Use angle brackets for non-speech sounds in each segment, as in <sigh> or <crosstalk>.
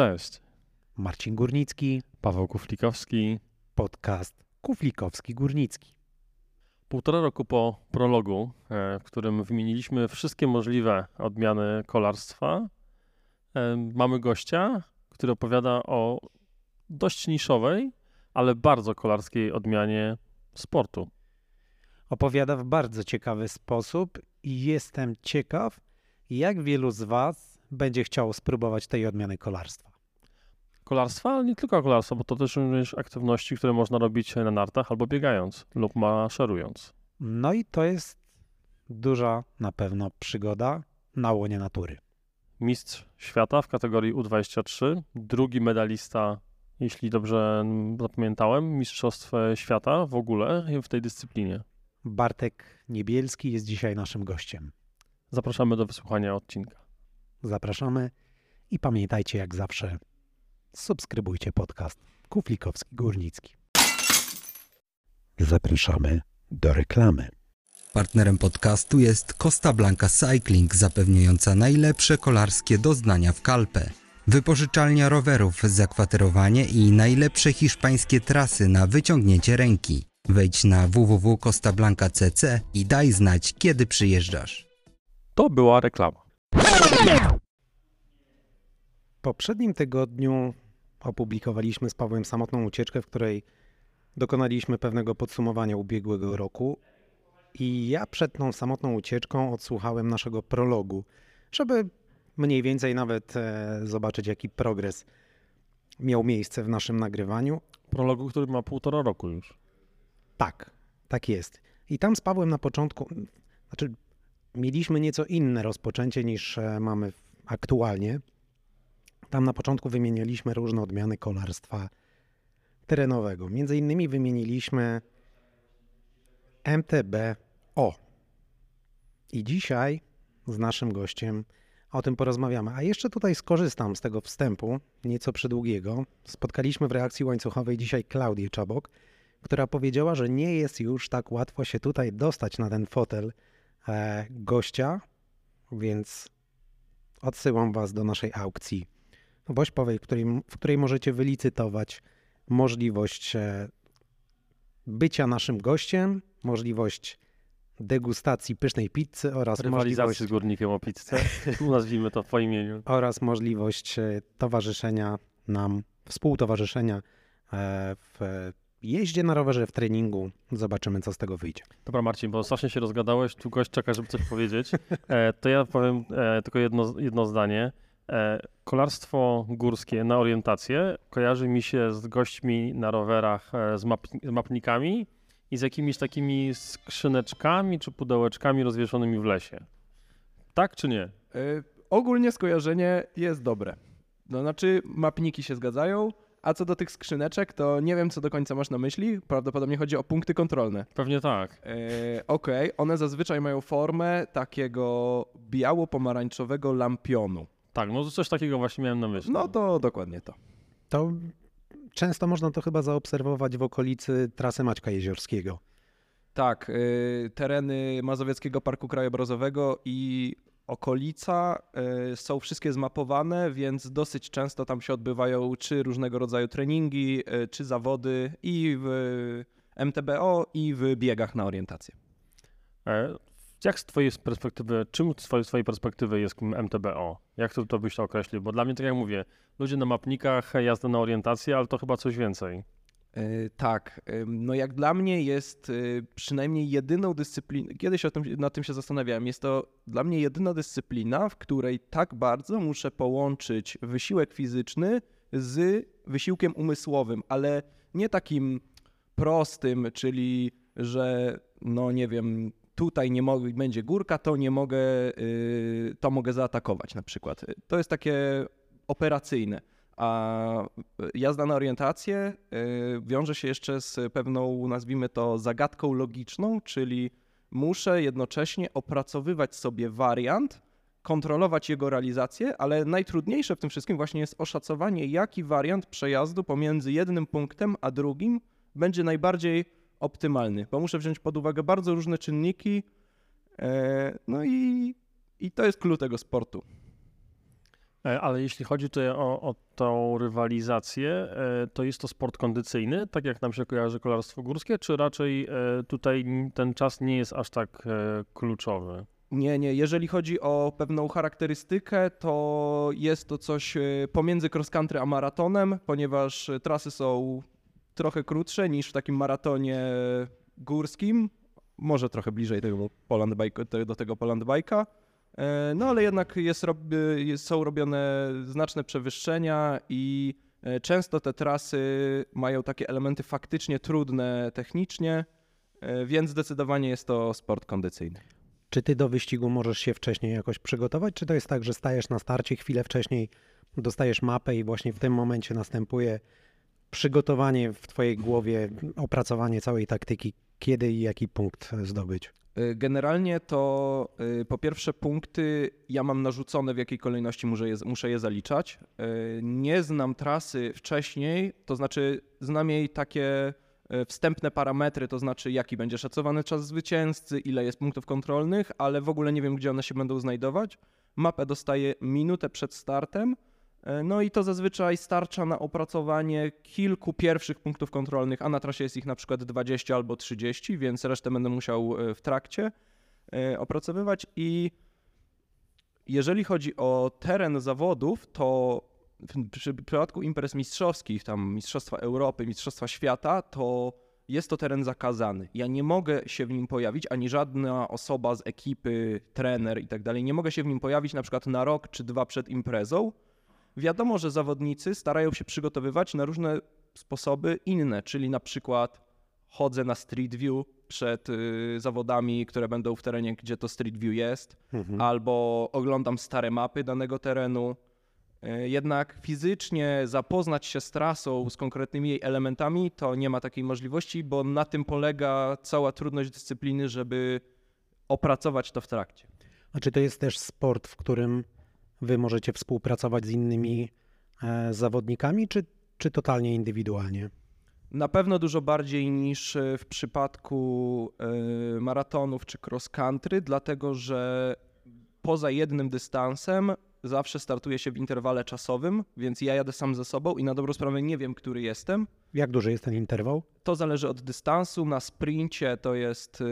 Cześć. Marcin Górnicki, Paweł Kuflikowski. podcast Kuflikowski-Górnicki. Półtora roku po prologu, e, w którym wymieniliśmy wszystkie możliwe odmiany kolarstwa, e, mamy gościa, który opowiada o dość niszowej, ale bardzo kolarskiej odmianie sportu. Opowiada w bardzo ciekawy sposób i jestem ciekaw, jak wielu z Was będzie chciało spróbować tej odmiany kolarstwa. Kolarstwa, ale nie tylko kolarstwa, bo to też również aktywności, które można robić na nartach albo biegając lub maszerując. No i to jest duża na pewno przygoda na łonie natury. Mistrz świata w kategorii U23, drugi medalista, jeśli dobrze zapamiętałem, Mistrzostw Świata w ogóle w tej dyscyplinie. Bartek Niebielski jest dzisiaj naszym gościem. Zapraszamy do wysłuchania odcinka. Zapraszamy i pamiętajcie jak zawsze, subskrybujcie podcast Kuflikowski Górnicki. Zapraszamy do reklamy. Partnerem podcastu jest Costa Blanca Cycling, zapewniająca najlepsze kolarskie doznania w Kalpę. Wypożyczalnia rowerów, zakwaterowanie i najlepsze hiszpańskie trasy na wyciągnięcie ręki. Wejdź na www.costablanca.cc i daj znać, kiedy przyjeżdżasz. To była reklama. Poprzednim tygodniu opublikowaliśmy z Pawłem samotną ucieczkę, w której dokonaliśmy pewnego podsumowania ubiegłego roku. I ja przed tą samotną ucieczką odsłuchałem naszego prologu, żeby mniej więcej nawet e, zobaczyć, jaki progres miał miejsce w naszym nagrywaniu. Prologu, który ma półtora roku już. Tak, tak jest. I tam z Pawłem na początku, znaczy mieliśmy nieco inne rozpoczęcie niż e, mamy aktualnie. Tam na początku wymienialiśmy różne odmiany kolarstwa terenowego. Między innymi wymieniliśmy MTB-O. I dzisiaj z naszym gościem o tym porozmawiamy. A jeszcze tutaj skorzystam z tego wstępu, nieco przydługiego. Spotkaliśmy w reakcji łańcuchowej dzisiaj Klaudię Czabok, która powiedziała, że nie jest już tak łatwo się tutaj dostać na ten fotel e, gościa, więc odsyłam Was do naszej aukcji Wośpowej, w której, w której możecie wylicytować możliwość e, bycia naszym gościem, możliwość degustacji pysznej pizzy oraz Rywalizacji możliwość, z górnikiem o pizzę. <laughs> Nazwijmy to po imieniu. oraz możliwość e, towarzyszenia nam, współtowarzyszenia e, w jeździe na rowerze, w treningu. Zobaczymy, co z tego wyjdzie. Dobra Marcin, bo strasznie się rozgadałeś, tu gość czeka, żeby coś powiedzieć. To ja powiem tylko jedno, jedno zdanie. E, kolarstwo górskie na orientację kojarzy mi się z gośćmi na rowerach, e, z, map, z mapnikami i z jakimiś takimi skrzyneczkami czy pudełeczkami rozwieszonymi w lesie. Tak czy nie? Y, ogólnie skojarzenie jest dobre. No, znaczy, mapniki się zgadzają, a co do tych skrzyneczek, to nie wiem, co do końca masz na myśli. Prawdopodobnie chodzi o punkty kontrolne. Pewnie tak. Y, Okej, one zazwyczaj mają formę takiego biało-pomarańczowego lampionu. Tak, no coś takiego właśnie miałem na myśli. No to dokładnie to. To często można to chyba zaobserwować w okolicy trasy Maćka Jeziorskiego. Tak, y, tereny Mazowieckiego Parku Krajobrazowego i okolica y, są wszystkie zmapowane, więc dosyć często tam się odbywają czy różnego rodzaju treningi, y, czy zawody i w MTBO, i w biegach na orientację. E, Jak z twojej perspektywy, czym z twojej, perspektywy jest MTBO? Jak to, to byś to określił? Bo dla mnie, tak jak mówię, ludzie na mapnikach, jazda na orientację, ale to chyba coś więcej. Y, Tak, no jak dla mnie jest y, przynajmniej jedyną dyscypliną, kiedyś o tym, nad tym się zastanawiałem, jest to dla mnie jedyna dyscyplina, w której tak bardzo muszę połączyć wysiłek fizyczny z wysiłkiem umysłowym, ale nie takim prostym, czyli że no nie wiem, tutaj nie mogę, będzie górka, to nie mogę, y, to mogę zaatakować na przykład. To jest takie operacyjne. A jazda na orientację y, wiąże się jeszcze z pewną, nazwijmy to, zagadką logiczną, czyli muszę jednocześnie opracowywać sobie wariant, kontrolować jego realizację, ale najtrudniejsze w tym wszystkim właśnie jest oszacowanie, jaki wariant przejazdu pomiędzy jednym punktem a drugim będzie najbardziej optymalny, bo muszę wziąć pod uwagę bardzo różne czynniki, e, no i, i to jest klucz tego sportu. E, ale jeśli chodzi tutaj o, o tą rywalizację, e, to jest to sport kondycyjny, tak jak nam się kojarzy kolarstwo górskie, czy raczej tutaj ten czas nie jest aż tak kluczowy? Nie, nie. Jeżeli chodzi o pewną charakterystykę, to jest to coś pomiędzy cross country a maratonem, ponieważ trasy są trochę krótsze niż w takim maratonie górskim. Może trochę bliżej tego Poland bike, do tego Poland Bike'a. E, no ale jednak jest, są robione znaczne przewyższenia i e, często te trasy mają takie elementy faktycznie trudne technicznie, e, więc zdecydowanie jest to sport kondycyjny. Czy ty do wyścigu możesz się wcześniej jakoś przygotować, czy to jest tak, że stajesz na starcie chwilę wcześniej, dostajesz mapę i właśnie w tym momencie następuje przygotowanie w twojej głowie, opracowanie całej taktyki, kiedy i jaki punkt zdobyć? Y, generalnie to y, po pierwsze punkty ja mam narzucone w jakiej kolejności muszę je, muszę je zaliczać. Y, nie znam trasy wcześniej, to znaczy znam jej takie wstępne parametry, to znaczy jaki będzie szacowany czas zwycięzcy, ile jest punktów kontrolnych, ale w ogóle nie wiem gdzie one się będą znajdować. Mapę dostaję minutę przed startem no i to zazwyczaj starcza na opracowanie kilku pierwszych punktów kontrolnych, a na trasie jest ich na przykład 20 albo 30, więc resztę będę musiał e, w trakcie e, opracowywać. I jeżeli chodzi o teren zawodów, to w przypadku imprez mistrzowskich, tam Mistrzostwa Europy, Mistrzostwa Świata, to jest to teren zakazany. Ja nie mogę się w nim pojawić, ani żadna osoba z ekipy, trener i tak dalej, nie mogę się w nim pojawić na przykład na rok czy dwa przed imprezą, Wiadomo, że zawodnicy starają się przygotowywać na różne sposoby inne, czyli na przykład chodzę na Street View przed y, zawodami, które będą w terenie, gdzie to Street View jest, mhm. albo oglądam stare mapy danego terenu. Y, jednak fizycznie zapoznać się z trasą, z konkretnymi jej elementami, to nie ma takiej możliwości, bo na tym polega cała trudność dyscypliny, żeby opracować to w trakcie. A czy to jest też sport, w którym wy możecie współpracować z innymi e, zawodnikami, czy, czy totalnie indywidualnie? Na pewno dużo bardziej niż e, w przypadku e, maratonów czy cross country, dlatego że poza jednym dystansem zawsze startuję się w interwale czasowym, więc ja jadę sam ze sobą i na dobrą sprawę nie wiem, który jestem. Jak duży jest ten interwał? To zależy od dystansu. Na sprincie to jest y,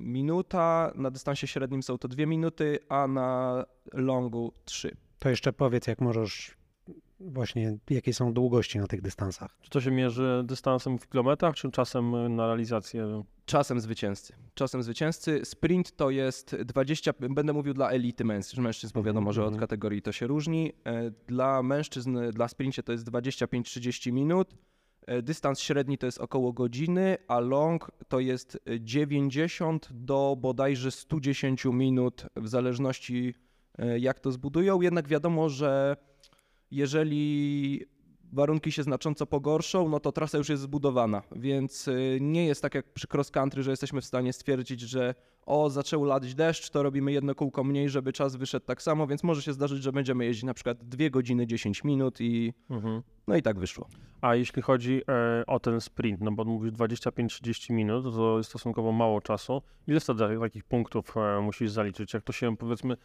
minuta, na dystansie średnim są to dwie minuty, a na longu trzy. To jeszcze powiedz, jak możesz właśnie, jakie są długości na tych dystansach? Czy to się mierzy dystansem w kilometrach, czy czasem na realizację? Czasem zwycięzcy. Czasem zwycięzcy. Sprint to jest 20, będę mówił dla elity mężczyzn, mężczyzn, bo wiadomo, że od mhm. kategorii to się różni. E, dla mężczyzn, dla sprincie to jest 25-30 minut. E, dystans średni to jest około godziny, a long to jest 90 do bodajże 110 minut, w zależności e, jak to zbudują. Jednak wiadomo, że jeżeli warunki się znacząco pogorszą, no to trasa już jest zbudowana, więc y, nie jest tak jak przy cross country, że jesteśmy w stanie stwierdzić, że o, zaczął ladać deszcz, to robimy jedno kółko mniej, żeby czas wyszedł tak samo, więc może się zdarzyć, że będziemy jeździć na przykład 2 godziny 10 minut i mhm. no i tak wyszło. A jeśli chodzi e, o ten sprint, no bo mówisz 25-30 minut, to jest stosunkowo mało czasu. Ile wtedy takich punktów e, musisz zaliczyć? Jak to się powiedzmy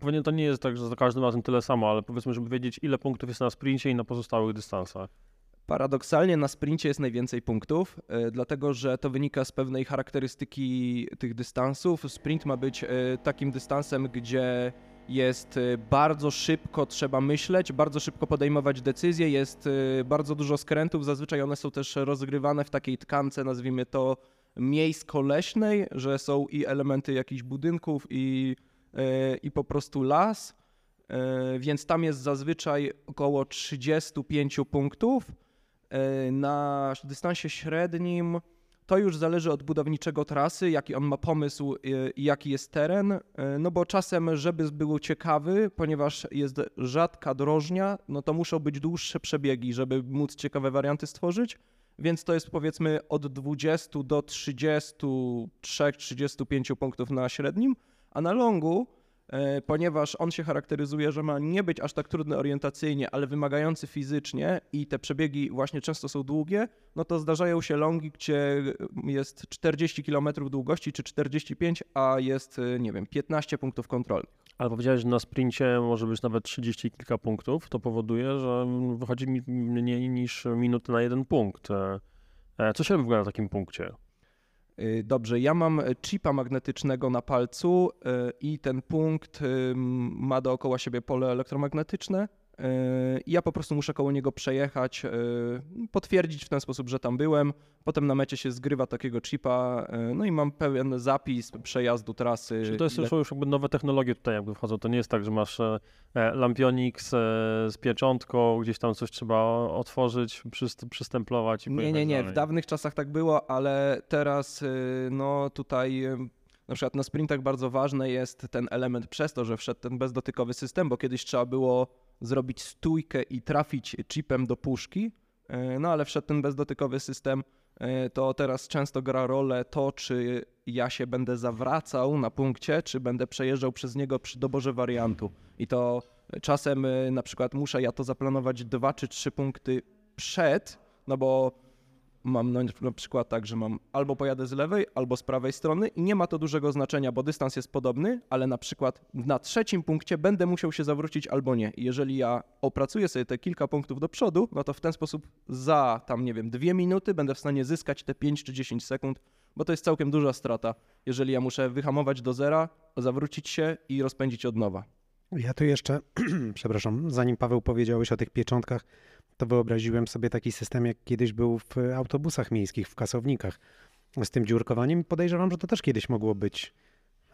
Pewnie to nie jest tak, że za każdym razem tyle samo, ale powiedzmy, żeby wiedzieć, ile punktów jest na sprincie i na pozostałych dystansach. Paradoksalnie na sprincie jest najwięcej punktów, e, dlatego że to wynika z pewnej charakterystyki tych dystansów. Sprint ma być e, takim dystansem, gdzie jest e, bardzo szybko trzeba myśleć, bardzo szybko podejmować decyzje, jest bardzo dużo skrętów, zazwyczaj one są też rozgrywane w takiej tkance, nazwijmy to miejsko-leśnej, że są i elementy jakichś budynków i i po prostu las, e, więc tam jest zazwyczaj około 35 punktów. E, na dystansie średnim to już zależy od budowniczego trasy, jaki on ma pomysł i jaki jest teren. E, no bo czasem, żeby był ciekawy, ponieważ jest rzadka drożnia, no to muszą być dłuższe przebiegi, żeby móc ciekawe warianty stworzyć. Więc to jest powiedzmy od 20 do 33-35 punktów na średnim. A na longu, e, ponieważ on się charakteryzuje, że ma nie być aż tak trudny orientacyjnie, ale wymagający fizycznie i te przebiegi właśnie często są długie, no to zdarzają się longi, gdzie jest 40 km długości czy 45, a jest, e, nie wiem, 15 punktów kontrolnych. Ale powiedziałeś, że na sprincie może być nawet 30 kilka punktów. To powoduje, że wychodzi mi mniej niż minuty na jeden punkt. E, Co się robi w ogóle na takim punkcie? Y, Dobrze, ja mam chipa magnetycznego na palcu y, i ten punkt ma dookoła siebie pole elektromagnetyczne. I ja po prostu muszę koło niego przejechać, y, potwierdzić w ten sposób, że tam byłem. Potem na mecie się zgrywa takiego chipa, y, no i mam pełen zapis przejazdu trasy. Czyli to jest ile- już, jakby nowe technologie tutaj jakby wchodzą. To nie jest tak, że masz e, e, lampionik z, e, z pieczątką, gdzieś tam coś trzeba otworzyć, przyst- przystemplować i Nie, nie, nie. dalej. W dawnych czasach tak było, ale teraz y, no tutaj y, na przykład na sprintach bardzo ważny jest ten element przez to, że wszedł ten bezdotykowy system, bo kiedyś trzeba było zrobić stójkę i trafić chipem do puszki, y, no ale wszedł ten bezdotykowy system, y, to teraz często gra rolę to, czy ja się będę zawracał na punkcie, czy będę przejeżdżał przez niego przy doborze wariantu. I to czasem y, na przykład muszę ja to zaplanować dwa czy trzy punkty przed, no bo mam na przykład tak, że mam albo pojadę z lewej, albo z prawej strony i nie ma to dużego znaczenia, bo dystans jest podobny, ale na przykład na trzecim punkcie będę musiał się zawrócić albo nie. Jeżeli ja opracuję sobie te kilka punktów do przodu, no to w ten sposób za tam, nie wiem, dwie minuty będę w stanie zyskać te 5 czy 10 sekund, bo to jest całkiem duża strata, jeżeli ja muszę wyhamować do zera, zawrócić się i rozpędzić od nowa. Ja tu jeszcze, <clears throat> przepraszam, zanim Paweł powiedziałeś o tych pieczątkach, to wyobraziłem sobie taki system, jak kiedyś był w autobusach miejskich, w kasownikach z tym dziurkowaniem. Podejrzewam, że to też kiedyś mogło być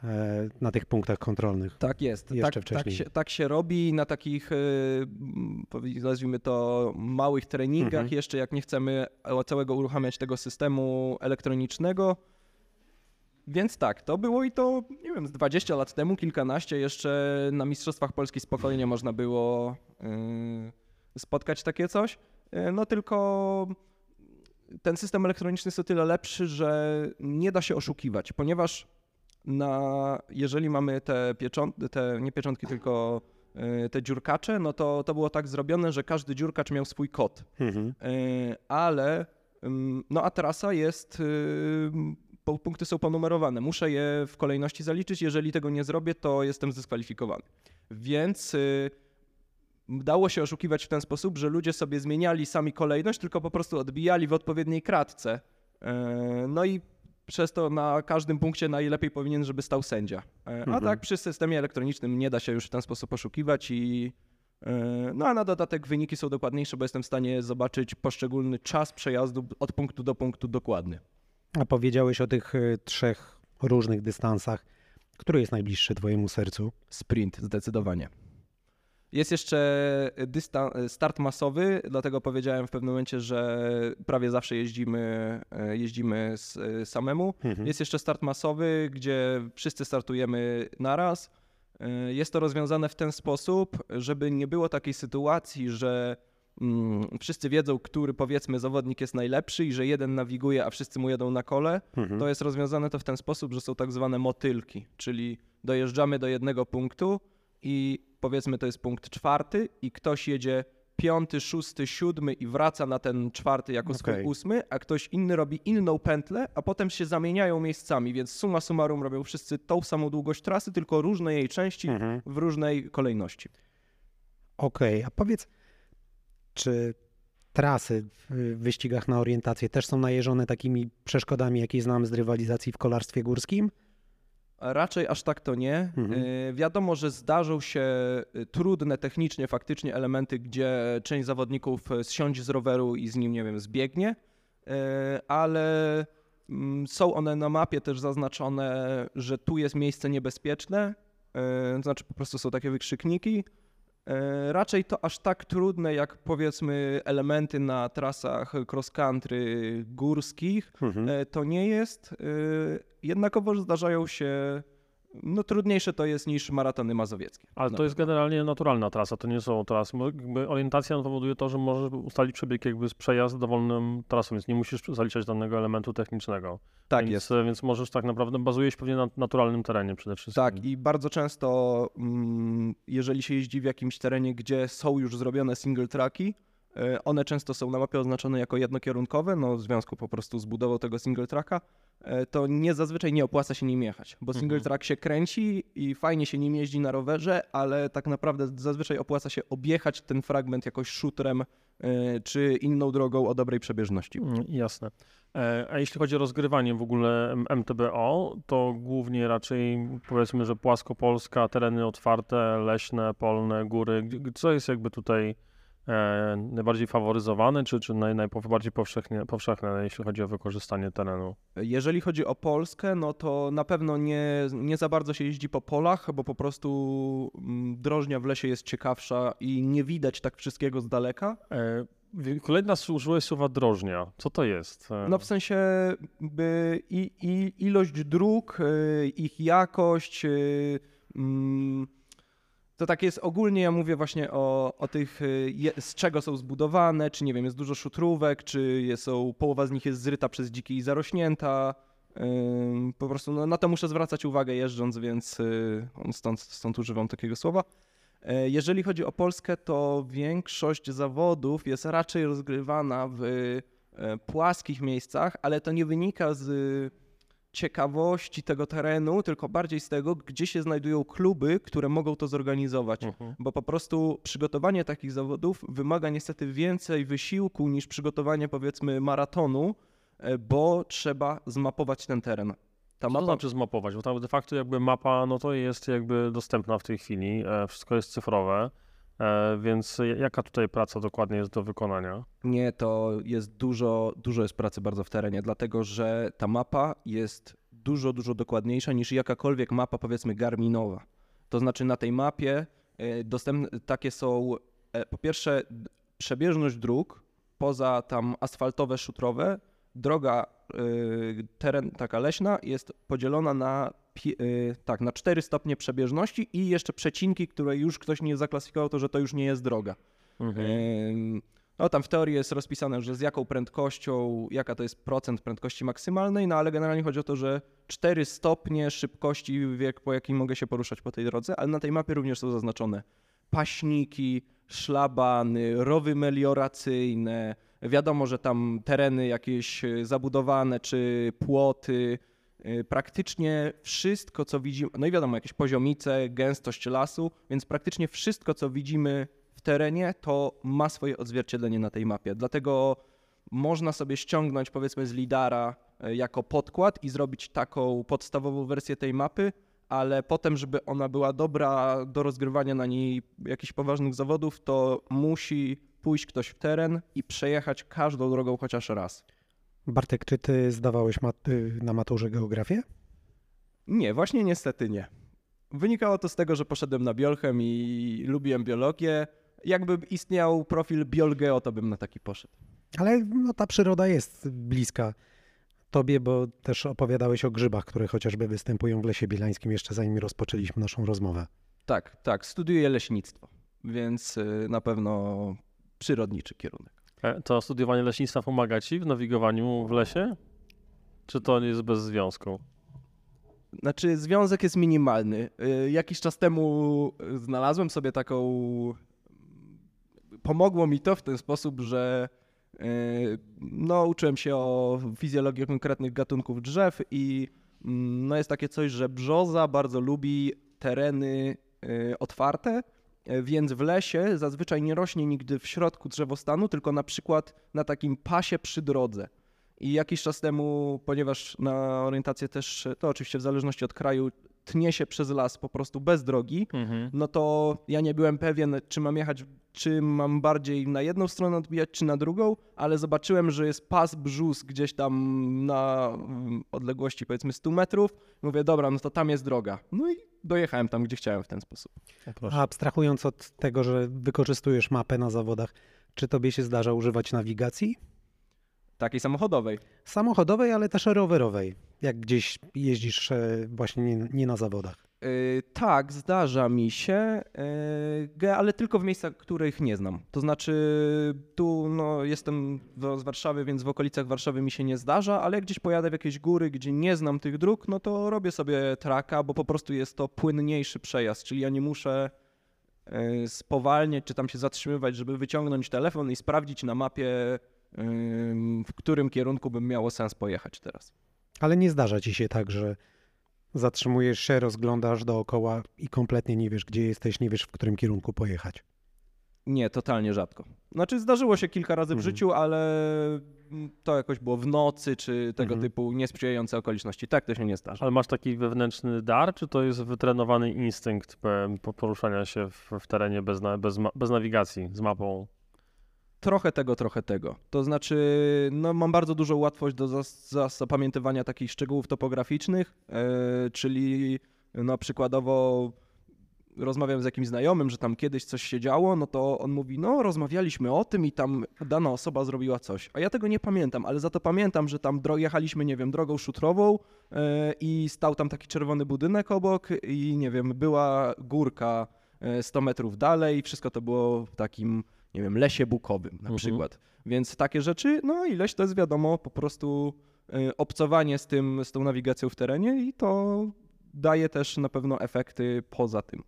e, na tych punktach kontrolnych. Tak jest. Jeszcze tak, tak, wcześniej. się, tak się robi na takich, powi- nazwijmy to, małych treningach, Mhm. jeszcze jak nie chcemy całego uruchamiać tego systemu elektronicznego. Więc tak, to było i to, nie wiem, z 20 lat temu, kilkanaście, jeszcze na Mistrzostwach Polski spokojnie można było y, spotkać takie coś. Y, No tylko ten system elektroniczny jest o tyle lepszy, że nie da się oszukiwać, ponieważ na, jeżeli mamy te pieczątki, te nie pieczątki, tylko y, te dziurkacze, no to to było tak zrobione, że każdy dziurkacz miał swój kod. Mhm. Y, ale ym, no a trasa jest, y, punkty są ponumerowane. Muszę je w kolejności zaliczyć. Jeżeli tego nie zrobię, to jestem zdyskwalifikowany. Więc y, dało się oszukiwać w ten sposób, że ludzie sobie zmieniali sami kolejność, tylko po prostu odbijali w odpowiedniej kratce. Y, No i przez to na każdym punkcie najlepiej powinien, żeby stał sędzia. Y, A Mhm. tak przy systemie elektronicznym nie da się już w ten sposób oszukiwać i E, No a na dodatek wyniki są dokładniejsze, bo jestem w stanie zobaczyć poszczególny czas przejazdu od punktu do punktu dokładny. A powiedziałeś o tych e, trzech różnych dystansach. Który jest najbliższy twojemu sercu? Sprint, zdecydowanie. Jest jeszcze dystan- start masowy, dlatego powiedziałem w pewnym momencie, że prawie zawsze jeździmy, e, jeździmy s- samemu. Mhm. Jest jeszcze start masowy, gdzie wszyscy startujemy naraz. Jest to rozwiązane w ten sposób, żeby nie było takiej sytuacji, że mm, wszyscy wiedzą, który powiedzmy zawodnik jest najlepszy i że jeden nawiguje, a wszyscy mu jedą na kole. Mhm. To jest rozwiązane to w ten sposób, że są tak zwane motylki, czyli dojeżdżamy do jednego punktu i powiedzmy to jest punkt czwarty i ktoś jedzie piąty, szósty, siódmy i wraca na ten czwarty jako swój ósmy, a ktoś inny robi inną pętlę, a potem się zamieniają miejscami, więc summa summarum robią wszyscy tą samą długość trasy, tylko różne jej części Mhm. w różnej kolejności. Okej, a powiedz, czy trasy w wyścigach na orientację też są najeżone takimi przeszkodami, jakie znamy z rywalizacji w kolarstwie górskim? Raczej aż tak to nie. Mhm. Y, Wiadomo, że zdarzą się y, trudne technicznie faktycznie elementy, gdzie część zawodników y, zsiądzie z roweru i z nim, nie wiem, zbiegnie, ale mm, są one na mapie też zaznaczone, że tu jest miejsce niebezpieczne, to znaczy po prostu są takie wykrzykniki. Y, Raczej to aż tak trudne jak powiedzmy elementy na trasach cross country górskich, Mhm. E, to nie jest. e, Jednakowoż zdarzają się. No trudniejsze to jest niż maratony mazowieckie. Ale No. to jest generalnie naturalna trasa, to nie są trasy. Orientacja powoduje to, że możesz ustalić przebieg jakby z przejazd dowolnym trasą, więc nie musisz zaliczać danego elementu technicznego. Tak więc, jest. Więc możesz tak naprawdę, bazujesz pewnie na naturalnym terenie przede wszystkim. Tak, i bardzo często, mm, jeżeli się jeździ w jakimś terenie, gdzie są już zrobione single tracki, E, One często są na mapie oznaczone jako jednokierunkowe, no w związku po prostu z budową tego single tracka, e, to nie zazwyczaj nie opłaca się nim jechać, bo single Mhm. track się kręci i fajnie się nim jeździ na rowerze, ale tak naprawdę zazwyczaj opłaca się objechać ten fragment jakoś shooterem e, czy inną drogą o dobrej przebieżności. Mm, Jasne. E, A jeśli chodzi o rozgrywanie w ogóle MTBO, to głównie raczej powiedzmy, że płaskopolska, tereny otwarte, leśne, polne, góry. Co jest jakby tutaj e, najbardziej faworyzowane, czy, czy naj, najbardziej powszechnie, powszechne, jeśli chodzi o wykorzystanie terenu? Jeżeli chodzi o Polskę, no to na pewno nie, nie za bardzo się jeździ po polach, bo po prostu mm, drożnia w lesie jest ciekawsza i nie widać tak wszystkiego z daleka. E, Kolejna użyłeś słowa drożnia. Co to jest? E, No w sensie by i, i ilość dróg, ich jakość, mm, to tak jest ogólnie, ja mówię właśnie o, o tych, y, je, z czego są zbudowane, czy nie wiem, jest dużo szutrówek, czy są, połowa z nich jest zryta przez dziki i zarośnięta. Po prostu no, na to muszę zwracać uwagę jeżdżąc, więc y, stąd, stąd używam takiego słowa. E, Jeżeli chodzi o Polskę, to większość zawodów jest raczej rozgrywana w e, płaskich miejscach, ale to nie wynika z ciekawości tego terenu, tylko bardziej z tego, gdzie się znajdują kluby, które mogą to zorganizować. mhm. Bo po prostu przygotowanie takich zawodów wymaga niestety więcej wysiłku niż przygotowanie powiedzmy maratonu, e, bo trzeba zmapować ten teren. Ta Co to mapa znaczy zmapować? Bo tam de facto jakby mapa, no to jest jakby dostępna w tej chwili, e, wszystko jest cyfrowe, więc jaka tutaj praca dokładnie jest do wykonania? Nie, to jest dużo, dużo jest pracy bardzo w terenie, dlatego że ta mapa jest dużo, dużo dokładniejsza niż jakakolwiek mapa, powiedzmy, Garminowa. To znaczy na tej mapie e, dostępne takie są, e, po pierwsze, przebieżność dróg, poza tam asfaltowe, szutrowe, droga, e, teren taka leśna jest podzielona na, e, tak, na 4 stopnie przebieżności i jeszcze przecinki, które już ktoś nie zaklasyfikował, to że to już nie jest droga. Ym, No tam w teorii jest rozpisane, że z jaką prędkością, jaka to jest procent prędkości maksymalnej, no ale generalnie chodzi o to, że 4 stopnie szybkości, wiek po jakim mogę się poruszać po tej drodze, ale na tej mapie również są zaznaczone paśniki, szlabany, rowy melioracyjne, wiadomo, że tam tereny jakieś e, zabudowane czy płoty, praktycznie wszystko, co widzimy, no i wiadomo, jakieś poziomice, gęstość lasu, więc praktycznie wszystko, co widzimy w terenie, to ma swoje odzwierciedlenie na tej mapie. Dlatego można sobie ściągnąć powiedzmy z lidara e, jako podkład i zrobić taką podstawową wersję tej mapy, ale potem, żeby ona była dobra do rozgrywania na niej jakichś poważnych zawodów, to musi pójść ktoś w teren i przejechać każdą drogą chociaż raz. Bartek, czy ty zdawałeś mat- y, na maturze geografię? Nie, właśnie niestety nie. Wynikało to z tego, że poszedłem na biolchem i lubiłem biologię. Jakby istniał profil biolgeo, to bym na taki poszedł. Ale no, ta przyroda jest bliska tobie, bo też opowiadałeś o grzybach, które chociażby występują w Lesie Bielańskim jeszcze zanim rozpoczęliśmy naszą rozmowę. Tak, tak, studiuję leśnictwo, więc y, na pewno przyrodniczy kierunek. E, To studiowanie leśnictwa pomaga ci w nawigowaniu w lesie? Czy to jest bez związku? Znaczy, związek jest minimalny. Y, Jakiś czas temu znalazłem sobie taką. Pomogło mi to w ten sposób, że no, uczyłem się o fizjologii konkretnych gatunków drzew i mm, no, jest takie coś, że brzoza bardzo lubi tereny otwarte, więc w lesie zazwyczaj nie rośnie nigdy w środku drzewostanu, tylko na przykład na takim pasie przy drodze. I jakiś czas temu, ponieważ na orientację też, to oczywiście w zależności od kraju, tnie się przez las po prostu bez drogi, Mhm. no to ja nie byłem pewien, czy mam jechać, czy mam bardziej na jedną stronę odbijać, czy na drugą, ale zobaczyłem, że jest pas brzus gdzieś tam na mm, odległości powiedzmy 100 metrów. Mówię, dobra, no to tam jest droga. No i dojechałem tam, gdzie chciałem w ten sposób. A abstrahując od tego, że wykorzystujesz mapę na zawodach, czy tobie się zdarza używać nawigacji? Takiej samochodowej. Samochodowej, ale też rowerowej, jak gdzieś jeździsz e, właśnie nie, nie na zawodach. Yy, tak, zdarza mi się, yy, ale tylko w miejscach, których nie znam. To znaczy, tu no, jestem z Warszawy, więc w okolicach Warszawy mi się nie zdarza, ale jak gdzieś pojadę w jakieś góry, gdzie nie znam tych dróg, no to robię sobie traka, bo po prostu jest to płynniejszy przejazd, czyli ja nie muszę e, spowalniać czy tam się zatrzymywać, żeby wyciągnąć telefon i sprawdzić na mapie, w którym kierunku bym miało sens pojechać teraz. Ale nie zdarza ci się tak, że zatrzymujesz się, rozglądasz dookoła i kompletnie nie wiesz, gdzie jesteś, nie wiesz, w którym kierunku pojechać. Nie, totalnie rzadko. Znaczy zdarzyło się kilka razy w Mhm. życiu, ale mm, to jakoś było w nocy, czy tego Mhm. typu niesprzyjające okoliczności. Tak to się nie zdarza. Ale masz taki wewnętrzny dar, czy to jest wytrenowany instynkt po- poruszania się w, w terenie bez, na, bez, bez nawigacji, z mapą? Trochę tego, trochę tego. To znaczy, no, mam bardzo dużą łatwość do zas- zas- zapamiętywania takich szczegółów topograficznych, e, czyli no, przykładowo rozmawiam z jakimś znajomym, że tam kiedyś coś się działo, no to on mówi, no rozmawialiśmy o tym i tam dana osoba zrobiła coś. A ja tego nie pamiętam, ale za to pamiętam, że tam jechaliśmy, nie wiem, drogą szutrową e, i stał tam taki czerwony budynek obok i nie wiem, była górka e, 100 metrów dalej, wszystko to było w takim, nie wiem, lesie bukowym na Mhm. przykład. Więc takie rzeczy, no ileś to jest wiadomo, po prostu e, obcowanie z tym, z tą nawigacją w terenie i to daje też na pewno efekty poza tym.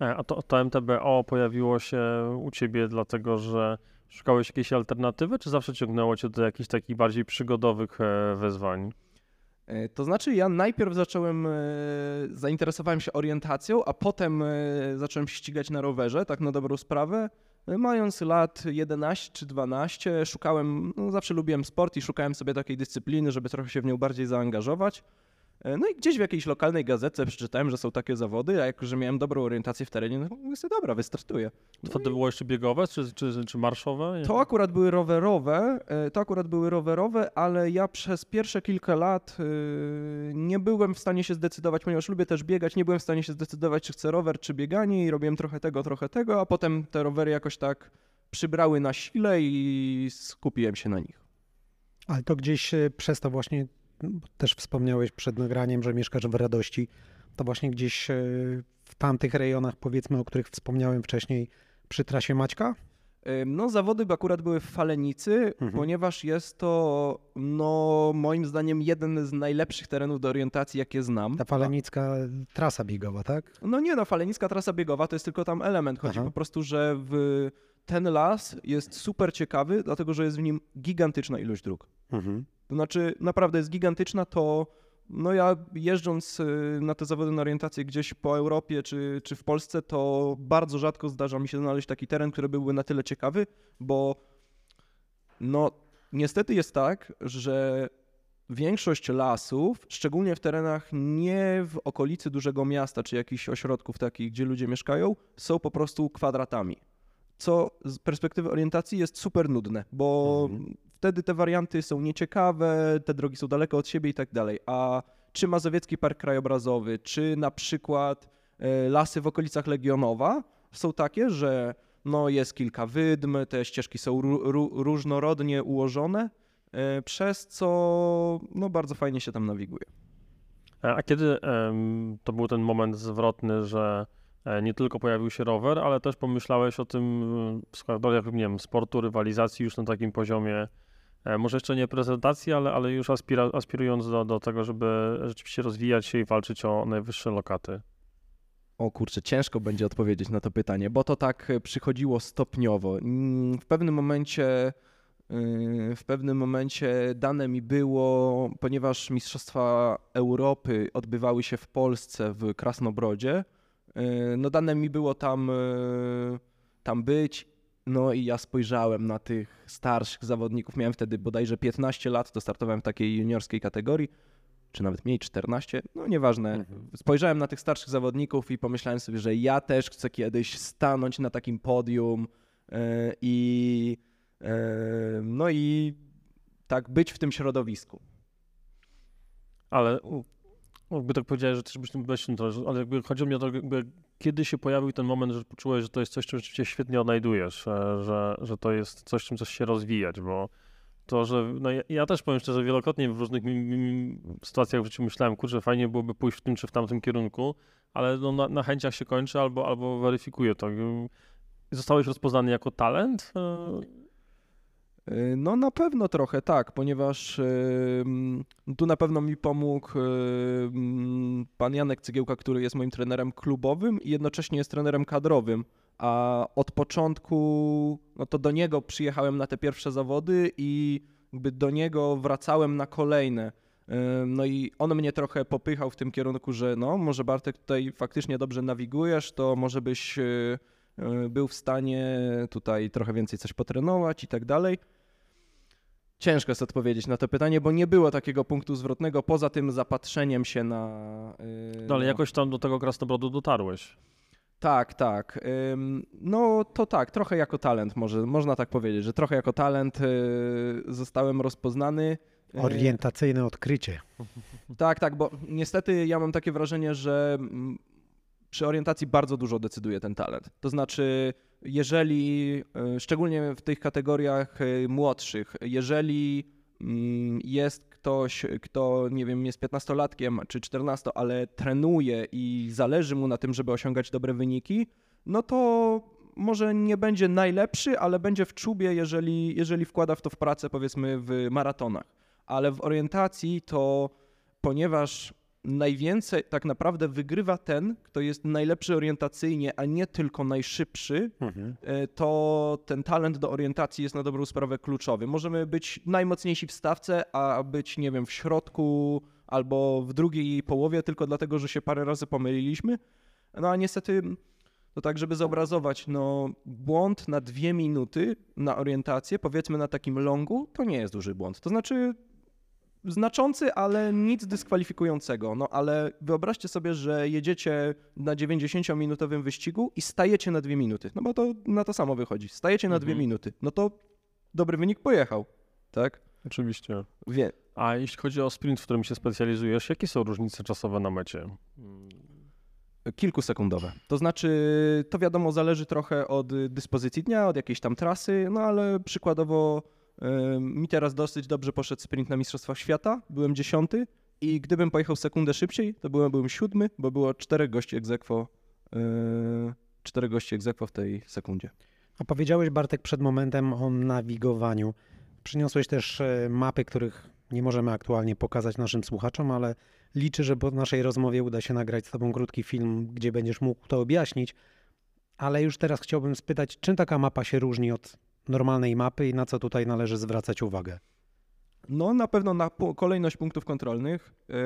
E, A to, to MTBO pojawiło się u ciebie dlatego, że szukałeś jakiejś alternatywy, czy zawsze ciągnęło cię do jakichś takich bardziej przygodowych e, wyzwań? E, To znaczy, ja najpierw zacząłem, zainteresowałem się orientacją, a potem zacząłem ścigać na rowerze, tak na dobrą sprawę. Mając lat 11 czy 12, szukałem, no zawsze lubiłem sport i szukałem sobie takiej dyscypliny, żeby trochę się w nią bardziej zaangażować. E, No i gdzieś w jakiejś lokalnej gazetce przeczytałem, że są takie zawody, a jako, że miałem dobrą orientację w terenie, no mówię sobie, dobra, wystartuję. To wtedy było jeszcze biegowe, czy, czy, czy marszowe? To akurat były rowerowe, e, to akurat były rowerowe, ale ja przez pierwsze kilka lat e, nie byłem w stanie się zdecydować, ponieważ lubię też biegać, nie byłem w stanie się zdecydować, czy chcę rower, czy bieganie i robiłem trochę tego, trochę tego, a potem te rowery jakoś tak przybrały na sile i skupiłem się na nich. Ale to gdzieś przez to właśnie, też wspomniałeś przed nagraniem, że mieszkasz w Radości, to właśnie gdzieś e, w tamtych rejonach, powiedzmy, o których wspomniałem wcześniej, przy trasie Maćka? No, zawody by akurat były w Falenicy, Mhm. ponieważ jest to, no, moim zdaniem, jeden z najlepszych terenów do orientacji, jakie znam. Ta falenicka trasa biegowa, tak? No nie no, falenicka trasa biegowa to jest tylko tam element. Chodzi Aha. po prostu, że w ten las jest super ciekawy, dlatego że jest w nim gigantyczna ilość dróg. Mhm. To znaczy naprawdę jest gigantyczna, to no ja jeżdżąc y, na te zawody na orientację gdzieś po Europie czy, czy w Polsce, to bardzo rzadko zdarza mi się znaleźć taki teren, który byłby na tyle ciekawy, bo no niestety jest tak, że większość lasów, szczególnie w terenach nie w okolicy dużego miasta czy jakichś ośrodków takich, gdzie ludzie mieszkają, są po prostu kwadratami. Co z perspektywy orientacji jest super nudne, bo Mhm. Wtedy te warianty są nieciekawe, te drogi są daleko od siebie i tak dalej. A czy Mazowiecki Park Krajobrazowy, czy na przykład e, lasy w okolicach Legionowa są takie, że no jest kilka wydm, te ścieżki są ró- ró- różnorodnie ułożone, e, przez co no bardzo fajnie się tam nawiguje. E, A kiedy to był ten moment zwrotny, że nie tylko pojawił się rower, ale też pomyślałeś o tym w składach, nie wiem, sportu, rywalizacji już na takim poziomie, może jeszcze nie prezentacji, ale, ale już aspira, aspirując do, do tego, żeby rzeczywiście rozwijać się i walczyć o najwyższe lokaty. O kurczę, ciężko będzie odpowiedzieć na to pytanie, bo to tak e, przychodziło stopniowo. Mm, W pewnym momencie yy, w pewnym momencie dane mi było, ponieważ Mistrzostwa Europy odbywały się w Polsce w Krasnobrodzie, yy, no dane mi było tam, yy, tam być. No i ja spojrzałem na tych starszych zawodników. Miałem wtedy bodajże 15 lat, to startowałem w takiej juniorskiej kategorii, czy nawet mniej, 14, no nieważne. Spojrzałem na tych starszych zawodników i pomyślałem sobie, że ja też chcę kiedyś stanąć na takim podium e, i e, no i tak być w tym środowisku. Ale jakby tak powiedziałeś, że też byś tym byłeś, ale jakby chodzi mi o to, jakby kiedy się pojawił ten moment, że poczułeś, że to jest coś, czym rzeczywiście świetnie odnajdujesz, e, że, że to jest coś, czym coś się rozwijać, bo to, że no ja, ja też powiem szczerze, wielokrotnie w różnych sytuacjach w życiu myślałem, kurczę, fajnie byłoby pójść w tym czy w tamtym kierunku, ale no, na, na chęciach się kończy albo, albo weryfikuje to. Zostałeś rozpoznany jako talent? E, No na pewno trochę tak, ponieważ e, tu na pewno mi pomógł e, pan Janek Cygiełka, który jest moim trenerem klubowym i jednocześnie jest trenerem kadrowym. a od początku, no to do niego przyjechałem na te pierwsze zawody i jakby do niego wracałem na kolejne. No i on mnie trochę popychał w tym kierunku, że no może Bartek tutaj faktycznie dobrze nawigujesz, to może byś był w stanie tutaj trochę więcej coś potrenować i tak dalej. Ciężko jest odpowiedzieć na to pytanie, bo nie było takiego punktu zwrotnego poza tym zapatrzeniem się na. y, No ale na- jakoś tam do tego Krasnobrodu dotarłeś. tak, tak. No to tak, trochę jako talent może, można tak powiedzieć, że trochę jako talent y, zostałem rozpoznany. Y, Orientacyjne odkrycie. Tak, tak, bo niestety ja mam takie wrażenie, że mm, przy orientacji bardzo dużo decyduje ten talent. To znaczy, jeżeli, y, szczególnie w tych kategoriach y, młodszych, jeżeli mm, jest ktoś, kto, nie wiem, jest 15-latkiem czy 14, ale trenuje i zależy mu na tym, żeby osiągać dobre wyniki, no to może nie będzie najlepszy, ale będzie w czubie, jeżeli, jeżeli wkłada w to w pracę, powiedzmy, w maratonach. Ale w orientacji to ponieważ najwięcej tak naprawdę wygrywa ten, kto jest najlepszy orientacyjnie, a nie tylko najszybszy, e, to ten talent do orientacji jest na dobrą sprawę kluczowy. Możemy być najmocniejsi w stawce, a być, nie wiem, w środku albo w drugiej połowie tylko dlatego, że się parę razy pomyliliśmy. No a niestety, to tak, żeby zobrazować, no błąd na dwie minuty na orientację, powiedzmy na takim longu, to nie jest duży błąd. To znaczy znaczący, ale nic dyskwalifikującego. No ale wyobraźcie sobie, że jedziecie na 90-minutowym wyścigu i stajecie na dwie minuty. No bo to na to samo wychodzi. Stajecie na dwie Mhm. minuty. No to dobry wynik pojechał. Tak? Oczywiście. Wie. A jeśli chodzi o sprint, w którym się specjalizujesz, jakie są różnice czasowe na mecie? Kilkusekundowe. To znaczy, to wiadomo, zależy trochę od dyspozycji dnia, od jakiejś tam trasy, no ale przykładowo mi teraz dosyć dobrze poszedł sprint na Mistrzostwach Świata, byłem dziesiąty i gdybym pojechał sekundę szybciej, to byłem, byłem siódmy, bo było czterech gości egzekwo, y, czterech gości egzekwo w tej sekundzie. A powiedziałeś, Bartek, przed momentem o nawigowaniu. Przyniosłeś też e, mapy, których nie możemy aktualnie pokazać naszym słuchaczom, ale liczę, że po naszej rozmowie uda się nagrać z Tobą krótki film, gdzie będziesz mógł to objaśnić. Ale już teraz chciałbym spytać, czym taka mapa się różni od normalnej mapy i na co tutaj należy zwracać uwagę? No, na pewno na kolejność punktów kontrolnych. Yy,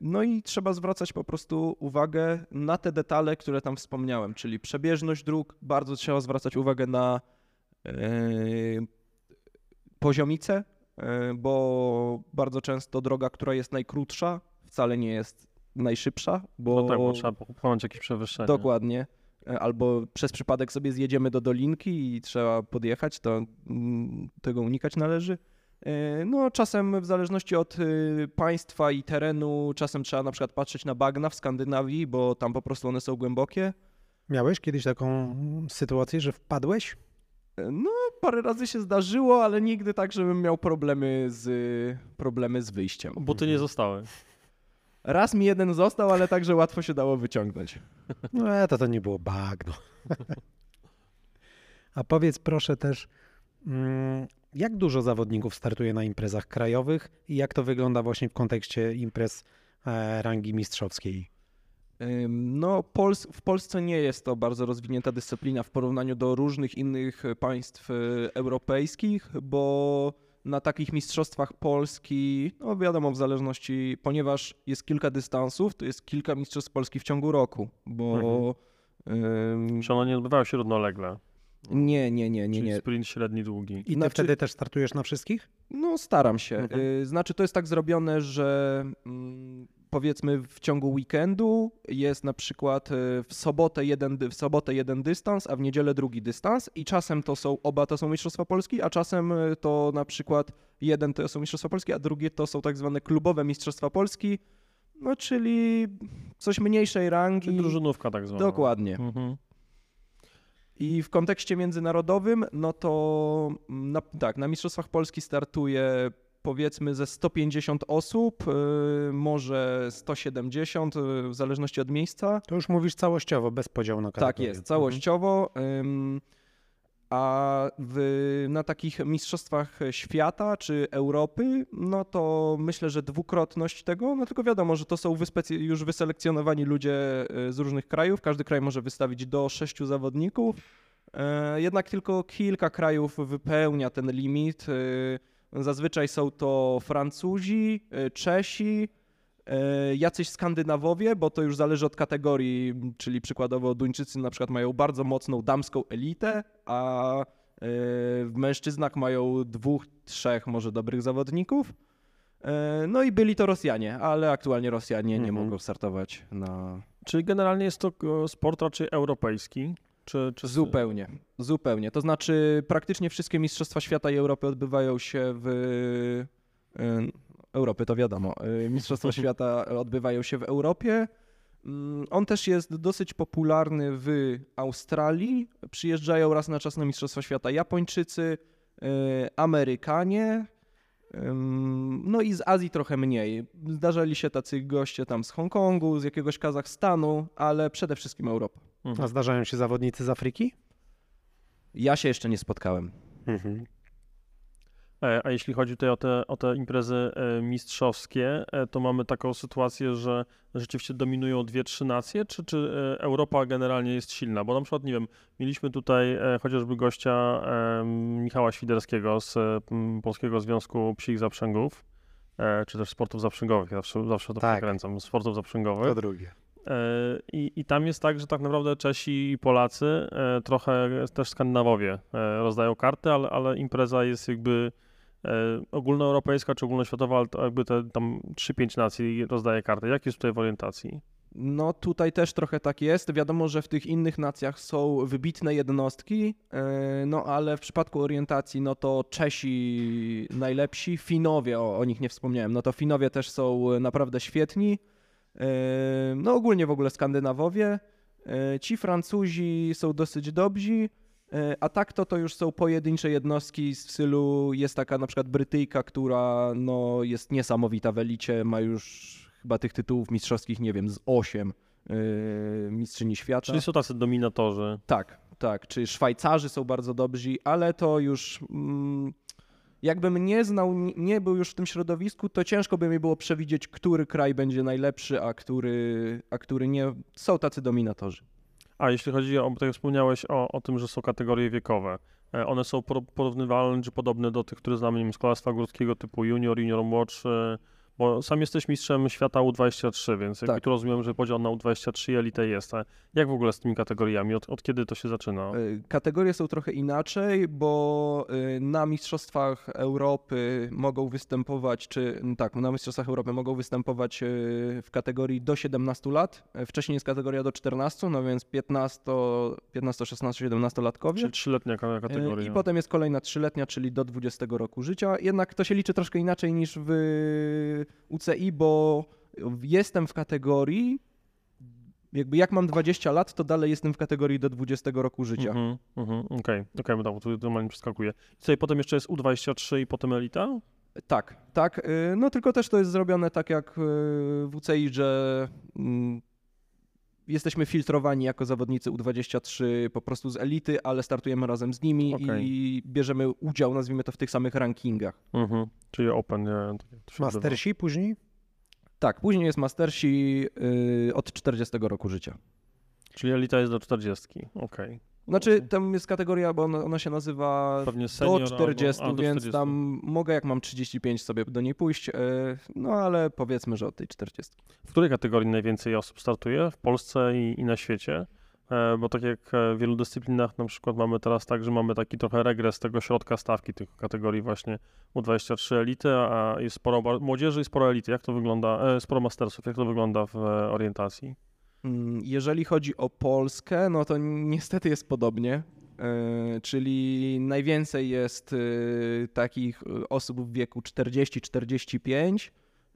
No i trzeba zwracać po prostu uwagę na te detale, które tam wspomniałem, czyli przebieżność dróg. Bardzo trzeba zwracać uwagę na yy, poziomicę, yy, bo bardzo często droga, która jest najkrótsza, wcale nie jest najszybsza, bo No tak, bo trzeba pokonać jakieś przewyższenie. Dokładnie. E, Albo przez przypadek sobie zjedziemy do dolinki i trzeba podjechać, to mm, tego unikać należy. E, No, czasem w zależności od y, państwa i terenu, czasem trzeba na przykład patrzeć na bagna w Skandynawii, bo tam po prostu one są głębokie. Miałeś kiedyś taką sytuację, że wpadłeś? E, No, parę razy się zdarzyło, ale nigdy tak, żebym miał problemy z, problemy z wyjściem. Buty nie zostały. Raz mi jeden został, ale także łatwo się dało wyciągnąć. No e, to to nie było bagno. A powiedz proszę też, mm, jak dużo zawodników startuje na imprezach krajowych i jak to wygląda właśnie w kontekście imprez e, rangi mistrzowskiej? No, Pols w Polsce nie jest to bardzo rozwinięta dyscyplina w porównaniu do różnych innych państw e, europejskich, bo na takich mistrzostwach Polski, no wiadomo, w zależności, ponieważ jest kilka dystansów, to jest kilka mistrzostw Polski w ciągu roku, bo. ym, Czy one nie odbywały się równolegle? nie, nie, nie, nie, Czyli nie. sprint średni, długi. I ty Znaczy- wtedy też startujesz na wszystkich? No, staram się. Mhm. Y, Znaczy, to jest tak zrobione, że mm, powiedzmy w ciągu weekendu jest na przykład y, w sobotę, jeden, w sobotę jeden dystans, a w niedzielę drugi dystans i czasem to są, oba to są Mistrzostwa Polski, a czasem y, to na przykład jeden to są Mistrzostwa Polski, a drugie to są tak zwane klubowe Mistrzostwa Polski, no czyli coś mniejszej rangi. Czyli drużynówka tak zwana. Dokładnie. Mhm. I w kontekście międzynarodowym, no to mm, na, tak, na Mistrzostwach Polski startuje powiedzmy ze 150 osób, y, może 170, y, w zależności od miejsca. To już mówisz całościowo, bez podziału na Tak kategorie. jest, całościowo. ym, A w, na takich mistrzostwach świata czy Europy, no to myślę, że dwukrotność tego, no tylko wiadomo, że to są wyspecy- już wyselekcjonowani ludzie e, z różnych krajów. Każdy kraj może wystawić do sześciu zawodników. E, Jednak tylko kilka krajów wypełnia ten limit. Zazwyczaj są to Francuzi, e, Czesi, e, jacyś Skandynawowie, bo to już zależy od kategorii, czyli przykładowo Duńczycy na przykład mają bardzo mocną damską elitę, a e, w mężczyznach mają dwóch, trzech może dobrych zawodników. No i byli to Rosjanie, ale aktualnie Rosjanie nie Mhm. mogą startować na Czyli generalnie jest to sport raczej europejski? Czy, czy Zupełnie, zupełnie. To znaczy praktycznie wszystkie Mistrzostwa Świata i Europy odbywają się w... y, Europy to wiadomo. y, Mistrzostwa <laughs> Świata odbywają się w Europie. Mm, On też jest dosyć popularny w Australii. Przyjeżdżają raz na czas na Mistrzostwa Świata Japończycy, y, Amerykanie, no i z Azji trochę mniej. Zdarzali się tacy goście tam z Hongkongu, z jakiegoś Kazachstanu, ale przede wszystkim Europa. Mhm. A zdarzają się zawodnicy z Afryki? Ja się jeszcze nie spotkałem. Mhm. E, A jeśli chodzi tutaj o te, o te imprezy e, mistrzowskie, e, to mamy taką sytuację, że rzeczywiście dominują dwie, trzy nacje, czy, czy Europa generalnie jest silna? Bo na przykład, nie wiem, mieliśmy tutaj chociażby gościa Michała Świderskiego z Polskiego Związku Psich Zaprzęgów, czy też sportów zaprzęgowych, ja zawsze, zawsze to Tak. przekręcam, sportów zaprzęgowych. To drugie. E, I, I tam jest tak, że tak naprawdę Czesi i Polacy, e, trochę też Skandynawowie e, rozdają karty, ale, ale impreza jest jakby ogólnoeuropejska czy ogólnoświatowa, ale to jakby te tam 3-5 nacji rozdaje karty. Jak jest tutaj w orientacji? No tutaj też trochę tak jest. Wiadomo, że w tych innych nacjach są wybitne jednostki, no ale w przypadku orientacji, no to Czesi najlepsi, Finowie, o, o nich nie wspomniałem, no to Finowie też są naprawdę świetni. E, No ogólnie w ogóle Skandynawowie. E, Ci Francuzi są dosyć dobrzy, e, a tak to to już są pojedyncze jednostki z stylu, jest taka na przykład Brytyjka, która no, jest niesamowita w elicie, ma już chyba tych tytułów mistrzowskich, nie wiem, z 8 mistrzyni świata. Czyli są tacy dominatorzy. Tak, tak. Czy Szwajcarzy są bardzo dobrzy, ale to już mm, jakbym nie znał, nie- był już w tym środowisku, to ciężko by mi było przewidzieć, który kraj będzie najlepszy, a który, a który nie. Są tacy dominatorzy. A jeśli chodzi o, tak jak wspomniałeś o, o tym, że są kategorie wiekowe, e, one są por- porównywalne czy podobne do tych, które znamy, nie wiem, z kolarstwa górskiego typu junior, junior młodszy, bo sam jesteś mistrzem świata U23, więc Tak. tu rozumiem, że podział na U23 i elitę jest. A jak w ogóle z tymi kategoriami? Od, od kiedy to się zaczyna? Y, Kategorie są trochę inaczej, bo y, na Mistrzostwach Europy mogą występować, czy tak, na Mistrzostwach Europy mogą występować y, w kategorii do 17 lat. Wcześniej jest kategoria do 14, no więc 15, 15 16, 17 latkowie. Czyli trzyletnia ka- E, kategoria. I potem jest kolejna trzyletnia, czyli do 20 roku życia. Jednak to się liczy troszkę inaczej niż w UCI, bo jestem w kategorii, jakby jak mam 20 lat, to dalej jestem w kategorii do 20 roku życia. Mhm, mhm, Okej, okej, bo tak, tu normalnie przeskakuje. I co, i potem jeszcze jest U23 i potem elita? Tak, tak. y, No tylko też to jest zrobione tak jak y, w UCI, że mm, jesteśmy filtrowani jako zawodnicy U23 po prostu z elity, ale startujemy razem z nimi Okej. i bierzemy udział, nazwijmy to, w tych samych rankingach. Mhm, czyli open, nie? Mastersi później? Tak, później jest Mastersi y, od 40 roku życia. Czyli elita jest do 40, okej. Znaczy, tam jest kategoria, bo ona, ona się nazywa Pewnie senior do 40, albo, a, do więc 40. tam mogę, jak mam 35, sobie do niej pójść, y, no ale powiedzmy, że od tej 40. W której kategorii najwięcej osób startuje? W Polsce i, i na świecie? E, Bo tak jak e, w wielu dyscyplinach na przykład mamy teraz tak, że mamy taki trochę regres tego środka stawki tych kategorii właśnie U23 elity, a jest sporo młodzieży i sporo elity. Jak to wygląda? E, Sporo mastersów. Jak to wygląda w e, orientacji? Mm, Jeżeli chodzi o Polskę, no to niestety jest podobnie. e, Czyli najwięcej jest e, takich e, osób w wieku 40-45.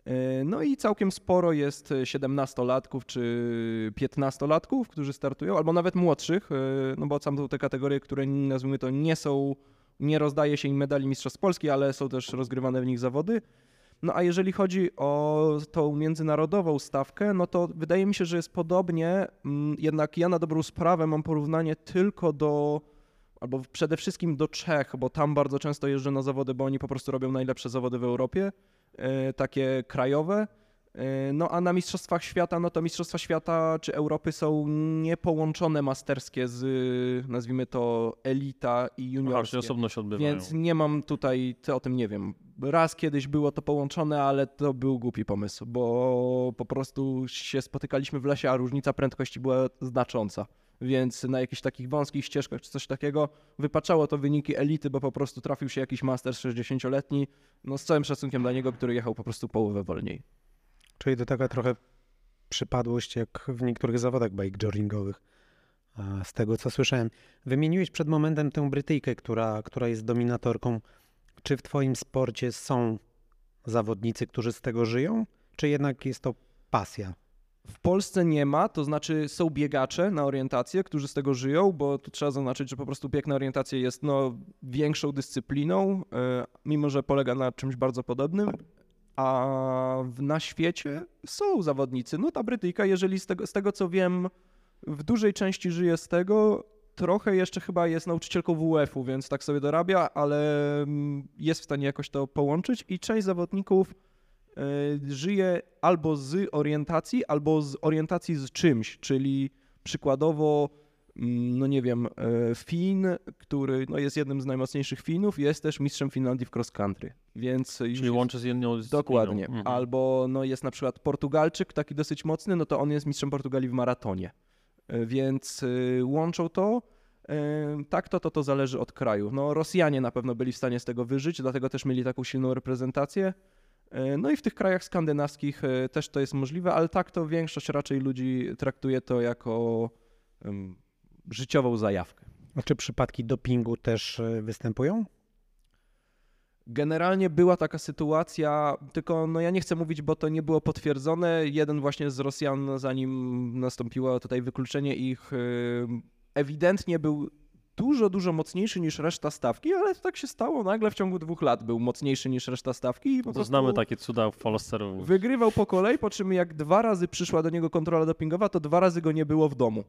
e, No i całkiem sporo jest 17-latków czy 15-latków, którzy startują, albo nawet młodszych, no bo są te kategorie, które nazwijmy to nie są, nie rozdaje się im medali Mistrzostw Polski, ale są też rozgrywane w nich zawody. No a jeżeli chodzi o tą międzynarodową stawkę, no to wydaje mi się, że jest podobnie. mm, Jednak ja na dobrą sprawę mam porównanie tylko do albo przede wszystkim do Czech, bo tam bardzo często jeżdżę na zawody, bo oni po prostu robią najlepsze zawody w Europie, e, takie krajowe. E, No a na Mistrzostwach Świata, no to Mistrzostwa Świata czy Europy są niepołączone masterskie z, nazwijmy to, elita i Aha, juniorskie. osobno się odbywają. Więc nie mam tutaj, ty o tym nie wiem. Raz kiedyś było to połączone, ale to był głupi pomysł, bo po prostu się spotykaliśmy w lesie, a różnica prędkości była znacząca. Więc na jakichś takich wąskich ścieżkach czy coś takiego wypaczało to wyniki elity, bo po prostu trafił się jakiś master 60-letni, no z całym szacunkiem dla niego, który jechał po prostu połowę wolniej. Czyli to taka trochę przypadłość jak w niektórych zawodach bike-joringowych. A Z tego co słyszałem. Wymieniłeś przed momentem tę Brytyjkę, która, która jest dominatorką. Czy w Twoim sporcie są zawodnicy, którzy z tego żyją? Czy jednak jest to pasja? W Polsce nie ma, to znaczy są biegacze na orientację, którzy z tego żyją, bo tu trzeba zaznaczyć, że po prostu bieg na orientację jest no, większą dyscypliną, e, mimo że polega na czymś bardzo podobnym. A na świecie są zawodnicy. No ta Brytyjka, jeżeli z tego, z tego co wiem, w dużej części żyje z tego, trochę jeszcze chyba jest nauczycielką WF-u, więc tak sobie dorabia, ale mm, jest w stanie jakoś to połączyć i część zawodników e, żyje albo z orientacji, albo z orientacji z czymś, czyli przykładowo, mm, no nie wiem, e, Fin, który no jest jednym z najmocniejszych Finów, jest też mistrzem Finlandii w cross country, więc Czyli łączy z jedną dyscypliną. Dokładnie. Mhm. Albo no jest na przykład Portugalczyk, taki dosyć mocny, no to on jest mistrzem Portugalii w maratonie. E, Więc y, łączą to. E, Tak, to, to, to zależy od kraju. No, Rosjanie na pewno byli w stanie z tego wyżyć, dlatego też mieli taką silną reprezentację. E, No i w tych krajach skandynawskich też to jest możliwe, ale tak to większość raczej ludzi traktuje to jako życiową zajawkę. A czy przypadki dopingu też występują? Generalnie była taka sytuacja, tylko no ja nie chcę mówić, bo to nie było potwierdzone. Jeden właśnie z Rosjan, zanim nastąpiło tutaj wykluczenie ich, y, ewidentnie był dużo, dużo mocniejszy niż reszta stawki, ale tak się stało. Nagle w ciągu dwóch lat był mocniejszy niż reszta stawki i po To znamy takie cuda w Polsce również. wygrywał po kolei, po czym jak dwa razy przyszła do niego kontrola dopingowa, to dwa razy go nie było w domu.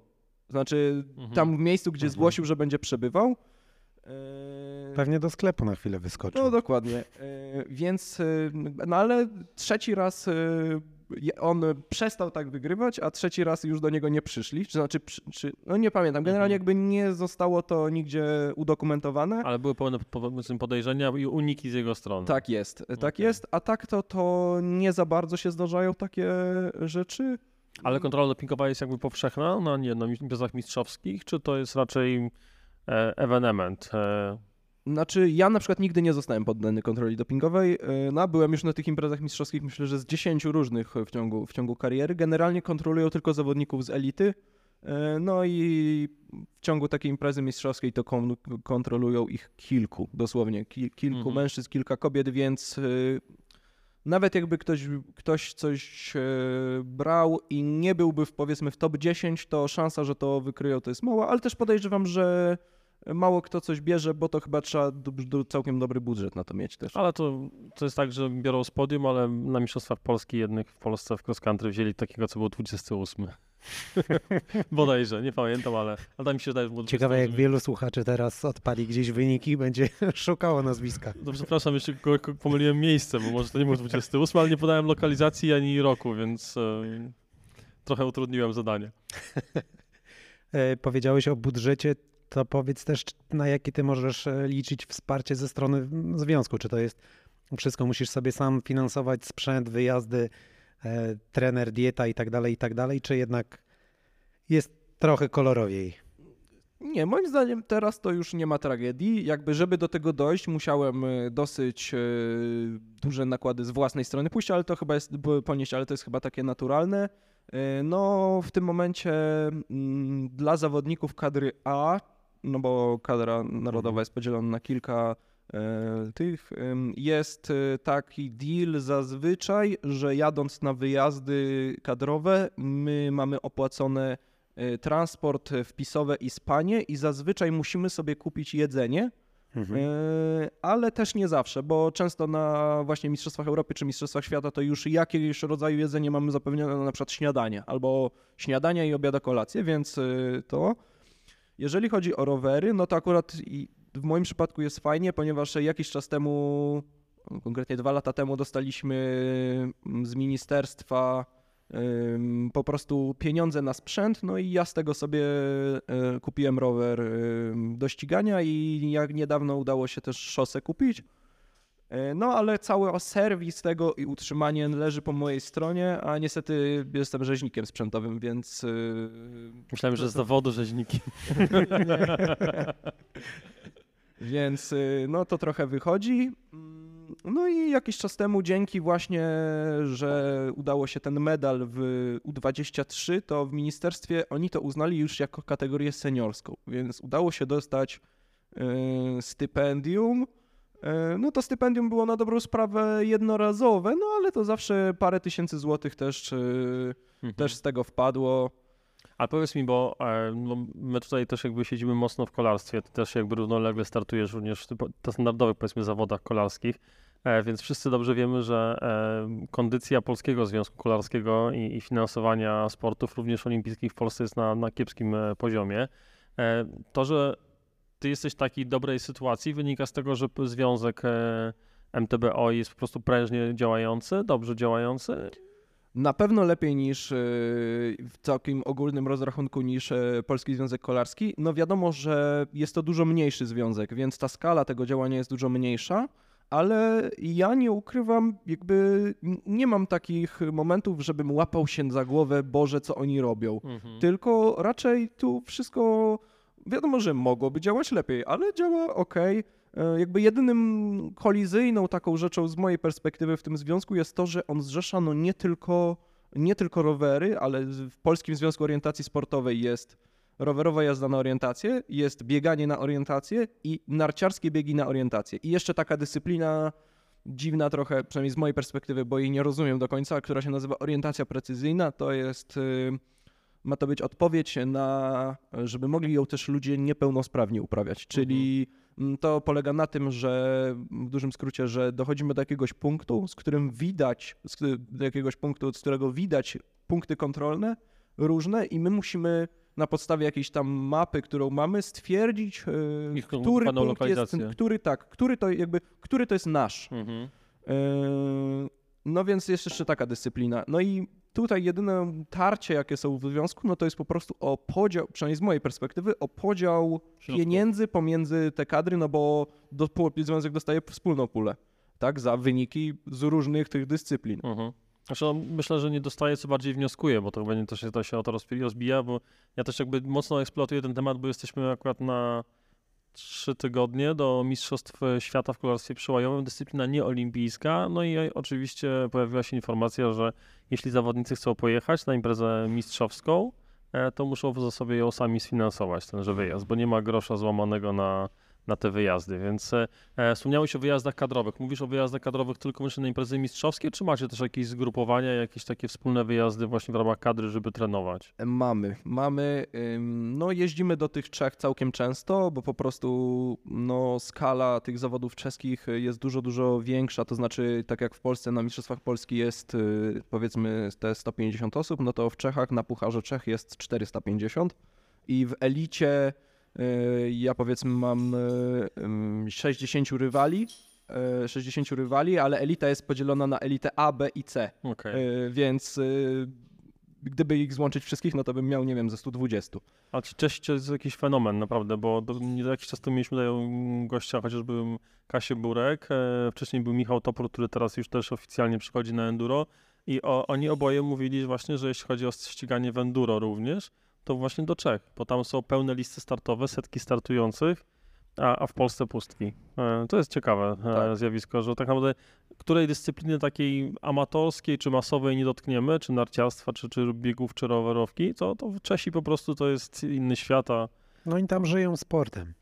Znaczy Mhm. tam w miejscu, gdzie Mhm. zgłosił, że będzie przebywał. Y, Pewnie do sklepu na chwilę wyskoczył. no dokładnie. E, Więc, e, no ale trzeci raz on przestał tak wygrywać, a trzeci raz już do niego nie przyszli. Czy znaczy, czy, no nie pamiętam. Generalnie jakby nie zostało to nigdzie udokumentowane. Ale były pełne podejrzenia i uniki z jego strony. Tak jest, tak Okej. jest. A tak to, to nie za bardzo się zdarzają takie rzeczy. Ale kontrola dopingowa jest jakby powszechna na, nie, na imprezach mistrzowskich, czy to jest raczej ewenement? E, Znaczy, ja na przykład nigdy nie zostałem poddany kontroli dopingowej. e, No, byłem już na tych imprezach mistrzowskich, myślę, że z 10 różnych w ciągu, w ciągu kariery. Generalnie kontrolują tylko zawodników z elity. e, No i w ciągu takiej imprezy mistrzowskiej to kon- kontrolują ich kilku, dosłownie ki- kilku Mhm. mężczyzn, kilka kobiet, więc e, nawet jakby ktoś, ktoś coś e, brał i nie byłby w, powiedzmy w top 10, to szansa, że to wykryją to jest mała, ale też podejrzewam, że mało kto coś bierze, bo to chyba trzeba do, do, całkiem dobry budżet na to mieć też. ale to, to jest tak, że biorą z podium, ale na mistrzostwach Polski jednych w Polsce w cross country wzięli takiego, co był 28. <laughs> Bodajże, nie pamiętam, ale, ale tak mi się wydaje, że było Ciekawe, jak 28. wielu słuchaczy teraz odpali gdzieś wyniki i będzie <laughs> szukało nazwiska. No przepraszam, jeszcze pomyliłem miejsce, bo może to nie był 28, ale nie podałem lokalizacji ani roku, więc e, trochę utrudniłem zadanie. <laughs> E, Powiedziałeś o budżecie, to powiedz też, na jakie ty możesz e, liczyć wsparcie ze strony związku. Czy to jest wszystko musisz sobie sam finansować, sprzęt, wyjazdy, e, trener, dieta i tak dalej, i tak dalej, czy jednak jest trochę kolorowiej? Nie, moim zdaniem teraz to już nie ma tragedii. Jakby, żeby do tego dojść, musiałem e, dosyć e, duże nakłady z własnej strony pójść, ale to chyba jest ponieść, ale to jest chyba takie naturalne. No, w tym momencie mm, dla zawodników kadry A, no bo kadra narodowa jest podzielona na kilka e, tych, jest e, taki deal zazwyczaj, że jadąc na wyjazdy kadrowe, my mamy opłacone e, transport wpisowe i spanie i zazwyczaj musimy sobie kupić jedzenie, Mhm. ale też nie zawsze, bo często na właśnie Mistrzostwach Europy czy Mistrzostwach Świata to już jakiegoś rodzaju jedzenie mamy zapewnione na przykład śniadanie, albo śniadania i obiada kolację, więc to. Jeżeli chodzi o rowery, no to akurat w moim przypadku jest fajnie, ponieważ jakiś czas temu, konkretnie dwa lata temu, dostaliśmy mm, z ministerstwa po prostu pieniądze na sprzęt, no i ja z tego sobie y, kupiłem rower do ścigania i jak niedawno udało się też szosę kupić. Y, No, ale cały serwis tego i utrzymanie leży po mojej stronie, a niestety jestem rzeźnikiem sprzętowym, więc. y, Myślałem, że z zawodu rzeźniki. <laughs> Więc y, no to trochę wychodzi. Mm, No i jakiś czas temu, dzięki właśnie, że udało się ten medal w U23, to w ministerstwie oni to uznali już jako kategorię seniorską, więc udało się dostać y, stypendium. Y, No to stypendium było na dobrą sprawę jednorazowe, no ale to zawsze parę tysięcy złotych też, y, też z tego wpadło. Ale powiedz mi, bo e, no, my tutaj też jakby siedzimy mocno w kolarstwie, ty też jakby równolegle startujesz również w standardowych powiedzmy zawodach kolarskich, e, więc wszyscy dobrze wiemy, że e, kondycja Polskiego Związku Kolarskiego i, i finansowania sportów również olimpijskich w Polsce jest na, na kiepskim e, poziomie. E, to, że ty jesteś w takiej dobrej sytuacji wynika z tego, że związek e, MTBO jest po prostu prężnie działający, dobrze działający. Na pewno lepiej niż yy, w całkiem ogólnym rozrachunku niż e, Polski Związek Kolarski. No wiadomo, że jest to dużo mniejszy związek, więc ta skala tego działania jest dużo mniejsza, ale ja nie ukrywam, jakby nie mam takich momentów, żebym łapał się za głowę, Boże, co oni robią. Mhm. Tylko raczej tu wszystko wiadomo, że mogłoby działać lepiej, ale działa ok. Jakby jedynym kolizyjną taką rzeczą z mojej perspektywy w tym związku jest to, że on zrzesza no nie tylko, nie tylko rowery, ale w Polskim Związku Orientacji Sportowej jest rowerowa jazda na orientację, jest bieganie na orientację i narciarskie biegi na orientację. I jeszcze taka dyscyplina dziwna trochę, przynajmniej z mojej perspektywy, bo jej nie rozumiem do końca, która się nazywa orientacja precyzyjna. To jest, y, ma to być odpowiedź na, żeby mogli ją też ludzie niepełnosprawni uprawiać. Czyli mm, to polega na tym, że w dużym skrócie, że dochodzimy do jakiegoś punktu, z którym widać, do jakiegoś punktu, z którego widać punkty kontrolne różne i my musimy na podstawie jakiejś tam mapy, którą mamy, stwierdzić, y, Ich który punkt jest, który tak, który to jakby, który to jest nasz. Mhm. Yy, No więc jest jeszcze taka dyscyplina. No i tutaj jedyne tarcie, jakie są w związku, no to jest po prostu o podział, przynajmniej z mojej perspektywy, o podział Środków. pieniędzy pomiędzy te kadry, no bo do, związek dostaje wspólną pulę, tak, za wyniki z różnych tych dyscyplin. Mhm. Znaczy, no, myślę, że nie dostaje, co bardziej wnioskuje, bo to będzie to się, to się o to rozbija, bo ja też jakby mocno eksploatuję ten temat, bo jesteśmy akurat na trzy tygodnie do Mistrzostw Świata w kolarstwie przełajowym, dyscyplina nieolimpijska, no i oczywiście pojawiła się informacja, że jeśli zawodnicy chcą pojechać na imprezę mistrzowską, e, to muszą w zasobie ją sami sfinansować, tenże wyjazd, bo nie ma grosza złamanego na, na te wyjazdy, więc e, E, Wspomniałeś o wyjazdach kadrowych. Mówisz o wyjazdach kadrowych tylko wyłącznie na imprezy mistrzowskie, czy macie też jakieś zgrupowania, jakieś takie wspólne wyjazdy właśnie w ramach kadry, żeby trenować? Mamy, mamy, no jeździmy do tych Czech całkiem często, bo po prostu no skala tych zawodów czeskich jest dużo, dużo większa, to znaczy tak jak w Polsce na Mistrzostwach Polski jest y, powiedzmy te 150 osób, no to w Czechach na Pucharze Czech jest 450 i w elicie ja powiedzmy mam y, ym, 60 rywali, y, 60 rywali, ale elita jest podzielona na elitę A, B i C. Okej. Y, więc y, gdyby ich złączyć wszystkich, no to bym miał, nie wiem, ze 120. A ci Czesi to jest jakiś fenomen, naprawdę, bo do, nie jakiś czas temu mieliśmy tutaj mm, gościa, chociażby Kasię Burek, e, wcześniej był Michał Topor, który teraz już też oficjalnie przychodzi na enduro i o, oni oboje mówili właśnie, że jeśli chodzi o ściganie w enduro również, to właśnie do Czech, bo tam są pełne listy startowe, setki startujących, a, a w Polsce pustki. E, to jest ciekawe e, Tak. zjawisko, że tak naprawdę której dyscypliny takiej amatorskiej czy masowej nie dotkniemy, czy narciarstwa, czy, czy biegów, czy rowerowki, to, to w Czesi po prostu to jest inny świat, a No i tam żyją sportem.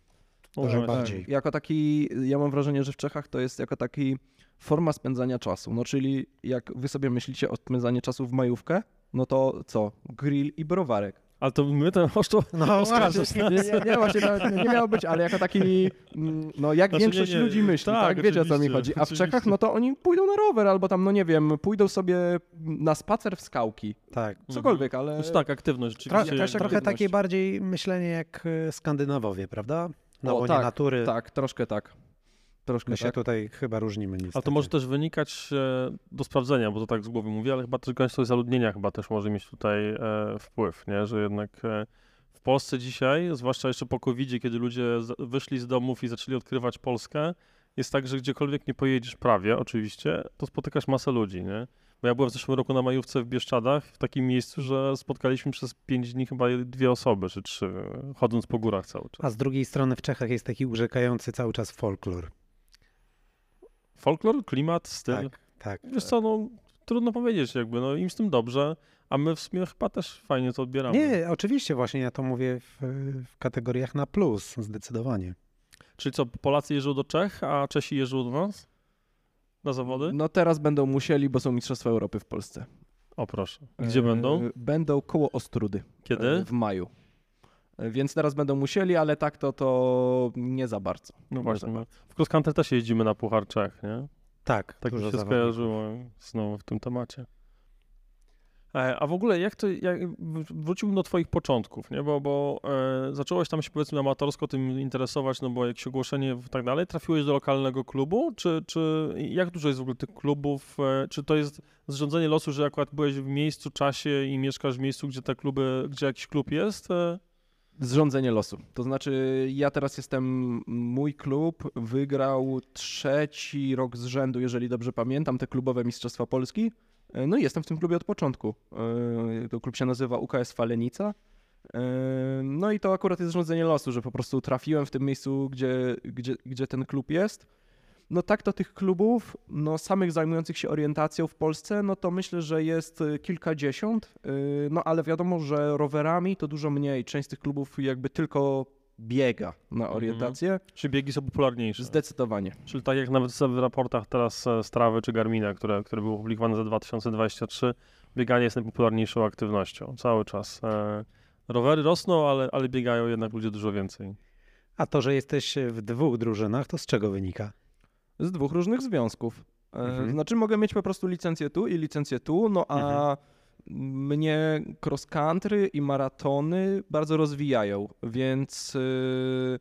Dużo Tak. bardziej. Jako taki, ja mam wrażenie, że w Czechach to jest jako taki forma spędzania czasu. No czyli jak wy sobie myślicie o spędzaniu czasu w majówkę, no to co? Grill i browarek. Ale to my ten <laughs> oszczep No <laughs> właśnie. Nie, nie, nie, właśnie to nie miało być, ale jako taki, mm, no jak Znaczy, większość nie, nie, ludzi myśli, tak, tak, wiecie o co mi chodzi. A w oczywiście. Czechach, no to oni pójdą na rower albo tam, no nie wiem, pójdą sobie na spacer w skałki, Tak. cokolwiek, ale... Znaczy tak, aktywność Tro, rzeczywiście. jakaś trochę aktywność. takie bardziej myślenie jak e, Skandynawowie, prawda? Na O, łonie tak, natury. Tak, troszkę tak. Troszkę My się tak. tutaj chyba różnimy niestety. Ale to może też wynikać e, do sprawdzenia, bo to tak z głowy mówię, ale chyba też gęstość zaludnienia chyba też może mieć tutaj e, wpływ, nie? że jednak e, w Polsce dzisiaj, zwłaszcza jeszcze po covid kiedy ludzie z, wyszli z domów i zaczęli odkrywać Polskę, jest tak, że gdziekolwiek nie pojedziesz prawie, oczywiście, to spotykasz masę ludzi, nie? Bo ja byłem w zeszłym roku na majówce w Bieszczadach, w takim miejscu, że spotkaliśmy przez pięć dni chyba dwie osoby, czy trzy, chodząc po górach cały czas. A z drugiej strony w Czechach jest taki urzekający cały czas folklor. Folklor, klimat, styl. Tak, tak. Wiesz co, no trudno powiedzieć jakby, no im z tym dobrze, a my w sumie chyba też fajnie to odbieramy. Nie, oczywiście właśnie ja to mówię w, w kategoriach na plus, zdecydowanie. Czyli co, Polacy jeżdżą do Czech, a Czesi jeżdżą do nas? Na zawody? No teraz będą musieli, bo są Mistrzostwa Europy w Polsce. O proszę. Gdzie E, będą? Będą koło Ostrudy. Kiedy? e, W maju. E, Więc teraz będą musieli, ale tak to, to nie za bardzo. No nie właśnie. no. bardzo. W cross country też jeździmy na Puchar Czech, nie? Tak, Tak mi się zawodników. skojarzyło znowu w tym temacie. E, A w ogóle jak to, jak, wróciłbym do twoich początków, nie? Bo, bo e, zacząłeś tam się powiedzmy amatorsko tym interesować, no bo jakieś ogłoszenie i tak dalej. Trafiłeś do lokalnego klubu, czy, czy jak dużo jest w ogóle tych klubów? E, czy to jest zrządzenie losu, że akurat byłeś w miejscu, czasie i mieszkasz w miejscu, gdzie te kluby, gdzie jakiś klub jest? E, Zrządzenie losu. To znaczy, ja teraz jestem, mój klub wygrał trzeci rok z rzędu, jeżeli dobrze pamiętam, te klubowe Mistrzostwa Polski. E, No i jestem w tym klubie od początku. E, To klub się nazywa UKS Falenica. E, No i to akurat jest zrządzenie losu, że po prostu trafiłem w tym miejscu, gdzie, gdzie, gdzie ten klub jest. No tak to tych klubów, no samych zajmujących się orientacją w Polsce, no to myślę, że jest y, kilkadziesiąt, y, no ale wiadomo, że rowerami to dużo mniej. Część z tych klubów jakby tylko biega na orientację. czy biegi są popularniejsze? Zdecydowanie. Czyli tak jak nawet w raportach teraz e, Strawy czy Garmina, które, które były opublikowane za 2023, bieganie jest najpopularniejszą aktywnością cały czas. E, rowery rosną, ale, ale biegają jednak ludzie dużo więcej. A to, że jesteś w dwóch drużynach, to z czego wynika? Z dwóch różnych związków. E, Mhm. Znaczy mogę mieć po prostu licencję tu i licencję tu, no a mnie cross country i maratony bardzo rozwijają, więc y,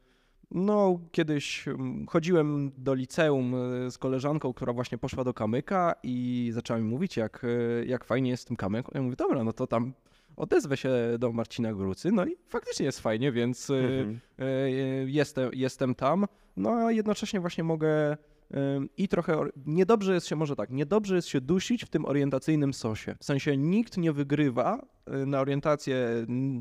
no kiedyś mm, chodziłem do liceum y, z koleżanką, która właśnie poszła do kamyka i zaczęła mi mówić jak, y, jak fajnie jest w tym kamyku. Ja mówię, dobra, no to tam odezwę się do Marcina Grucy, no i faktycznie jest fajnie, więc Mhm. Jestem, jestem tam, no a jednocześnie właśnie mogę i trochę, niedobrze jest się, może tak, niedobrze jest się dusić w tym orientacyjnym sosie. W sensie nikt nie wygrywa e, na orientację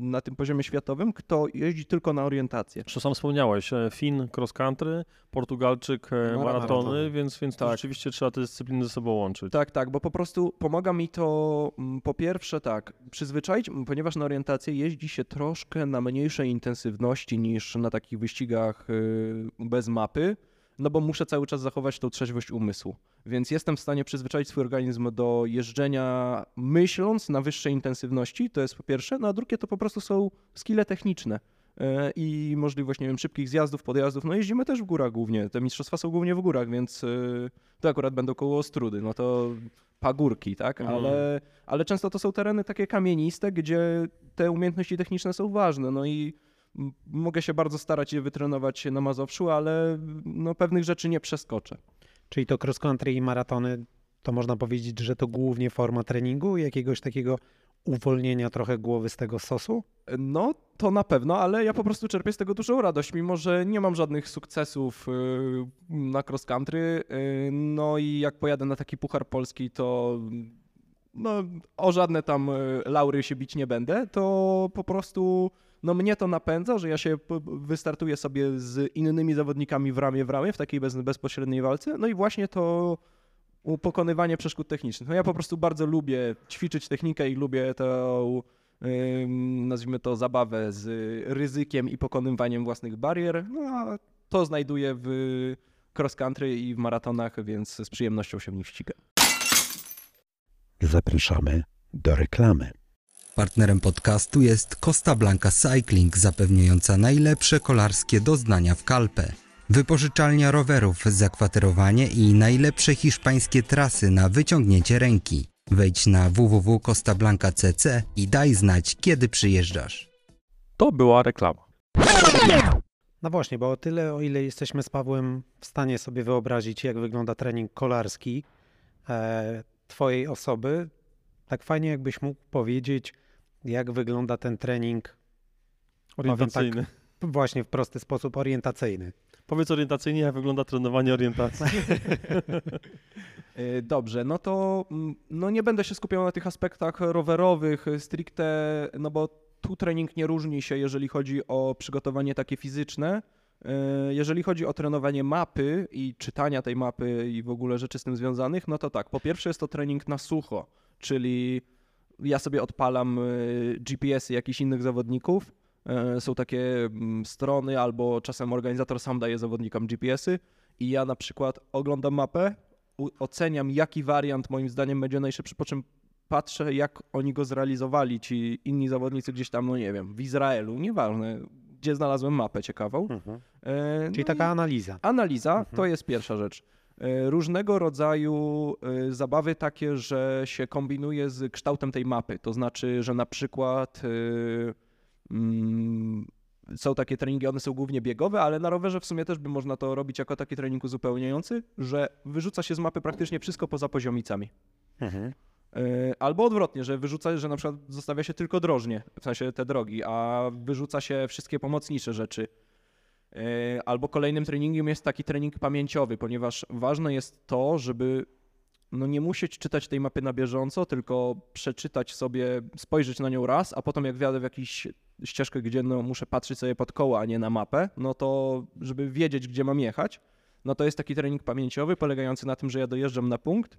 na tym poziomie światowym, kto jeździ tylko na orientację. Zresztą sam wspomniałeś, e, Fin cross country, Portugalczyk e, maratony, maratony. więc, więc to Tak. rzeczywiście trzeba te dyscypliny ze sobą łączyć. Tak, tak, bo po prostu pomaga mi to po pierwsze tak, przyzwyczaić, ponieważ na orientację jeździ się troszkę na mniejszej intensywności niż na takich wyścigach y, bez mapy, no bo muszę cały czas zachować tą trzeźwość umysłu. Więc jestem w stanie przyzwyczaić swój organizm do jeżdżenia myśląc na wyższej intensywności, to jest po pierwsze, no a drugie to po prostu są skille techniczne y, i możliwość, nie wiem, szybkich zjazdów, podjazdów. No jeździmy też w górach głównie, te mistrzostwa są głównie w górach, więc y, to akurat będą koło Ostrudy, no to pagórki, tak? Mhm. Ale, ale często to są tereny takie kamieniste, gdzie te umiejętności techniczne są ważne, no i mogę się bardzo starać je wytrenować na Mazowszu, ale no, pewnych rzeczy nie przeskoczę. Czyli to cross country i maratony, to można powiedzieć, że to głównie forma treningu, jakiegoś takiego uwolnienia trochę głowy z tego sosu? No, to na pewno, ale ja po prostu czerpię z tego dużą radość, mimo że nie mam żadnych sukcesów y, na cross country. y, No i jak pojadę na taki Puchar Polski, to no, o żadne tam y, laury się bić nie będę, to po prostu no mnie to napędza, że ja się wystartuję sobie z innymi zawodnikami w ramię w ramię w takiej bez, bezpośredniej walce. No i właśnie to pokonywanie przeszkód technicznych. No ja po prostu bardzo lubię ćwiczyć technikę i lubię tą nazwijmy to zabawę z ryzykiem i pokonywaniem własnych barier. No a to znajduję w cross country i w maratonach, więc z przyjemnością się w nich ścigam. Zapraszamy do reklamy. Partnerem podcastu jest Costa Blanca Cycling, zapewniająca najlepsze kolarskie doznania w Kalpę. Wypożyczalnia rowerów, zakwaterowanie i najlepsze hiszpańskie trasy na wyciągnięcie ręki. Wejdź na www.costablanca.cc i daj znać, kiedy przyjeżdżasz. To była reklama. No właśnie, bo o tyle, o ile jesteśmy z Pawłem w stanie sobie wyobrazić, jak wygląda trening kolarski e, Twojej osoby, tak fajnie jakbyś mógł powiedzieć, jak wygląda ten trening Orientacyjny. właśnie w prosty sposób orientacyjny. Powiedz orientacyjnie, jak wygląda trenowanie orientacji. <laughs> E, Dobrze, no to mm, no nie będę się skupiał na tych aspektach rowerowych stricte, no bo tu trening nie różni się, jeżeli chodzi o przygotowanie takie fizyczne. E, Jeżeli chodzi o trenowanie mapy i czytania tej mapy i w ogóle rzeczy z tym związanych, no to tak, po pierwsze jest to trening na sucho, czyli ja sobie odpalam e, GPS-y jakichś innych zawodników. E, Są takie mm, strony, albo czasem organizator sam daje zawodnikom GPS-y i ja na przykład oglądam mapę, oceniam jaki wariant moim zdaniem będzie najszybszy, po czym patrzę jak oni go zrealizowali, ci inni zawodnicy gdzieś tam, no nie wiem, w Izraelu, nieważne, gdzie znalazłem mapę ciekawą. E, Czyli no taka i- analiza. Analiza Mhm. to jest pierwsza rzecz. E, Różnego rodzaju e, zabawy takie, że się kombinuje z kształtem tej mapy. To znaczy, że na przykład e, mm, są takie treningi, one są głównie biegowe, ale na rowerze w sumie też by można to robić jako taki trening uzupełniający, że wyrzuca się z mapy praktycznie wszystko poza poziomicami. Mhm. Albo odwrotnie, że wyrzuca, że na przykład zostawia się tylko drożnie, w sensie te drogi, a wyrzuca się wszystkie pomocnicze rzeczy. E, Albo kolejnym treningiem jest taki trening pamięciowy, ponieważ ważne jest to, żeby no nie musieć czytać tej mapy na bieżąco, tylko przeczytać sobie, spojrzeć na nią raz, a potem jak wjadę w jakąś ścieżkę, gdzie no muszę patrzeć sobie pod koło, a nie na mapę, no to żeby wiedzieć, gdzie mam jechać, no to jest taki trening pamięciowy polegający na tym, że ja dojeżdżam na punkt,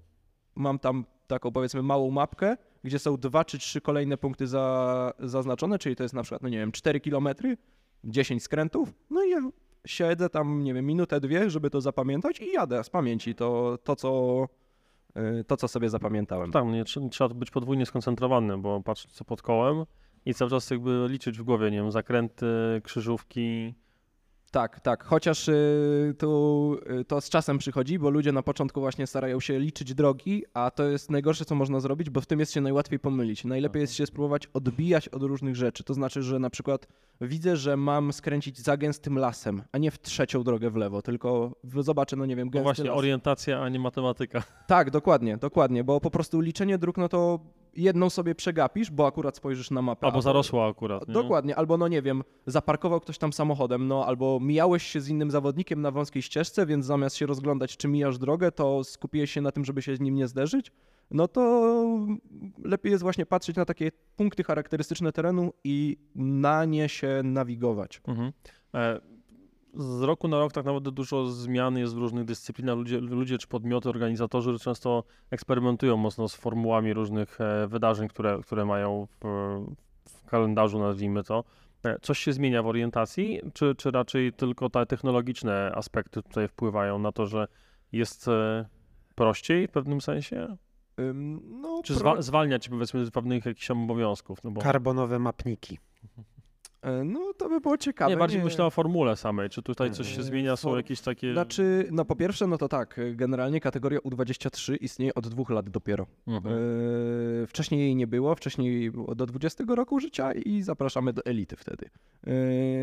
mam tam taką powiedzmy małą mapkę, gdzie są dwa czy trzy kolejne punkty za, zaznaczone, czyli to jest na przykład, no nie wiem, 4 kilometry, 10 skrętów, no i siedzę tam, nie wiem, minutę, dwie, żeby to zapamiętać i jadę z pamięci to, to co, y, to, co sobie zapamiętałem. Tam nie, trze- trzeba być podwójnie skoncentrowanym, bo patrzeć co pod kołem i cały czas jakby liczyć w głowie, nie wiem, zakręty, krzyżówki. Tak, tak. Chociaż y, tu, y, to z czasem przychodzi, bo ludzie na początku właśnie starają się liczyć drogi, a to jest najgorsze, co można zrobić, bo w tym jest się najłatwiej pomylić. Najlepiej jest się spróbować odbijać od różnych rzeczy. To znaczy, że na przykład widzę, że mam skręcić za gęstym lasem, a nie w trzecią drogę w lewo, tylko w, zobaczę, no nie wiem, No gęsty właśnie, las. orientacja, a nie matematyka. Tak, dokładnie, dokładnie, bo po prostu liczenie dróg, no to jedną sobie przegapisz, bo akurat spojrzysz na mapę. Albo zarosła akurat. Nie? Dokładnie, albo no nie wiem, zaparkował ktoś tam samochodem, no albo mijałeś się z innym zawodnikiem na wąskiej ścieżce, więc zamiast się rozglądać, czy mijasz drogę, to skupiłeś się na tym, żeby się z nim nie zderzyć. No to lepiej jest właśnie patrzeć na takie punkty charakterystyczne terenu i na nie się nawigować. Mhm. E, z roku na rok tak naprawdę dużo zmian jest w różnych dyscyplinach. Ludzie, ludzie czy podmioty, organizatorzy często eksperymentują mocno z formułami różnych e, wydarzeń, które, które mają w, w kalendarzu, nazwijmy to. E, Coś się zmienia w orientacji, czy, czy raczej tylko te technologiczne aspekty tutaj wpływają na to, że jest e, prościej w pewnym sensie? No, Czy pro- zwa- zwalniać powiedzmy z pewnych jakichś obowiązków? No bo Karbonowe mapniki. E, no to by było ciekawe. nie, bardziej myślę o formule samej. Czy tutaj coś się Eee, zmienia? Są jakieś takie... Znaczy, no po pierwsze, no to tak, generalnie kategoria U23 istnieje od dwóch lat dopiero. Mhm. Yy, wcześniej jej nie było, wcześniej było do 20 roku życia i zapraszamy do elity wtedy. Yy,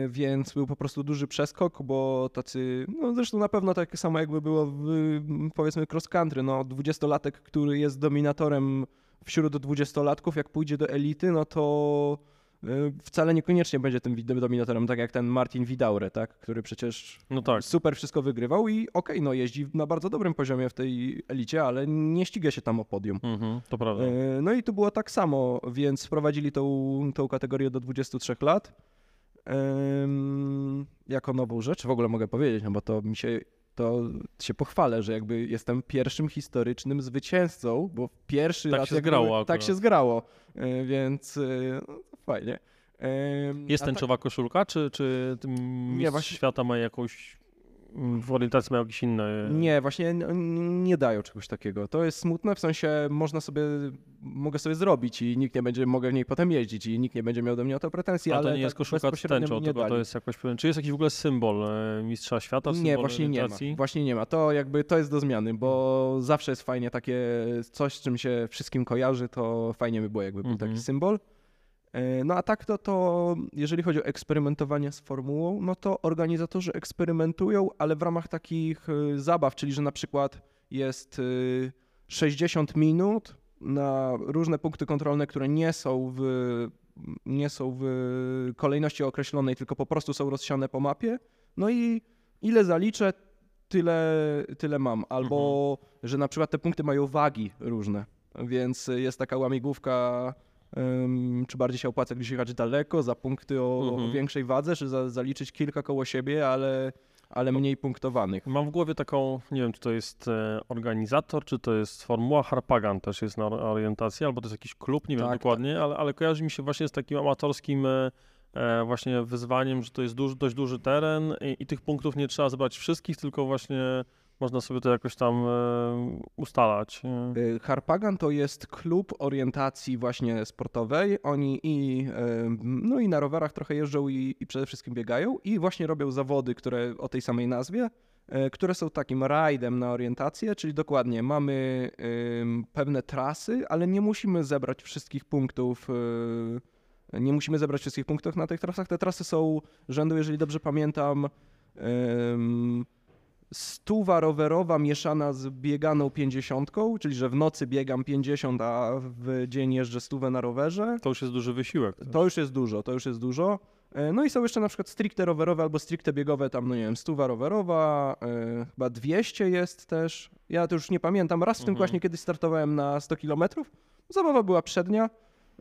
więc był po prostu duży przeskok, bo tacy, no zresztą na pewno tak samo jakby było w powiedzmy cross country, no 20-latek, który jest dominatorem wśród 20-latków, jak pójdzie do elity, no to wcale niekoniecznie będzie tym dominatorem, tak jak ten Martin Vidaure, tak, który przecież No tak. super wszystko wygrywał i okej, no jeździ na bardzo dobrym poziomie w tej elicie, ale nie ściga się tam o podium. Mhm, to prawda. E, No i tu było tak samo, więc wprowadzili tą, tą kategorię do 23 lat jako nową rzecz. W ogóle mogę powiedzieć, no bo to mi się, to się pochwalę, że jakby jestem pierwszym historycznym zwycięzcą, bo pierwszy Tak raz się jakby- zgrało Tak się zgrało, E, więc fajnie. Jest tęczowa koszulka, czy, czy Nie, mistrz właśnie- świata ma jakąś w orientacji mają jakieś inne... Nie, właśnie nie dają czegoś takiego. To jest smutne, w sensie można sobie, mogę sobie zrobić i nikt nie będzie, mogę w niej potem jeździć i nikt nie będzie miał do mnie o to pretensji, A ale to nie jest tak koszulka tęczą, nie tylko to jest jakoś pewien... Czy jest jakiś w ogóle symbol e, mistrza świata? Nie, symbol właśnie nie ma. Właśnie nie ma. To jakby to jest do zmiany, bo zawsze jest fajnie takie coś, z czym się wszystkim kojarzy, to fajnie by było, jakby był Mhm. taki symbol. E, No a tak to, to jeżeli chodzi o eksperymentowanie z formułą, no to organizatorzy eksperymentują, ale w ramach takich y, zabaw, czyli że na przykład jest y, 60 minut na różne punkty kontrolne, które nie są w, nie są w kolejności określonej, tylko po prostu są rozsiane po mapie. No i ile zaliczę, tyle, tyle mam. Albo, że na przykład te punkty mają wagi różne, więc jest taka łamigłówka, ym, czy bardziej się opłaca gdzieś jechać daleko za punkty o, o Mhm. większej wadze, czy za, zaliczyć kilka koło siebie, ale, ale mniej punktowanych. Mam w głowie taką, nie wiem, czy to jest e, organizator, czy to jest formuła Harpagan też jest na or- orientacji, albo to jest jakiś klub, nie wiem Tak, dokładnie, ale, ale kojarzy mi się właśnie z takim amatorskim e, e, właśnie wyzwaniem, że to jest duży, dość duży teren i, i tych punktów nie trzeba zebrać wszystkich, tylko właśnie można sobie to jakoś tam e, ustalać. e. Y, Harpagan to jest klub orientacji właśnie sportowej. Oni i, ym, no i na rowerach trochę jeżdżą i, i przede wszystkim biegają i właśnie robią zawody, które o tej samej nazwie, y, które są takim rajdem na orientację, czyli dokładnie mamy pewne trasy, ale nie musimy zebrać wszystkich punktów. Nie musimy zebrać wszystkich punktów na tych trasach. Te trasy są rzędu, jeżeli dobrze pamiętam, stuwa rowerowa mieszana z bieganą pięćdziesiątką, czyli że w nocy biegam 50, a w dzień jeżdżę stówę na rowerze. To już jest duży wysiłek. To już jest dużo, to już jest dużo. E, No i są jeszcze na przykład stricte rowerowe albo stricte biegowe, tam no nie wiem, stuwa rowerowa, e, chyba 200 jest też. Ja to już nie pamiętam, raz w tym Mhm. właśnie kiedyś startowałem na 100 km. Zabawa była przednia.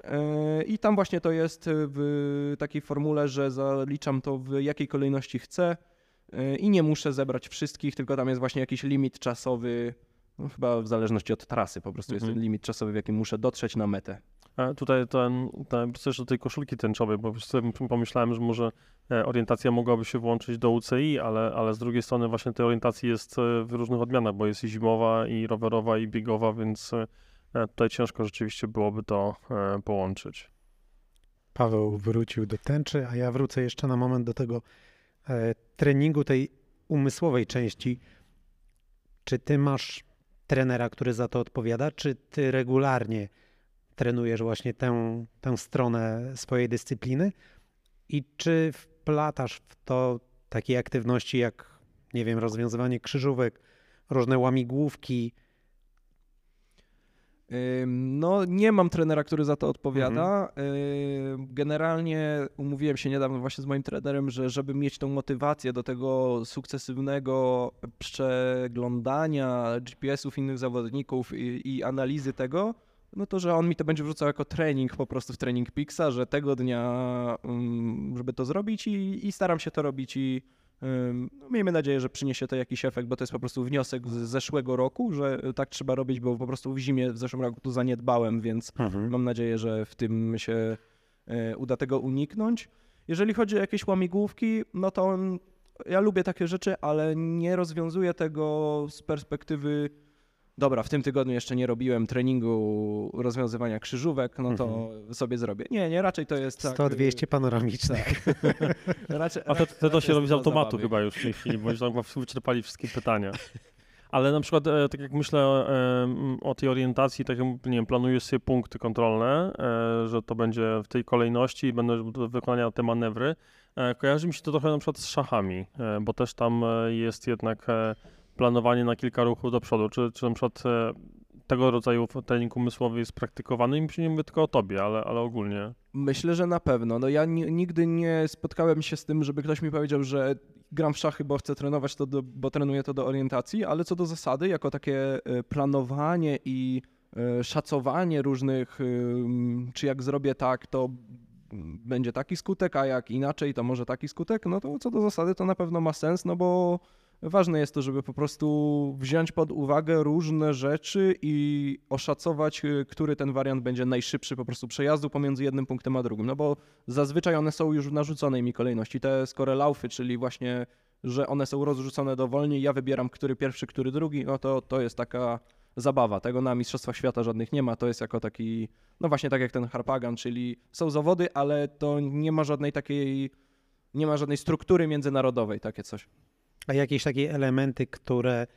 e, I tam właśnie to jest w takiej formule, że zaliczam to w jakiej kolejności chcę i nie muszę zebrać wszystkich, tylko tam jest właśnie jakiś limit czasowy, no chyba w zależności od trasy po prostu Mhm. jest limit czasowy, w jakim muszę dotrzeć na metę. A tutaj ten, ten jeszcze do tej koszulki tęczowej, bo pomyślałem, że może e, orientacja mogłaby się włączyć do UCI, ale, ale z drugiej strony właśnie tej orientacji jest e, w różnych odmianach, bo jest i zimowa, i rowerowa, i biegowa, więc e, tutaj ciężko rzeczywiście byłoby to e, połączyć. Paweł wrócił do tęczy, a ja wrócę jeszcze na moment do tego e, treningu, tej umysłowej części. Czy ty masz trenera, który za to odpowiada, czy ty regularnie trenujesz właśnie tę, tę stronę swojej dyscypliny? I czy wplatasz w to takie aktywności jak, nie wiem, rozwiązywanie krzyżówek, różne łamigłówki? No, nie mam trenera, który za to odpowiada. Ym, Generalnie umówiłem się niedawno właśnie z moim trenerem, że żeby mieć tą motywację do tego sukcesywnego przeglądania GPS-ów innych zawodników i, i analizy tego, no to, że on mi to będzie wrzucał jako trening po prostu w trening Pixa, że tego dnia, żeby to zrobić i, i staram się to robić i miejmy nadzieję, że przyniesie to jakiś efekt, bo to jest po prostu wniosek z zeszłego roku, że tak trzeba robić, bo po prostu w zimie w zeszłym roku to zaniedbałem, więc mam nadzieję, że w tym się e, uda tego uniknąć. Jeżeli chodzi o jakieś łamigłówki, no to ja lubię takie rzeczy, ale nie rozwiązuję tego z perspektywy dobra, w tym tygodniu jeszcze nie robiłem treningu rozwiązywania krzyżówek, no to sobie zrobię. Nie, nie, raczej to jest tak... 100-200 panoramicznych. <laughs> Raczej, A to, to, to się robi z automatu zabawy. chyba już w tej chwili, bo już tam chyba wyczerpali wszystkie pytania. <laughs> Ale na przykład, e, tak jak myślę e, o tej orientacji, tak jak nie wiem, planujesz sobie punkty kontrolne, e, że to będzie w tej kolejności i będą do wykonania te manewry. E, kojarzy mi się to trochę na przykład z szachami, e, bo też tam e, jest jednak e, planowanie na kilka ruchów do przodu. Czy, czy na przykład e, tego rodzaju trening umysłowy jest praktykowany? I nie mówię tylko o tobie, ale, ale ogólnie. Myślę, że na pewno. No ja ni- nigdy nie spotkałem się z tym, żeby ktoś mi powiedział, że gram w szachy, bo chcę trenować to, do, bo trenuję to do orientacji, ale co do zasady, jako takie e, planowanie i e, szacowanie różnych, czy jak zrobię tak, to będzie taki skutek, a jak inaczej, to może taki skutek, no to co do zasady to na pewno ma sens, no bo ważne jest to, żeby po prostu wziąć pod uwagę różne rzeczy i oszacować, y, który ten wariant będzie najszybszy po prostu przejazdu pomiędzy jednym punktem a drugim, no bo zazwyczaj one są już w narzuconej mi kolejności. Te skorelaufy, czyli właśnie że one są rozrzucone dowolnie, ja wybieram, który pierwszy, który drugi, no to to jest taka zabawa. Tego na Mistrzostwach Świata żadnych nie ma, to jest jako taki, no właśnie tak jak ten Harpagan, czyli są zawody, ale to nie ma żadnej takiej, nie ma żadnej struktury międzynarodowej, takie coś. A jakieś takie elementy, które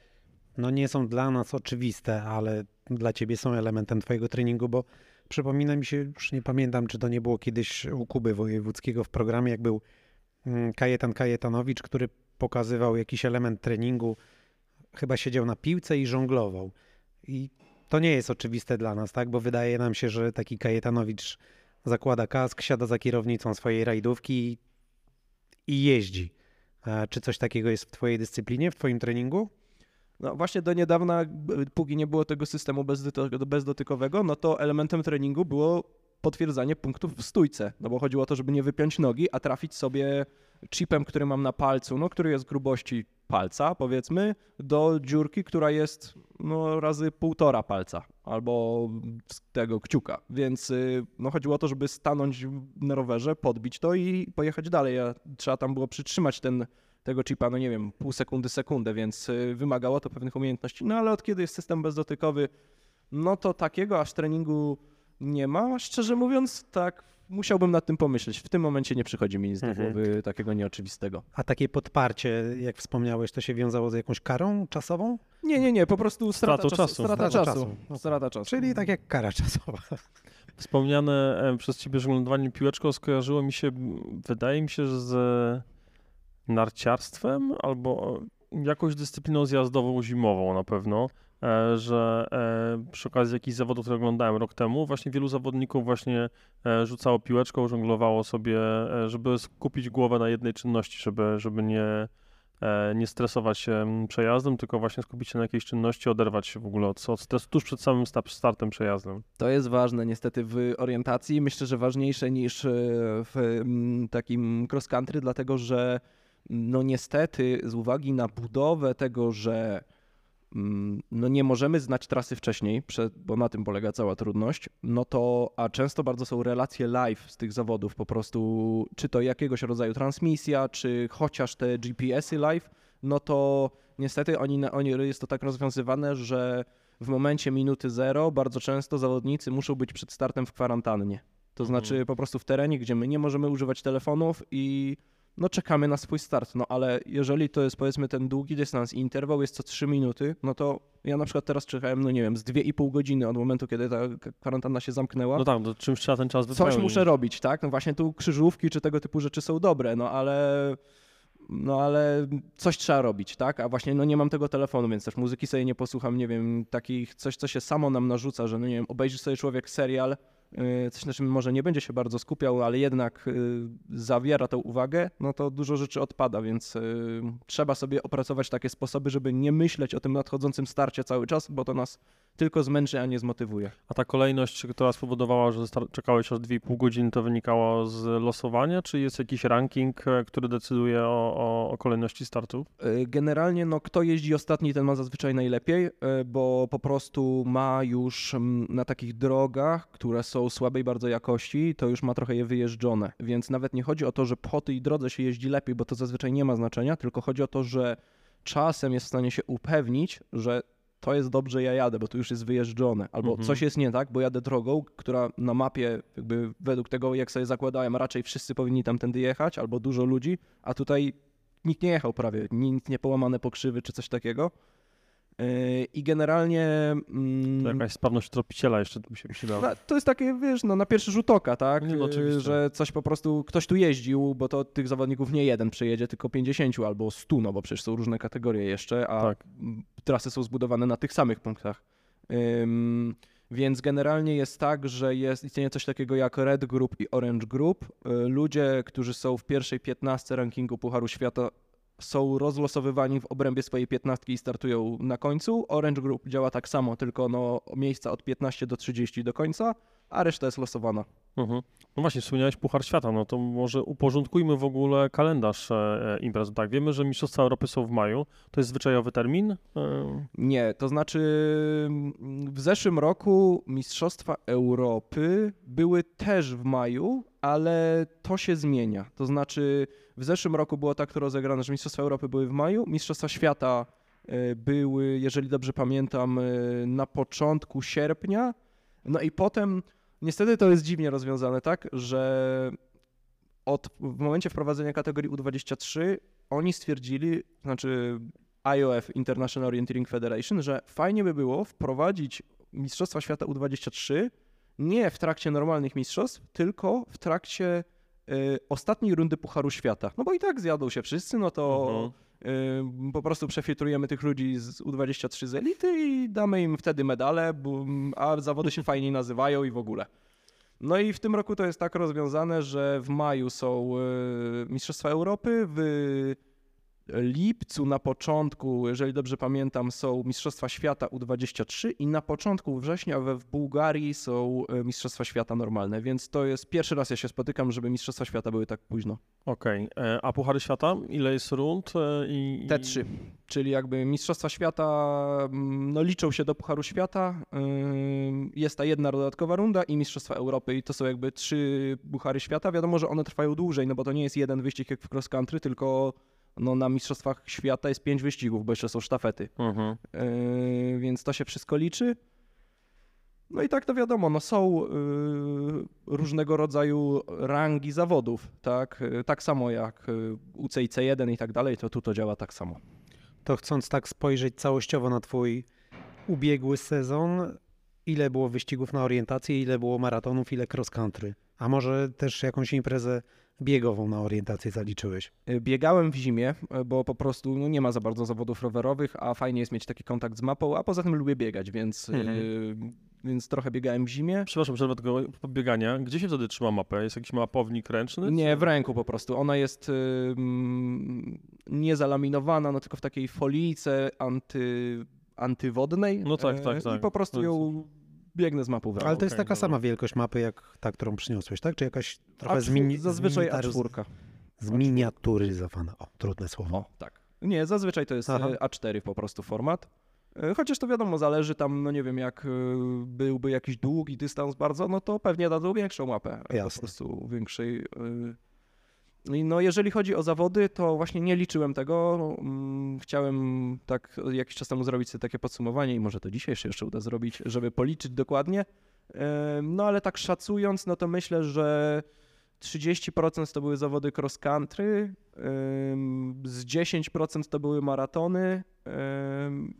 no nie są dla nas oczywiste, ale dla ciebie są elementem twojego treningu, bo przypomina mi się, już nie pamiętam, czy to nie było kiedyś u Kuby Wojewódzkiego w programie, jak był mm, Kajetan Kajetanowicz, który pokazywał jakiś element treningu, chyba siedział na piłce i żonglował. I to nie jest oczywiste dla nas, tak? Bo wydaje nam się, że taki Kajetanowicz zakłada kask, siada za kierownicą swojej rajdówki i jeździ. Czy coś takiego jest w Twojej dyscyplinie, w Twoim treningu? No właśnie do niedawna, póki nie było tego systemu bezdotykowego, no to elementem treningu było potwierdzanie punktów w stójce, no bo chodziło o to, żeby nie wypiąć nogi, a trafić sobie chipem, który mam na palcu, no który jest grubości palca, powiedzmy, do dziurki, która jest no, razy półtora palca albo tego kciuka. Więc y, no, chodziło o to, żeby stanąć na rowerze, podbić to i pojechać dalej. A trzeba tam było przytrzymać ten, tego chipa, no nie wiem, pół sekundy, sekundę, więc y, wymagało to pewnych umiejętności. No ale od kiedy jest system bezdotykowy, no to takiego aż treningu nie ma. Szczerze mówiąc, tak musiałbym nad tym pomyśleć. W tym momencie nie przychodzi mi nic do mhm. głowy takiego nieoczywistego. A takie podparcie, jak wspomniałeś, to się wiązało z jakąś karą czasową? Nie, nie, nie, po prostu strata, czasu. czasu. Strata, strata czasu. czasu. Strata czasu. Czyli tak jak kara czasowa. <laughs> Wspomniane przez ciebie żonglowanie piłeczką skojarzyło mi się, wydaje mi się, z narciarstwem albo jakąś dyscypliną zjazdową zimową na pewno. E, że e, przy okazji jakichś zawodów, które oglądałem rok temu, właśnie wielu zawodników właśnie e, rzucało piłeczką, żonglowało sobie, żeby skupić głowę na jednej czynności, żeby, żeby nie, nie stresować się przejazdem, tylko właśnie skupić się na jakiejś czynności, oderwać się w ogóle od, od stresu tuż przed samym startem przejazdem. To jest ważne niestety w orientacji, myślę, że ważniejsze niż w takim cross country, dlatego że no niestety z uwagi na budowę tego, że Mm, no nie możemy znać trasy wcześniej, bo na tym polega cała trudność, no to, a często bardzo są relacje live z tych zawodów, po prostu, czy to jakiegoś rodzaju transmisja, czy chociaż te GPS-y live, no to niestety oni, oni, jest to tak rozwiązywane, że w momencie minuty zero bardzo często zawodnicy muszą być przed startem w kwarantannie. To znaczy mhm. po prostu w terenie, gdzie my nie możemy używać telefonów i no czekamy na swój start. No ale jeżeli to jest powiedzmy ten długi dystans i interwał jest co 3 minuty, no to ja na przykład teraz czekałem, no nie wiem, z 2,5 godziny od momentu, kiedy ta kwarantanna się zamknęła. No tak, to czymś trzeba ten czas wypełnić. Coś muszę robić, tak? No właśnie tu krzyżówki czy tego typu rzeczy są dobre, no ale no ale coś trzeba robić, tak? A właśnie no nie mam tego telefonu, więc też muzyki sobie nie posłucham, nie wiem, takich coś, co się samo nam narzuca, że no nie wiem, obejrzy sobie człowiek serial, coś na czym może nie będzie się bardzo skupiał, ale jednak y, zawiera tę uwagę, no to dużo rzeczy odpada, więc y, trzeba sobie opracować takie sposoby, żeby nie myśleć o tym nadchodzącym starcie cały czas, bo to nas tylko zmęczy, a nie zmotywuje. A ta kolejność, która spowodowała, że czekałeś aż 2,5 godziny, to wynikało z losowania, czy jest jakiś ranking, e, który decyduje o, o, o kolejności startów? E, generalnie, no kto jeździ ostatni, ten ma zazwyczaj najlepiej, e, bo po prostu ma już na takich drogach, które są słabej bardzo jakości, to już ma trochę je wyjeżdżone, więc nawet nie chodzi o to, że po tej drodze się jeździ lepiej, bo to zazwyczaj nie ma znaczenia, tylko chodzi o to, że czasem jest w stanie się upewnić, że to jest dobrze, ja jadę, bo to już jest wyjeżdżone, albo mhm. coś jest nie tak, bo jadę drogą, która na mapie, jakby według tego, jak sobie zakładałem, raczej wszyscy powinni tamtędy jechać, albo dużo ludzi, a tutaj nikt nie jechał prawie, nikt nie połamane pokrzywy czy coś takiego. Yy, I generalnie. Mm, to jakaś sprawność tropiciela jeszcze tu się przydała. No, to jest takie, wiesz, no, na pierwszy rzut oka, tak? Nie, no, yy, że coś po prostu, ktoś tu jeździł, bo to tych zawodników nie jeden przejedzie, tylko 50 albo 100, no bo przecież są różne kategorie jeszcze, a tak. trasy są zbudowane na tych samych punktach. Więc generalnie jest tak, że jest, istnieje coś takiego jak Red Group i Orange Group. Yy, ludzie, którzy są w pierwszej 15 rankingu Pucharu Świata są rozlosowywani w obrębie swojej piętnastki i startują na końcu. Orange Group działa tak samo, tylko no, miejsca od 15 do 30 do końca, a reszta jest losowana. Mhm. No właśnie, wspomniałeś Puchar Świata, no to może uporządkujmy w ogóle kalendarz e, imprez. Tak, wiemy, że Mistrzostwa Europy są w maju. To jest zwyczajowy termin? E, Nie, to znaczy w zeszłym roku Mistrzostwa Europy były też w maju, ale to się zmienia. To znaczy w zeszłym roku było tak to rozegrane, że Mistrzostwa Europy były w maju, Mistrzostwa Świata e, były, jeżeli dobrze pamiętam, e, na początku sierpnia. No i potem niestety to jest dziwnie rozwiązane, tak, że od, w momencie wprowadzenia kategorii U23 oni stwierdzili, znaczy IOF, International Orienteering Federation, że fajnie by było wprowadzić Mistrzostwa Świata U23 nie w trakcie normalnych mistrzostw, tylko w trakcie y, ostatniej rundy Pucharu Świata. No bo i tak zjadą się wszyscy, no to y, po prostu przefiltrujemy tych ludzi z U23 z elity i damy im wtedy medale, bo, a zawody się fajniej nazywają i w ogóle. No i w tym roku to jest tak rozwiązane, że w maju są y, Mistrzostwa Europy, w lipcu na początku, jeżeli dobrze pamiętam, są Mistrzostwa Świata U23 i na początku września we w Bułgarii są e, Mistrzostwa Świata normalne, więc to jest pierwszy raz ja się spotykam, żeby Mistrzostwa Świata były tak późno. Okej, okay. a Puchary Świata? Ile jest rund? E, I, Te trzy, czyli jakby Mistrzostwa Świata mm, no, liczą się do Pucharu Świata, jest ta jedna dodatkowa runda i Mistrzostwa Europy i to są jakby trzy Puchary Świata. Wiadomo, że one trwają dłużej, no bo to nie jest jeden wyścig jak w cross country, tylko no na Mistrzostwach Świata jest pięć wyścigów, bo jeszcze są sztafety. Mhm. Yy, więc to się wszystko liczy. No i tak to wiadomo, no są yy, różnego rodzaju rangi zawodów, tak? Yy, tak samo jak UCIC 1 i tak dalej, to tu to działa tak samo. To chcąc tak spojrzeć całościowo na twój ubiegły sezon, ile było wyścigów na orientację, ile było maratonów, ile cross country? A może też jakąś imprezę biegową na orientację zaliczyłeś? Y, biegałem w zimie, y, bo po prostu no, nie ma za bardzo zawodów rowerowych, a fajnie jest mieć taki kontakt z mapą, a poza tym lubię biegać, więc, y, mhm. y, więc trochę biegałem w zimie. Przepraszam, przerwę tego biegania. Gdzie się wtedy trzyma mapę? Jest jakiś mapownik ręczny? Nie, w ręku po prostu. Ona jest y, nie zalaminowana, no tylko w takiej folijce anty, antywodnej. No tak, tak, tak. I po prostu ją biegnę z mapą Ale to jest taka dobra. sama wielkość mapy, jak ta, którą przyniosłeś, tak? Czy jakaś trochę zmieni... Zazwyczaj A4. Zminiaturyzowana. O, trudne słowo. O, tak. Nie, zazwyczaj to jest Aha. E, A4 po prostu format. E, chociaż to wiadomo, zależy tam, no nie wiem, jak e, byłby jakiś długi dystans bardzo, no to pewnie dadzą większą mapę. Jasne. Po prostu większej no jeżeli chodzi o zawody, to właśnie nie liczyłem tego. Mm, chciałem tak jakiś czas temu zrobić sobie takie podsumowanie i może to dzisiaj się jeszcze uda zrobić, żeby policzyć dokładnie. No ale tak szacując, no to myślę, że 30% to były zawody cross country, z 10% to były maratony,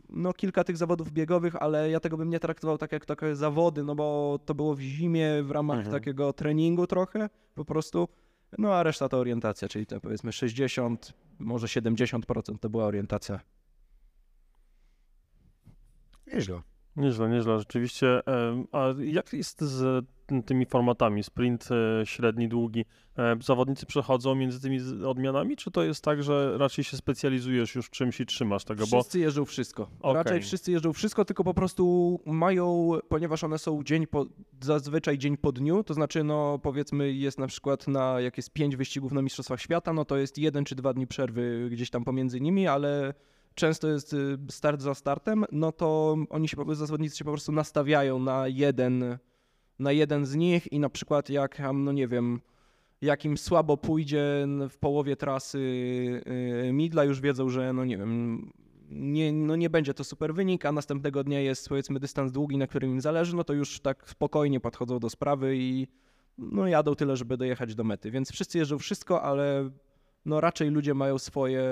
no kilka tych zawodów biegowych, ale ja tego bym nie traktował tak jak takie zawody, no bo to było w zimie w ramach mhm. takiego treningu trochę po prostu. No a reszta to orientacja, czyli te powiedzmy 60, może 70% to była orientacja. Nieźle. Nieźle, nieźle, rzeczywiście. A jak jest z tymi formatami? Sprint e, średni, długi. E, zawodnicy przechodzą między tymi odmianami, czy to jest tak, że raczej się specjalizujesz już w czymś i trzymasz tego? Wszyscy bo... jeżdżą wszystko. Okay. Raczej wszyscy jeżdżą wszystko, tylko po prostu mają, ponieważ one są dzień po, zazwyczaj dzień po dniu, to znaczy no powiedzmy jest na przykład na, jak jest pięć wyścigów na Mistrzostwach Świata, no to jest jeden czy dwa dni przerwy gdzieś tam pomiędzy nimi, ale często jest y, start za startem, no to oni się, zawodnicy się po prostu nastawiają na jeden, na jeden z nich i na przykład jak, no nie wiem, jakim słabo pójdzie w połowie trasy y, Midla, już wiedzą, że no nie wiem, nie, no nie będzie to super wynik, a następnego dnia jest powiedzmy dystans długi, na którym im zależy, no to już tak spokojnie podchodzą do sprawy i no jadą tyle, żeby dojechać do mety. Więc wszyscy jeżdżą wszystko, ale no raczej ludzie mają swoje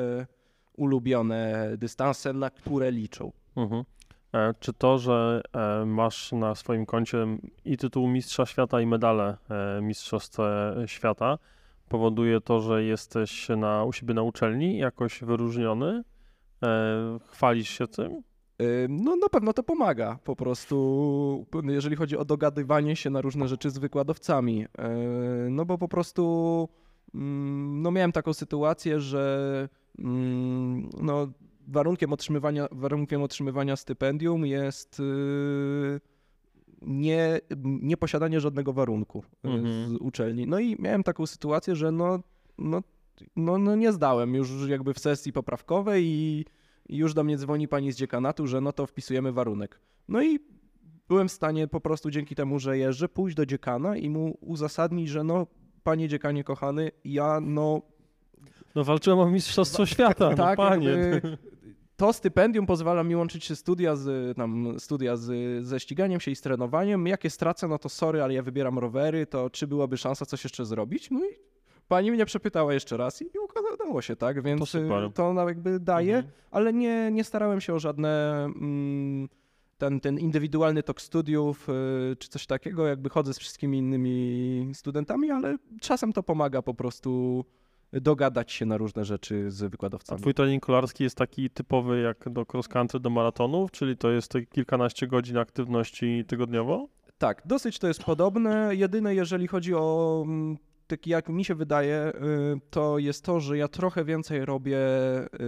ulubione dystanse, na które liczą. Mhm. E, czy to, że e, masz na swoim koncie i tytuł Mistrza Świata, i medale e, Mistrzostw Świata, powoduje to, że jesteś na, u siebie na uczelni jakoś wyróżniony? Chwalisz się tym? No na pewno to pomaga po prostu, jeżeli chodzi o dogadywanie się na różne rzeczy z wykładowcami. No bo po prostu mm, no miałem taką sytuację, że Mm, no, warunkiem, otrzymywania, warunkiem otrzymywania stypendium jest yy, nie, nieposiadanie żadnego warunku y, Mhm. z uczelni. No i miałem taką sytuację, że no, no, no, no nie zdałem już jakby w sesji poprawkowej i, i już do mnie dzwoni pani z dziekanatu, że no to wpisujemy warunek. No i byłem w stanie po prostu dzięki temu, że jeżdżę, pójść do dziekana i mu uzasadnić, że no panie dziekanie kochany, ja no No walczyłem o Mistrzostwo Świata, <laughs> no tak, panie. jakby to stypendium pozwala mi łączyć się studia, z, tam, studia z, ze ściganiem się i z trenowaniem. Jak je stracę, no to sorry, ale ja wybieram rowery, to czy byłaby szansa coś jeszcze zrobić? No i pani mnie przepytała jeszcze raz i udało się, tak? Więc To super. y, to ona jakby daje, Mhm. ale nie, nie starałem się o żadne... Mm, ten, ten indywidualny tok studiów, y, czy coś takiego, jakby chodzę z wszystkimi innymi studentami, ale czasem to pomaga po prostu dogadać się na różne rzeczy z A wykładowcami. twój trening kolarski jest taki typowy jak do cross country, do maratonów, czyli to jest kilkanaście godzin aktywności tygodniowo? Tak, dosyć to jest podobne. Jedyne, jeżeli chodzi o mm, taki, jak mi się wydaje, y, to jest to, że ja trochę więcej robię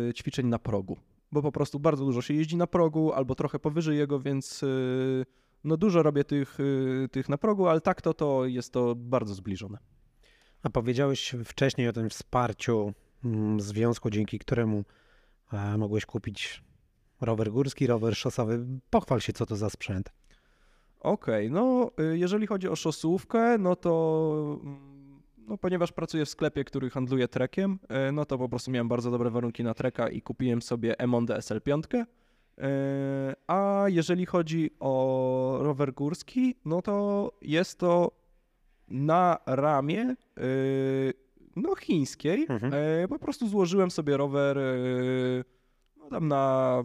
y, ćwiczeń na progu, bo po prostu bardzo dużo się jeździ na progu albo trochę powyżej jego, więc y, no dużo robię tych, tych na progu, ale tak to, to jest to bardzo zbliżone. A powiedziałeś wcześniej o tym wsparciu mm, związku, dzięki któremu e, mogłeś kupić rower górski, rower szosowy. Pochwal się, co to za sprzęt. Okej, no y, jeżeli chodzi o szosówkę, no to mm, no, ponieważ pracuję w sklepie, który handluje trekiem, y, no to po prostu miałem bardzo dobre warunki na treka i kupiłem sobie Emondę SL5. y, A jeżeli chodzi o rower górski, no to jest to na ramię y, no chińskiej. Mhm. Y, Po prostu złożyłem sobie rower y, no tam na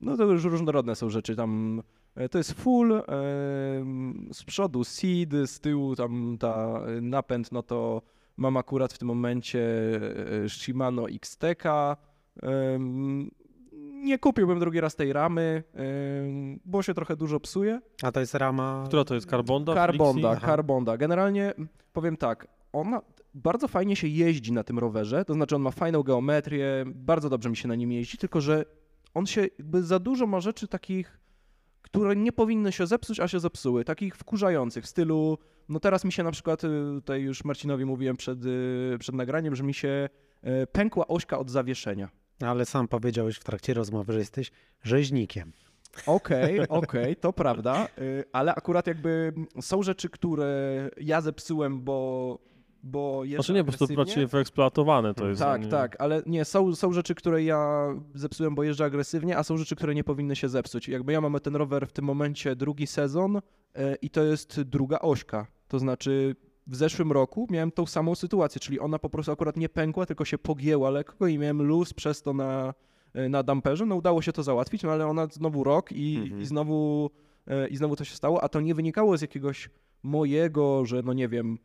no to już różnorodne są rzeczy tam E, To jest full, em, z przodu seed, z tyłu tam ta e, napęd, no to mam akurat w tym momencie e, Shimano XTK. Nie kupiłbym drugi raz tej ramy, bo się trochę dużo psuje. A to jest rama. Która to jest? Carbonda? Carbonda? Carbonda. Generalnie powiem tak, ona bardzo fajnie się jeździ na tym rowerze, to znaczy on ma fajną geometrię, bardzo dobrze mi się na nim jeździ, tylko że on się jakby za dużo ma rzeczy takich, które nie powinny się zepsuć, a się zepsuły, takich wkurzających w stylu, no teraz mi się na przykład, y, tutaj już Marcinowi mówiłem przed, y, przed nagraniem, że mi się y, pękła ośka od zawieszenia. Ale sam powiedziałeś w trakcie rozmowy, że jesteś rzeźnikiem. Okej, <laughs> okej, to prawda, y, ale akurat jakby są rzeczy, które ja zepsułem, bo, bo jeżdżę Znaczy nie, po prostu bardziej wyeksploatowane to jest. Tak, nie- tak, ale nie, są, są rzeczy, które ja zepsułem, bo jeżdżę agresywnie, a są rzeczy, które nie powinny się zepsuć. Jakby ja mam ten rower w tym momencie drugi sezon y, i to jest druga ośka. To znaczy w zeszłym roku miałem tą samą sytuację, czyli ona po prostu akurat nie pękła, tylko się pogięła lekko i miałem luz przez to na, y, na damperze. No udało się to załatwić, no ale ona znowu rok i, Mhm. i, znowu, y, i znowu to się stało, a to nie wynikało z jakiegoś mojego, że no nie wiem,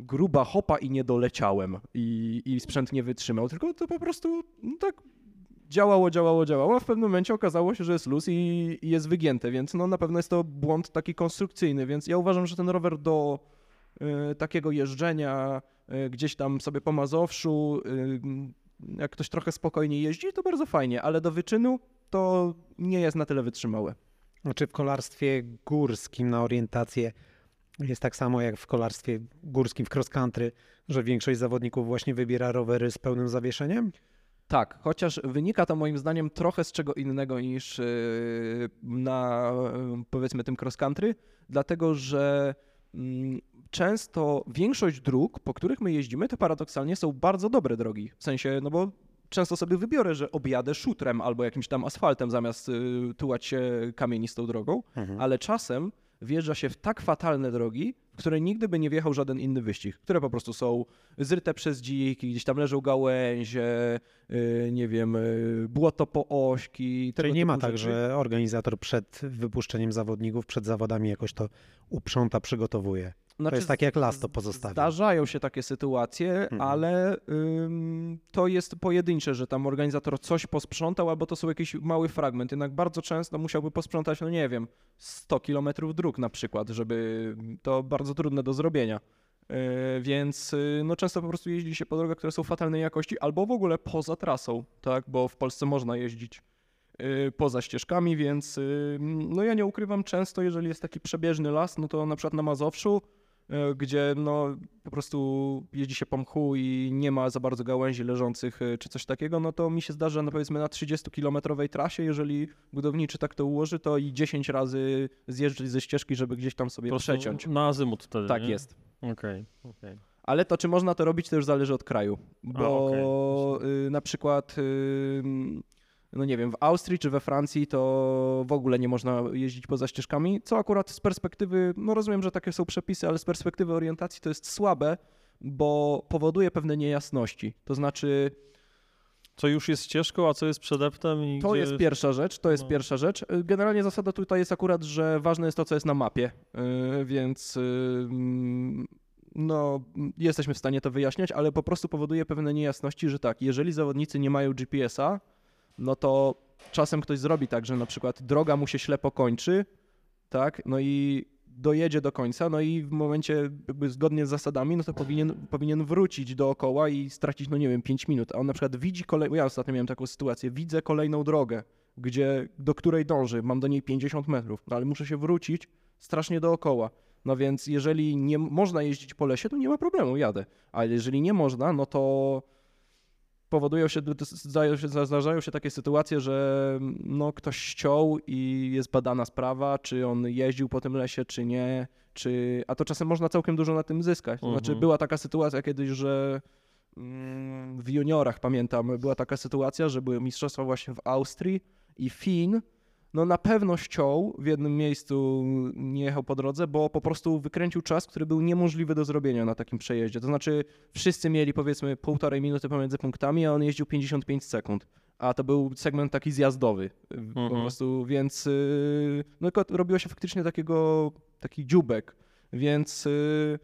gruba hopa i nie doleciałem i, i sprzęt nie wytrzymał, tylko to po prostu no tak działało, działało, działało, a w pewnym momencie okazało się, że jest luz i, i jest wygięte, więc no na pewno jest to błąd taki konstrukcyjny, więc ja uważam, że ten rower do takiego jeżdżenia y, gdzieś tam sobie po Mazowszu, y, jak ktoś trochę spokojniej jeździ, to bardzo fajnie, ale do wyczynu to nie jest na tyle wytrzymałe. Znaczy w kolarstwie górskim na orientację jest tak samo jak w kolarstwie górskim w cross country, że większość zawodników właśnie wybiera rowery z pełnym zawieszeniem? Tak, chociaż wynika to moim zdaniem trochę z czego innego niż na powiedzmy tym cross country, dlatego że często większość dróg, po których my jeździmy, to paradoksalnie są bardzo dobre drogi. W sensie, no bo często sobie wybiorę, że objadę szutrem albo jakimś tam asfaltem zamiast yy, tułać się kamienistą drogą, ale czasem wjeżdża się w tak fatalne drogi, w które nigdy by nie wjechał żaden inny wyścig, które po prostu są zryte przez dziki, gdzieś tam leżą gałęzie, yy, nie wiem, yy, błoto po ośki. Czyli nie ma tak, rzeczy. że organizator przed wypuszczeniem zawodników, przed zawodami jakoś to uprząta, przygotowuje. Znaczy, jest tak jak las to pozostawia. Zdarzają się takie sytuacje, Mhm. ale ym, to jest pojedyncze, że tam organizator coś posprzątał, albo to są jakiś mały fragment. Jednak bardzo często musiałby posprzątać, no nie wiem, 100 kilometrów dróg na przykład, żeby to bardzo trudne do zrobienia. Yy, Więc yy, no często po prostu jeździ się po drogach, które są fatalnej jakości, albo w ogóle poza trasą, tak? Bo w Polsce można jeździć y, poza ścieżkami, więc no ja nie ukrywam często, jeżeli jest taki przebieżny las, no to na przykład na Mazowszu, gdzie no po prostu jeździ się po mchu i nie ma za bardzo gałęzi leżących y, czy coś takiego, no to mi się zdarza no powiedzmy na 30-kilometrowej trasie, jeżeli budowniczy tak to ułoży, to i 10 razy zjeżdżać ze ścieżki, żeby gdzieś tam sobie Po przeciąć. Na azymut wtedy, Tak nie? jest. Okej, okej. Ale to, czy można to robić, to już zależy od kraju. Bo okej. y, na przykład, no nie wiem, w Austrii czy we Francji to w ogóle nie można jeździć poza ścieżkami, co akurat z perspektywy, no rozumiem, że takie są przepisy, ale z perspektywy orientacji to jest słabe, bo powoduje pewne niejasności. To znaczy, Co już jest ścieżką, a co jest przedeptem i to jest pierwsza rzecz, to jest no. pierwsza rzecz. Generalnie zasada tutaj jest akurat, że ważne jest to, co jest na mapie, y, więc y, mm, no, jesteśmy w stanie to wyjaśniać, ale po prostu powoduje pewne niejasności, że tak, jeżeli zawodnicy nie mają GPS-a, no to czasem ktoś zrobi tak, że na przykład droga mu się ślepo kończy, tak, no i dojedzie do końca, no i w momencie jakby zgodnie z zasadami, no to powinien, powinien wrócić dookoła i stracić, no nie wiem, 5 minut, a on na przykład widzi kolejną, ja ostatnio miałem taką sytuację, widzę kolejną drogę, gdzie, do której dąży, mam do niej 50 metrów, no ale muszę się wrócić strasznie dookoła. No więc jeżeli nie można jeździć po lesie, to nie ma problemu, jadę. Ale jeżeli nie można, no to powodują się, zdarzają się, takie sytuacje, że no, ktoś ściął i jest badana sprawa, czy on jeździł po tym lesie, czy nie, czy... a to czasem można całkiem dużo na tym zyskać. To znaczy Mhm. była taka sytuacja kiedyś, że mm, w juniorach pamiętam, była taka sytuacja, że były mistrzostwa właśnie w Austrii i Fin no na pewno ściął w jednym miejscu, nie jechał po drodze, bo po prostu wykręcił czas, który był niemożliwy do zrobienia na takim przejeździe. To znaczy wszyscy mieli powiedzmy półtorej minuty pomiędzy punktami, a on jeździł 55 sekund. A to był segment taki zjazdowy po Mhm. prostu, więc yy, no robiło się faktycznie takiego, taki dziubek, więc yy,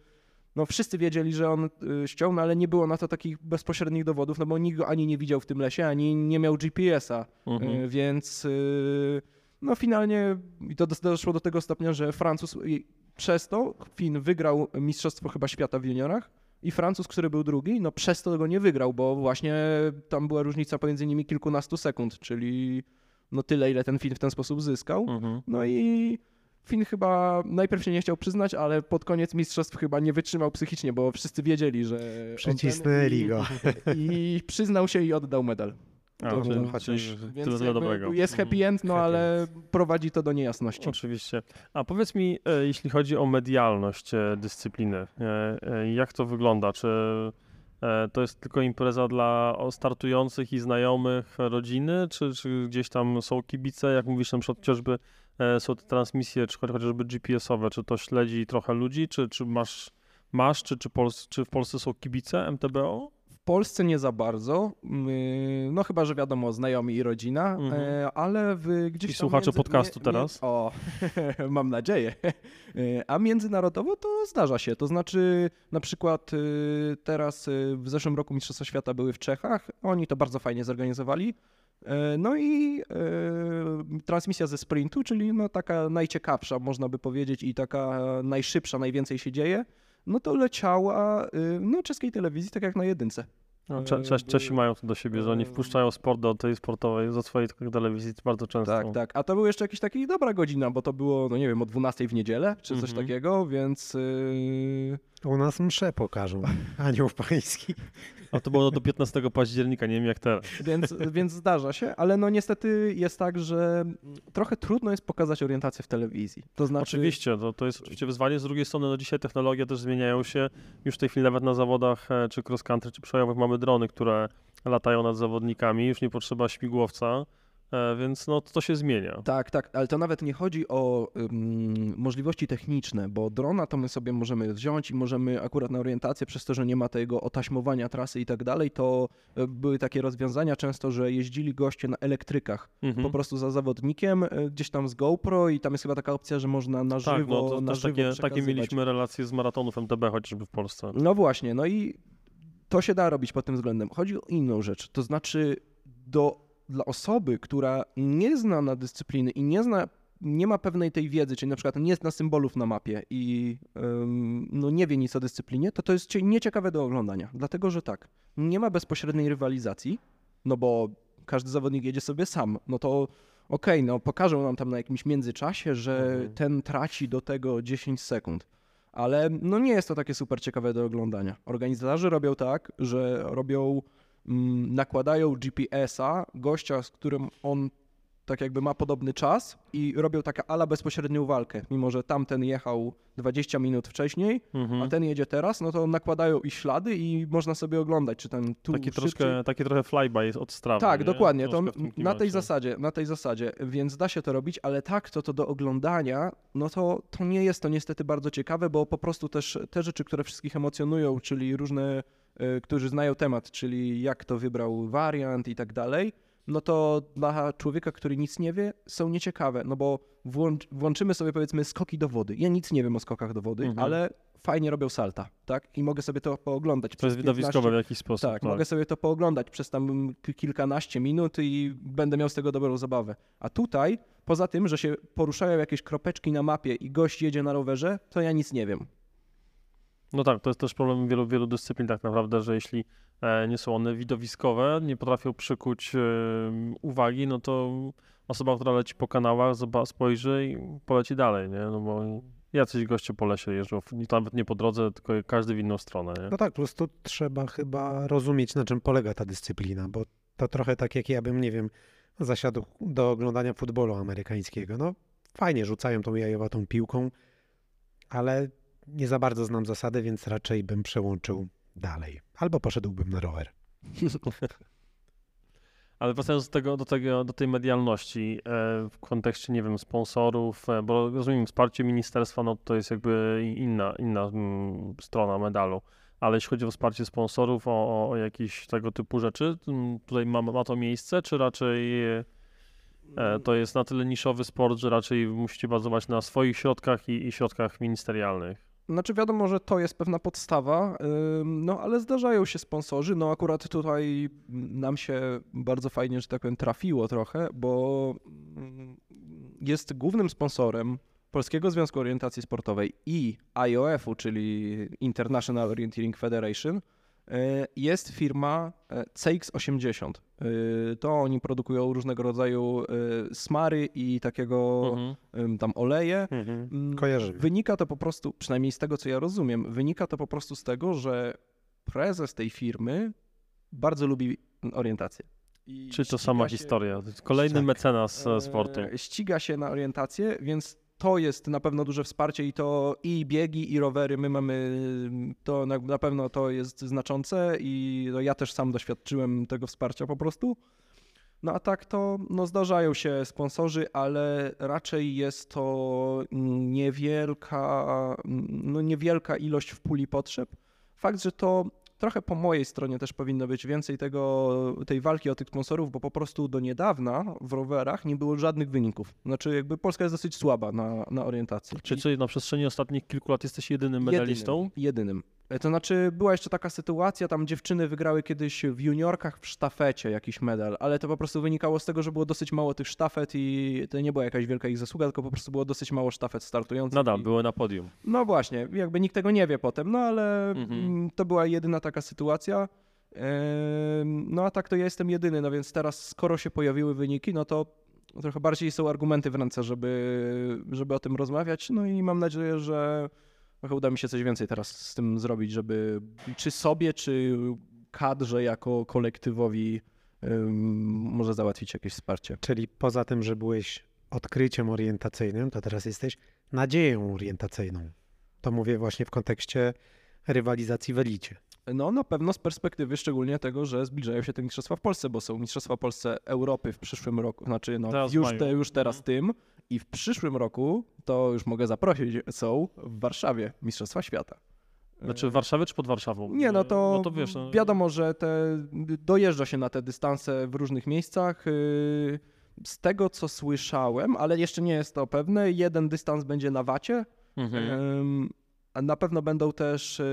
no wszyscy wiedzieli, że on y, ściął, no ale nie było na to takich bezpośrednich dowodów, no bo nikt go ani nie widział w tym lesie, ani nie miał GPS-a, Mhm. y, więc y, no finalnie i to dos- doszło do tego stopnia, że Francuz przez to Fin wygrał Mistrzostwo chyba świata w juniorach i Francuz, który był drugi, no przez to go nie wygrał, bo właśnie tam była różnica pomiędzy nimi kilkunastu sekund, czyli no tyle, ile ten Fin w ten sposób zyskał. Mhm. No i Fin chyba najpierw się nie chciał przyznać, ale pod koniec mistrzostw chyba nie wytrzymał psychicznie, bo wszyscy wiedzieli, że. ten- Przycisnęli i- go. <laughs> I przyznał się i oddał medal. A, To czyli, chociaż- czyli tyle, Więc tyle dobrego. jest happy Mhm. end, no Happy ale prowadzi to do niejasności. Oczywiście. A powiedz mi, e, jeśli chodzi o medialność e, dyscypliny, e, jak to wygląda? Czy to jest tylko impreza dla startujących i znajomych rodziny, czy, czy gdzieś tam są kibice? Jak mówisz, na przykład chociażby są te transmisje, czy cho- chociażby GPS-owe, czy to śledzi trochę ludzi, czy, czy masz, masz czy, czy, Pols- czy w Polsce są kibice MTBO? W Polsce nie za bardzo, my- no chyba, że wiadomo, znajomi i rodzina, Mhm. e, ale w, gdzieś I słuchacze podcastu teraz? o, <laughs> mam nadzieję. E, A międzynarodowo to zdarza się, to znaczy na przykład e, teraz w zeszłym roku Mistrzostwa Świata były w Czechach, oni to bardzo fajnie zorganizowali. No i e, transmisja ze sprintu, czyli no taka najciekawsza, można by powiedzieć, i taka najszybsza, najwięcej się dzieje, no to leciała e, no, czeskiej telewizji, tak jak na jedynce. No, Cze- E, Czesi, Czesi mają to do siebie, że oni e, wpuszczają sport do tej sportowej, do swojej telewizji bardzo często. Tak, tak. A to był jeszcze jakiś taki dobra godzina, bo to było, no nie wiem, o 12 w niedzielę, czy coś Mhm. takiego, więc yy, U nas mszę pokażą. <laughs> Anioł pański. A to było do 15 października, nie wiem jak teraz. więc, więc zdarza się, ale no niestety jest tak, że trochę trudno jest pokazać orientację w telewizji. To znaczy, Oczywiście, to, to jest oczywiście wyzwanie. Z drugiej strony, no dzisiaj technologie też zmieniają się. Już w tej chwili nawet na zawodach, e, czy cross country, czy przełajowych mamy drony, które latają nad zawodnikami. Już nie potrzeba śmigłowca, więc no to się zmienia. Tak, tak, ale to nawet nie chodzi o ym, możliwości techniczne, bo drona to my sobie możemy wziąć i możemy akurat na orientację, przez to, że nie ma tego otaśmowania trasy i tak dalej, to y, były takie rozwiązania często, że jeździli goście na elektrykach. Mhm. po prostu za zawodnikiem, y, gdzieś tam z GoPro i tam jest chyba taka opcja, że można na żywo, tak, no to na żywo takie, takie mieliśmy relacje z maratonów MTB chociażby w Polsce. No właśnie, no i to się da robić pod tym względem. Chodzi o inną rzecz, to znaczy do, dla osoby, która nie zna na dyscypliny i nie zna, nie ma pewnej tej wiedzy, czyli na przykład nie zna symbolów na mapie i ym, no nie wie nic o dyscyplinie, to to jest cie- nieciekawe do oglądania. Dlatego, że tak, nie ma bezpośredniej rywalizacji, no bo każdy zawodnik jedzie sobie sam, no to okej, no pokażą nam tam na jakimś międzyczasie, że Mhm. ten traci do tego 10 sekund. Ale no nie jest to takie super ciekawe do oglądania. Organizatorzy robią tak, że robią, nakładają GPS-a gościa, z którym on tak jakby ma podobny czas i robią taka ala bezpośrednią walkę. Mimo, że tamten jechał 20 minut wcześniej, Mhm. a ten jedzie teraz, no to nakładają i ślady i można sobie oglądać, czy ten tu Taki troszkę, taki trochę flyby jest od strawy. tak, nie? dokładnie. To na tej zasadzie, na tej zasadzie, więc da się to robić, ale tak, to, to do oglądania, no to, to nie jest to niestety bardzo ciekawe, bo po prostu też te rzeczy, które wszystkich emocjonują, czyli różne, którzy znają temat, czyli jak to wybrał wariant i tak dalej, no to dla człowieka, który nic nie wie, są nieciekawe, no bo włącz, włączymy sobie powiedzmy skoki do wody. Ja nic nie wiem o skokach do wody, Mhm. ale fajnie robią salta, tak? I mogę sobie to pooglądać. To jest przez 15 widowiskowe w jakiś sposób. tak, mogę sobie to pooglądać przez tam ki- kilkanaście minut i będę miał z tego dobrą zabawę. A tutaj, poza tym, że się poruszają jakieś kropeczki na mapie i gość jedzie na rowerze, to ja nic nie wiem. No tak, to jest też problem wielu, wielu dyscyplin tak naprawdę, że jeśli e, nie są one widowiskowe, nie potrafią przykuć e, uwagi, no to osoba, która leci po kanałach, spojrzy i poleci dalej, nie? No bo jacyś goście po lesie jeżdżą, nawet nie po drodze, tylko każdy w inną stronę, nie? No tak, plus tu trzeba chyba rozumieć, na czym polega ta dyscyplina, bo to trochę tak jak ja bym, nie wiem, zasiadł do oglądania futbolu amerykańskiego. No fajnie, rzucają tą jajowatą piłką, ale nie za bardzo znam zasady, więc raczej bym przełączył dalej. Albo poszedłbym na rower. <laughs> Ale wracając do, tego, do, tego, do tej medialności e, w kontekście, nie wiem, sponsorów, e, bo rozumiem, wsparcie ministerstwa, no to jest jakby inna, inna mm, strona medalu. Ale jeśli chodzi o wsparcie sponsorów, o, o, jakieś tego typu rzeczy, mm, tutaj ma, ma to miejsce, czy raczej e, to jest na tyle niszowy sport, że raczej musicie bazować na swoich środkach i, i środkach ministerialnych? Znaczy wiadomo, że to jest pewna podstawa, no ale zdarzają się sponsorzy, no akurat tutaj nam się bardzo fajnie, że tak powiem, trafiło trochę, bo mm, jest głównym sponsorem Polskiego Związku Orientacji Sportowej i IOF-u, czyli International Orienteering Federation, jest firma e, CX80. Y, To oni produkują różnego rodzaju smary i takiego Mhm. tam oleje. Mhm. Mm, Kojarzymy. Wynika to po prostu, przynajmniej z tego co ja rozumiem, wynika to po prostu z tego, że prezes tej firmy bardzo lubi orientację. I Czy to sama się- historia? Kolejny Tak. mecenas e, sportu. e, Ściga się na orientację, więc to jest na pewno duże wsparcie i to i biegi, i rowery. My mamy to na, na pewno to jest znaczące i no, ja też sam doświadczyłem tego wsparcia po prostu. No a tak to no, zdarzają się sponsorzy, ale raczej jest to niewielka, no, niewielka ilość w puli potrzeb. Fakt, że to trochę po mojej stronie też powinno być więcej tego, tej walki o tych sponsorów, bo po prostu do niedawna w rowerach nie było żadnych wyników. Znaczy jakby Polska jest dosyć słaba na, na orientacji. Czy, I- czy na przestrzeni ostatnich kilku lat jesteś jedynym medalistą? Jedynym, jedynym. E, To znaczy, była jeszcze taka sytuacja, tam dziewczyny wygrały kiedyś w juniorkach w sztafecie jakiś medal, ale to po prostu wynikało z tego, że było dosyć mało tych sztafet i to nie była jakaś wielka ich zasługa, tylko po prostu było dosyć mało sztafet startujących. Nadal i... były na podium. No właśnie, jakby nikt tego nie wie potem, no ale Mhm. mm, to była jedyna taka sytuacja. No a tak to ja jestem jedyny, no więc teraz skoro się pojawiły wyniki, no to trochę bardziej są argumenty w ręce, żeby, żeby o tym rozmawiać. No i mam nadzieję, że trochę uda mi się coś więcej teraz z tym zrobić, żeby czy sobie, czy kadrze jako kolektywowi em, może załatwić jakieś wsparcie. Czyli poza tym, że byłeś odkryciem orientacyjnym, to teraz jesteś nadzieją orientacyjną. To mówię właśnie w kontekście rywalizacji w elicie. No na pewno z perspektywy szczególnie tego, że zbliżają się te mistrzostwa w Polsce, bo są mistrzostwa w Polsce Europy w przyszłym roku, znaczy no Teraz już, te, już teraz tym i w przyszłym roku, to już mogę zaprosić, są w Warszawie mistrzostwa świata. Znaczy w Warszawie czy pod Warszawą? Nie, no to, no to wiesz, no, wiadomo, że te, dojeżdża się na te dystanse w różnych miejscach. yy, Z tego, co słyszałem, ale jeszcze nie jest to pewne, jeden dystans będzie na Wacie, Mhm. Na pewno będą też y,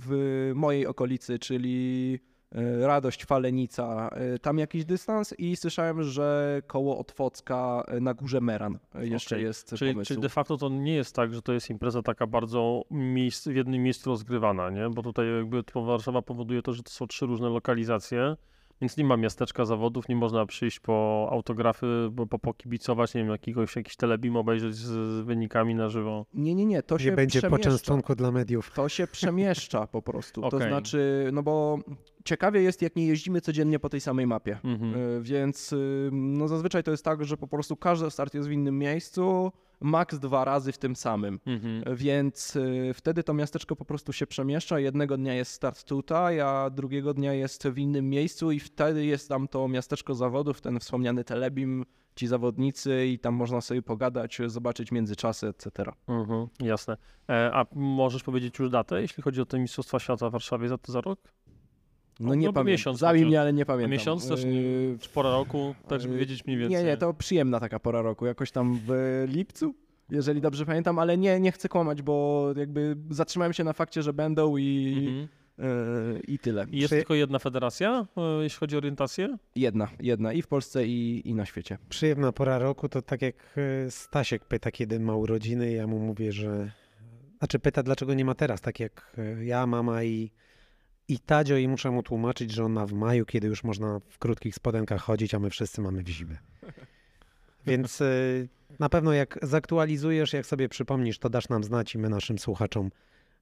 w mojej okolicy, czyli y, Radość, Falenica, y, tam jakiś dystans i słyszałem, że koło Otwocka y, na Górze Meran jeszcze Okej. jest Czyli, pomysł. czyli de facto to nie jest tak, że to jest impreza taka bardzo miejsc, w jednym miejscu rozgrywana, nie? Bo tutaj jakby Warszawa powoduje to, że to są trzy różne lokalizacje. Więc nie ma miasteczka zawodów, nie można przyjść po autografy, bo po, pokibicować, nie wiem, jakiegoś, jakiś telebim obejrzeć z, wynikami na żywo. Nie, nie, nie, to Gdzie się będzie przemieszcza. poczęstunku dla mediów. To się przemieszcza po prostu. To Okej. znaczy, no bo ciekawie jest, jak nie jeździmy codziennie po tej samej mapie. Mhm. Y, Więc y, no zazwyczaj to jest tak, że po prostu każdy start jest w innym miejscu, maks dwa razy w tym samym. Mhm. Więc y, wtedy to miasteczko po prostu się przemieszcza. Jednego dnia jest start tutaj, a drugiego dnia jest w innym miejscu i wtedy jest tam to miasteczko zawodów, ten wspomniany Telebim, ci zawodnicy i tam można sobie pogadać, zobaczyć międzyczasy, etc. Mhm, jasne. E, a możesz powiedzieć już datę, jeśli chodzi o te Mistrzostwa Świata w Warszawie za, za rok? No No, nie bo pamiętam. miesiąc Zabij chociaż. mnie, ale nie pamiętam. miesiąc też nie, Y, czy pora roku, tak żeby yy, wiedzieć mniej więcej. Nie, nie, to przyjemna taka pora roku, jakoś tam w lipcu, jeżeli dobrze pamiętam, ale nie, nie chcę kłamać, bo jakby zatrzymałem się na fakcie, że będą i, Mhm. yy, i tyle. I jest Czy- tylko jedna federacja, e, jeśli chodzi o orientację? Jedna, jedna i w Polsce i, i na świecie. Przyjemna pora roku to tak jak e, Stasiek pyta, kiedy ma urodziny, ja mu mówię, że... Znaczy pyta, dlaczego nie ma teraz, tak jak ja, mama i, i Tadzio i muszę mu tłumaczyć, że on ma w maju, kiedy już można w krótkich spodenkach chodzić, a my wszyscy mamy w zimę. <laughs> Więc e, na pewno jak zaktualizujesz, jak sobie przypomnisz, to dasz nam znać i my naszym słuchaczom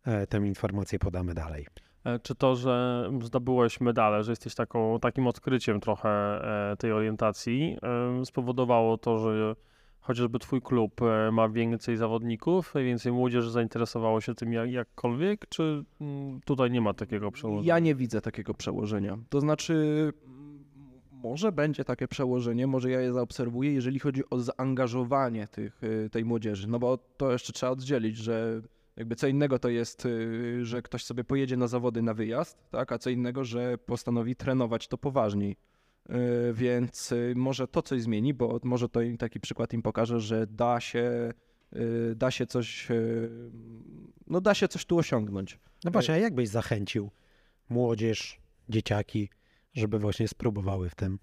e, tę informację podamy dalej. E, Czy to, że zdobyłeś medale, że jesteś taką, takim odkryciem trochę e, tej orientacji, spowodowało to, że chociażby twój klub e, ma więcej zawodników, więcej młodzieży zainteresowało się tym jak, jakkolwiek, czy mm, tutaj nie ma takiego przełożenia? Ja nie widzę takiego przełożenia. To znaczy, mm, może będzie takie przełożenie, może ja je zaobserwuję, jeżeli chodzi o zaangażowanie tych, y, tej młodzieży. No bo to jeszcze trzeba oddzielić, że jakby co innego to jest, y, że ktoś sobie pojedzie na zawody na wyjazd, tak? a co innego, że postanowi trenować to poważniej. Y, Więc y, może to coś zmieni, bo może to im taki przykład im pokaże, że da się, y, da się coś, no da się coś tu osiągnąć. No właśnie, a jak byś zachęcił młodzież, dzieciaki, żeby właśnie spróbowały w tym?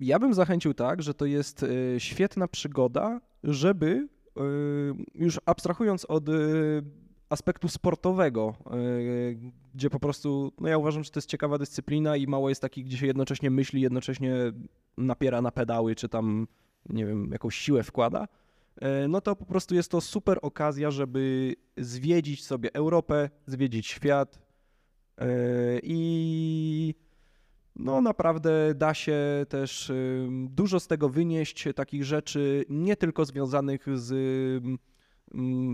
Ja bym zachęcił tak, że to jest świetna przygoda, żeby już abstrahując od aspektu sportowego, y, gdzie po prostu, no ja uważam, że to jest ciekawa dyscyplina i mało jest takich, gdzie się jednocześnie myśli, jednocześnie napiera na pedały, czy tam, nie wiem, jakąś siłę wkłada, y, no to po prostu jest to super okazja, żeby zwiedzić sobie Europę, zwiedzić świat y, i no naprawdę da się też dużo z tego wynieść, takich rzeczy nie tylko związanych z,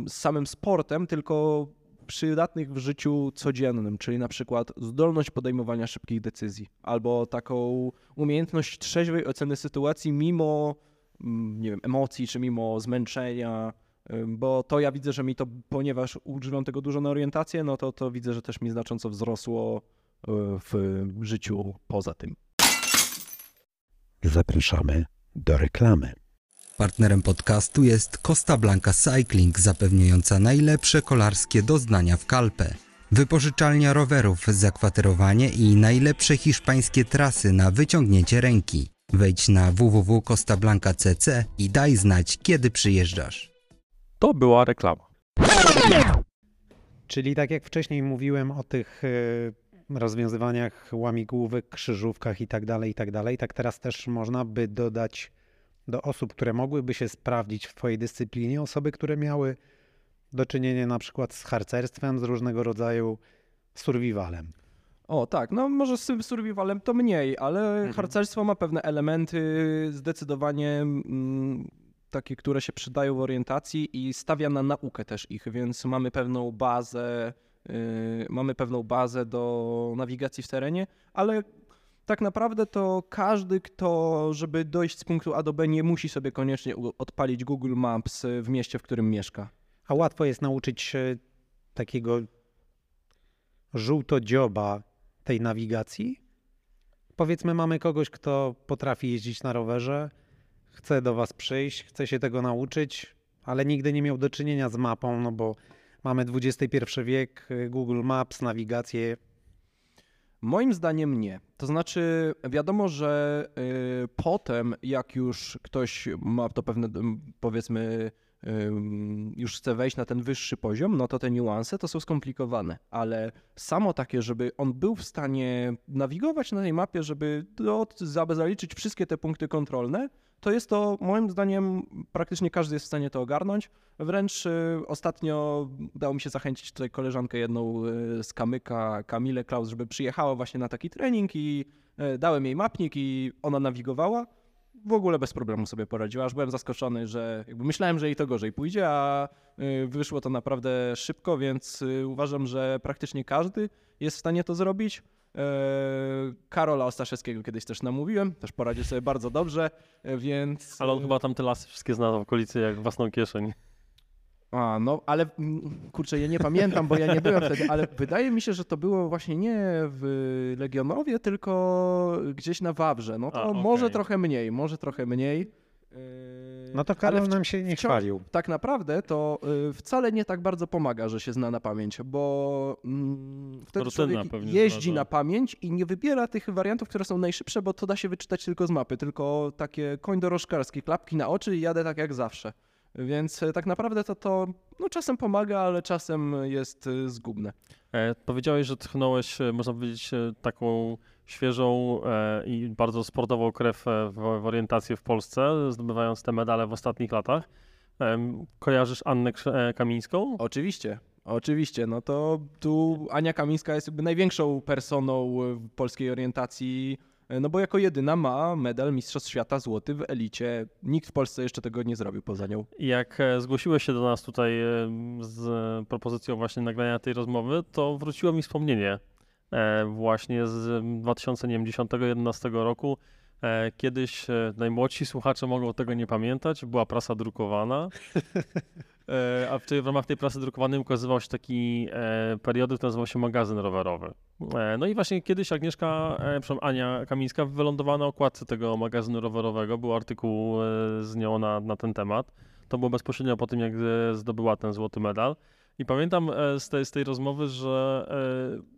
z samym sportem, tylko przydatnych w życiu codziennym, czyli na przykład zdolność podejmowania szybkich decyzji, albo taką umiejętność trzeźwej oceny sytuacji mimo, mm, nie wiem, emocji, czy mimo zmęczenia, bo to ja widzę, że mi to, ponieważ używam tego dużo na orientację, no to to widzę, że też mi znacząco wzrosło y, w życiu poza tym. Zapraszamy do reklamy. Partnerem podcastu jest Costa Blanca Cycling, zapewniająca najlepsze kolarskie doznania w Kalpę. Wypożyczalnia rowerów, zakwaterowanie i najlepsze hiszpańskie trasy na wyciągnięcie ręki. Wejdź na www.costablanca.cc i daj znać, kiedy przyjeżdżasz. To była reklama. Czyli tak jak wcześniej mówiłem o tych e, rozwiązywaniach łamigłówek, krzyżówkach i tak dalej, i tak dalej, tak teraz też można by dodać do osób, które mogłyby się sprawdzić w twojej dyscyplinie, osoby, które miały do czynienia na przykład z harcerstwem, z różnego rodzaju survivalem. O tak, no może z tym survivalem to mniej, ale Mhm. harcerstwo ma pewne elementy zdecydowanie mm, takie, które się przydają w orientacji i stawia na naukę też ich, więc mamy pewną bazę, yy, mamy pewną bazę do nawigacji w terenie, ale tak naprawdę to każdy, kto, żeby dojść z punktu A do B, nie musi sobie koniecznie odpalić Google Maps y, w mieście, w którym mieszka. A łatwo jest nauczyć takiego żółtodzioba tej nawigacji? Powiedzmy, mamy kogoś, kto potrafi jeździć na rowerze, chce do was przyjść, chce się tego nauczyć, ale nigdy nie miał do czynienia z mapą, no bo mamy XXI wiek, y, Google Maps, nawigację. Moim zdaniem nie. To znaczy, wiadomo, że y, potem, jak już ktoś ma to pewne, powiedzmy, ym, już chce wejść na ten wyższy poziom, no to te niuanse to są skomplikowane, ale samo takie, żeby on był w stanie nawigować na tej mapie, żeby do, zaliczyć wszystkie te punkty kontrolne, to jest to moim zdaniem praktycznie każdy jest w stanie to ogarnąć. Wręcz y, ostatnio udało mi się zachęcić tutaj koleżankę jedną y, z Kamyka, Kamilę Klaus, żeby przyjechała właśnie na taki trening i y, dałem jej mapnik i ona nawigowała. W ogóle bez problemu sobie poradziła, aż byłem zaskoczony, że myślałem, że jej to gorzej pójdzie, a wyszło to naprawdę szybko, więc uważam, że praktycznie każdy jest w stanie to zrobić. E, Karola Ostaszewskiego kiedyś też namówiłem, też poradził sobie bardzo dobrze, e, więc... Ale on chyba tam te lasy wszystkie zna w okolicy jak własną kieszeń. A, no, ale mm, kurczę, ja nie pamiętam, bo ja nie byłem wtedy, ale wydaje mi się, że to było właśnie nie w Legionowie, tylko gdzieś na Wawrze. No to A, może okej. trochę mniej, może trochę mniej. Yy, No to ale Karol wci- nam się nie wciąż- chwalił. Tak naprawdę to y, wcale nie tak bardzo pomaga, że się zna na pamięć, bo mm, wtedy Rutyna człowiek jeździ na pamięć i nie wybiera tych wariantów, które są najszybsze, bo to da się wyczytać tylko z mapy, tylko takie koń dorożkarskie, klapki na oczy i jadę tak jak zawsze. Więc e, tak naprawdę to, to no, czasem pomaga, ale czasem jest y, zgubne. E, powiedziałeś, że tchnąłeś, e, można powiedzieć, e, taką świeżą e, i bardzo sportową krew e, w, w orientację w Polsce, zdobywając te medale w ostatnich latach. Kojarzysz Annę e, Kamińską? Oczywiście, oczywiście. No to tu Ania Kamińska jest jakby największą personą w polskiej orientacji, no bo jako jedyna ma medal Mistrzostw Świata złoty w elicie. Nikt w Polsce jeszcze tego nie zrobił poza nią. Jak zgłosiłeś się do nas tutaj z propozycją właśnie nagrania tej rozmowy, to wróciło mi wspomnienie właśnie z 2010-2011 roku. E, Kiedyś e, najmłodsi słuchacze mogą tego nie pamiętać, była prasa drukowana, <laughs> e, a w, tej, w ramach tej prasy drukowanej ukazywał się taki e, periodyk, nazywał się magazyn rowerowy. E, No i właśnie kiedyś Agnieszka, e, przepraszam, Ania Kamińska wylądowała na okładce tego magazynu rowerowego, był artykuł e, z nią na, na ten temat. To było bezpośrednio po tym, jak e, zdobyła ten złoty medal. I pamiętam e, z tej, z tej rozmowy, że e,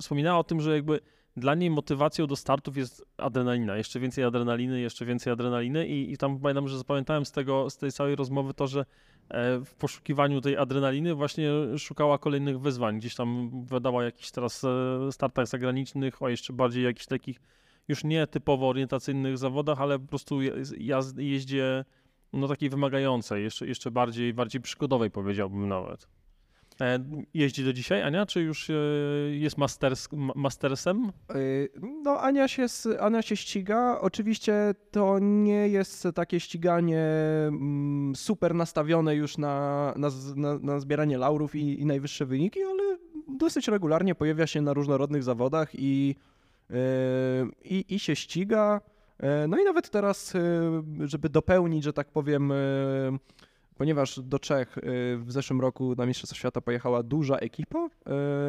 wspominała o tym, że jakby dla niej motywacją do startów jest adrenalina. Jeszcze więcej adrenaliny, jeszcze więcej adrenaliny i, i tam pamiętam, że zapamiętałem z, tego, z tej całej rozmowy to, że e, w poszukiwaniu tej adrenaliny właśnie szukała kolejnych wyzwań. Gdzieś tam wydała jakichś teraz e, startach zagranicznych, o jeszcze bardziej jakichś takich już nie typowo orientacyjnych zawodach, ale po prostu jeździe no takiej wymagającej, jeszcze, jeszcze bardziej, bardziej przygodowej powiedziałbym nawet. E, jeździ do dzisiaj Ania, czy już e, jest masters, ma- mastersem? Yy, No, Ania się, Ania się ściga. Oczywiście to nie jest takie ściganie mm, super nastawione już na, na, na, na zbieranie laurów i, i najwyższe wyniki, ale dosyć regularnie pojawia się na różnorodnych zawodach i, i, i się ściga. No i nawet teraz, żeby dopełnić, że tak powiem, ponieważ do Czech yy, w zeszłym roku na Mistrzostwa Świata pojechała duża ekipa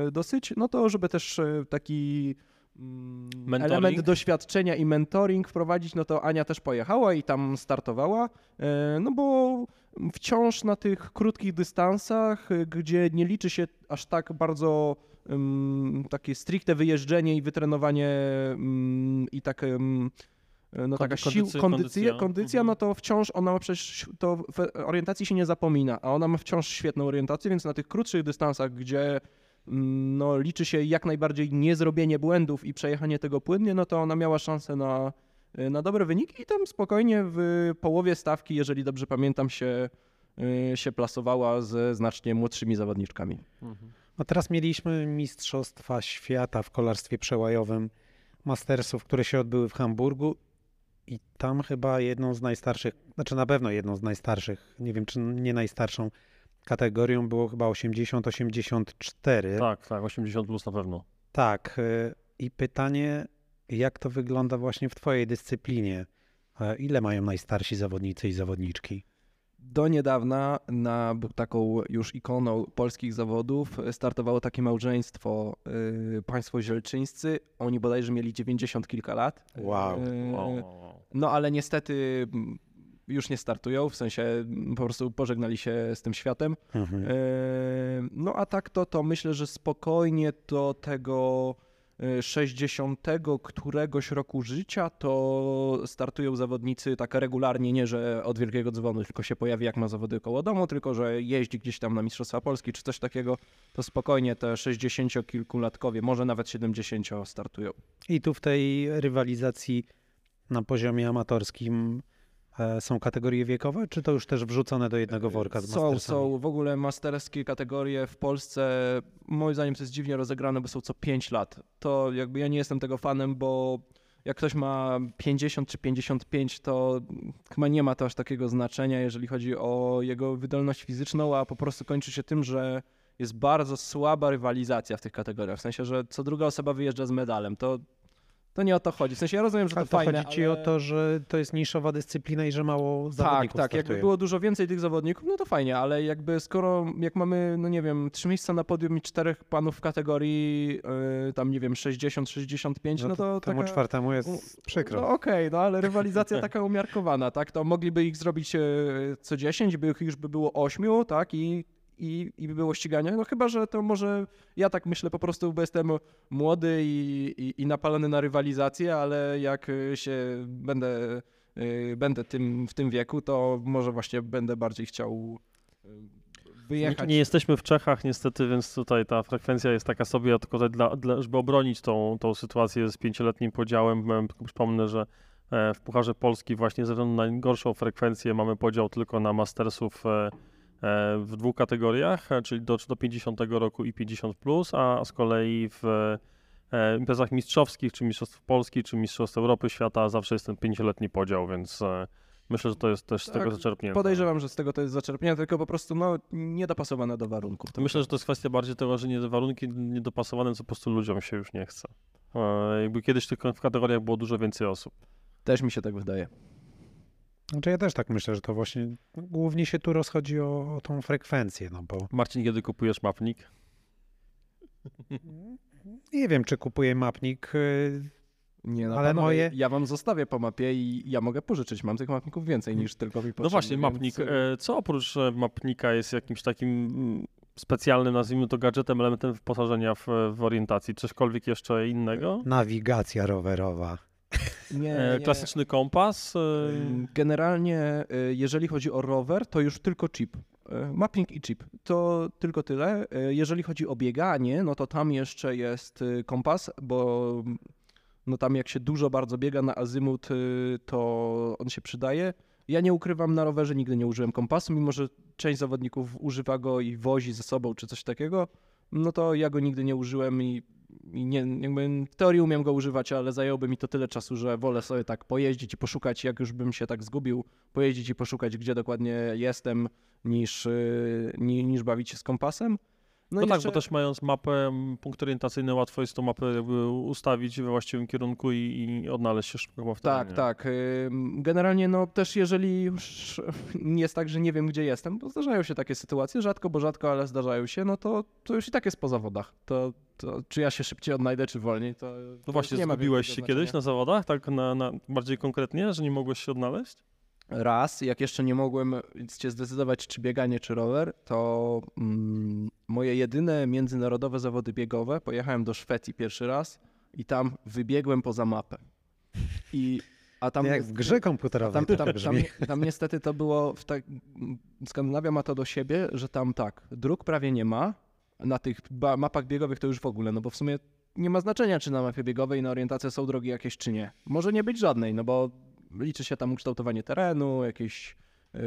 yy, dosyć, no to żeby też yy, taki mm, Mentoring? element doświadczenia i mentoring wprowadzić, no to Ania też pojechała i tam startowała, no bo wciąż na tych krótkich dystansach, gdzie nie liczy się aż tak bardzo takie stricte wyjeżdżenie i wytrenowanie i tak no taka Kondy- sił, kondycy- kondycja, kondycja. kondycja, Mhm. no to wciąż ona ma przecież, to w orientacji się nie zapomina, a ona ma wciąż świetną orientację, więc na tych krótszych dystansach, gdzie mm, no, liczy się jak najbardziej niezrobienie błędów i przejechanie tego płynnie, no to ona miała szansę na, na dobre wyniki i tam spokojnie w połowie stawki, jeżeli dobrze pamiętam, się, y, się plasowała ze znacznie młodszymi zawodniczkami. No teraz mieliśmy Mistrzostwa Świata w kolarstwie przełajowym Mastersów, które się odbyły w Hamburgu i tam chyba jedną z najstarszych, znaczy na pewno jedną z najstarszych, nie wiem czy nie najstarszą kategorią było chyba 80-84. Tak, tak, 80 plus na pewno. Tak. y, I pytanie, jak to wygląda właśnie w Twojej dyscyplinie? E, Ile mają najstarsi zawodnicy i zawodniczki? Do niedawna na taką już ikoną polskich zawodów startowało takie małżeństwo y, państwo zielczyńscy. Oni bodajże mieli 90 kilka lat. Wow. Y, Wow, wow, wow. No ale niestety już nie startują, w sensie po prostu pożegnali się z tym światem. Mhm. E, No a tak to, to myślę, że spokojnie do tego y, 60 któregoś roku życia, to startują zawodnicy tak regularnie, nie że od wielkiego dzwonu, tylko się pojawi jak ma zawody koło domu, tylko że jeździ gdzieś tam na Mistrzostwa Polski czy coś takiego, to spokojnie te 60-kilkulatkowie, może nawet 70 startują. I tu w tej rywalizacji na poziomie amatorskim są kategorie wiekowe, czy to już też wrzucone do jednego worka z Są, są w ogóle masterskie kategorie w Polsce. Moim zdaniem to jest dziwnie rozegrane, bo są co 5 lat. To jakby ja nie jestem tego fanem, bo jak ktoś ma 50 czy 55, to chyba nie ma to aż takiego znaczenia, jeżeli chodzi o jego wydolność fizyczną, a po prostu kończy się tym, że jest bardzo słaba rywalizacja w tych kategoriach. W sensie, że co druga osoba wyjeżdża z medalem. To, to nie o to chodzi. W sensie ja rozumiem, że to to fajne, chodzi ci ale... o to, że to jest niszowa dyscyplina i że mało Tak, zawodników tak. Jakby startuje. było dużo więcej tych zawodników, no to fajnie, ale jakby skoro, jak mamy, no nie wiem, trzy miejsca na podium i czterech panów w kategorii yy, tam, nie wiem, 60-65, no, to, temu taka... czwartemu jest przykro. No okej, no ale rywalizacja taka umiarkowana, tak? To mogliby ich zrobić e, co 10, by ich już by było 8, tak? I, i, I by było ściganie. No chyba, że to może ja tak myślę po prostu, bo jestem młody i, i, i napalony na rywalizację, ale jak się będę, e, będę tym, w tym wieku, to może właśnie będę bardziej chciał e, wyjechać. Nie jesteśmy w Czechach niestety, więc tutaj ta frekwencja jest taka sobie, tylko dla, dla, żeby obronić tą, tą sytuację z pięcioletnim podziałem, przypomnę, że e, w Pucharze Polski właśnie ze względu na gorszą frekwencję mamy podział tylko na mastersów e, w dwóch kategoriach, e, czyli do, do 50 roku i 50 plus, a z kolei w e, imprezach mistrzowskich, czy mistrzostw Polski, czy mistrzostw Europy, świata zawsze jest ten pięcioletni podział, więc e, myślę, że to jest też z Tak, tego zaczerpnięte. Podejrzewam, że z tego to jest zaczerpnięte, tylko po prostu no, niedopasowane do warunków. To myślę, że to jest kwestia bardziej tego, że nie warunki niedopasowane, co po prostu ludziom się już nie chce. E, jakby kiedyś tylko w kategoriach było dużo więcej osób. Też mi się tak wydaje. Znaczy ja też tak myślę, że to właśnie głównie się tu rozchodzi o, o tą frekwencję, no bo Marcin, kiedy kupujesz mapnik? nie wiem, czy kupuję mapnik. y, Nie, no Ale panowie, moje- Ja wam zostawię po mapie i ja mogę pożyczyć. Mam tych mapników więcej niż tylko mi No właśnie, więc, mapnik. e, E, co oprócz e, mapnika jest jakimś takim mm, specjalnym, nazwijmy to gadżetem, elementem wyposażenia w, w orientacji? Cośkolwiek jeszcze innego? nawigacja rowerowa. Nie, E, nie. klasyczny kompas? E, Generalnie, y, jeżeli chodzi o rower, to już tylko chip. Mapping i chip. To tylko tyle. Jeżeli chodzi o bieganie, no to tam jeszcze jest kompas, bo mm, no tam jak się dużo bardzo biega na azymut, to on się przydaje. Ja nie ukrywam, na rowerze nigdy nie użyłem kompasu, mimo że część zawodników używa go i wozi ze sobą czy coś takiego. No to ja go nigdy nie użyłem i, i nie, jakby w teorii umiem go używać, ale zajęłoby mi to tyle czasu, że wolę sobie tak pojeździć i poszukać, jak już bym się tak zgubił, pojeździć i poszukać, gdzie dokładnie jestem, niż, ni, niż bawić się z kompasem. No, tak, jeszcze- bo też mając mapę, punkt orientacyjny, łatwo jest tą mapę jakby ustawić we właściwym kierunku i, i odnaleźć się szybko w Tak, terenie. tak. Ym, Generalnie no też jeżeli już <laughs> jest tak, że nie wiem gdzie jestem, bo zdarzają się takie sytuacje, rzadko, bo rzadko, ale zdarzają się, no to, to już i tak jest po zawodach. To, to czy ja się szybciej odnajdę, czy wolniej, to No to właśnie, nie ma zgubiłeś się kiedyś na zawodach, tak na, na bardziej konkretnie, że nie mogłeś się odnaleźć? Raz, jak jeszcze nie mogłem się zdecydować, czy bieganie, czy rower, to mm, moje jedyne międzynarodowe zawody biegowe, pojechałem do Szwecji pierwszy raz i tam wybiegłem poza mapę. I, a tam Jak w grze komputerowej tam, tam, tam, tam niestety to było, w tak, Skandynawia ma to do siebie, że tam tak, dróg prawie nie ma, na tych mapach biegowych to już w ogóle, no bo w sumie nie ma znaczenia, czy na mapie biegowej na orientację są drogi jakieś, czy nie. Może nie być żadnej, no bo liczy się tam ukształtowanie terenu, jakieś yy,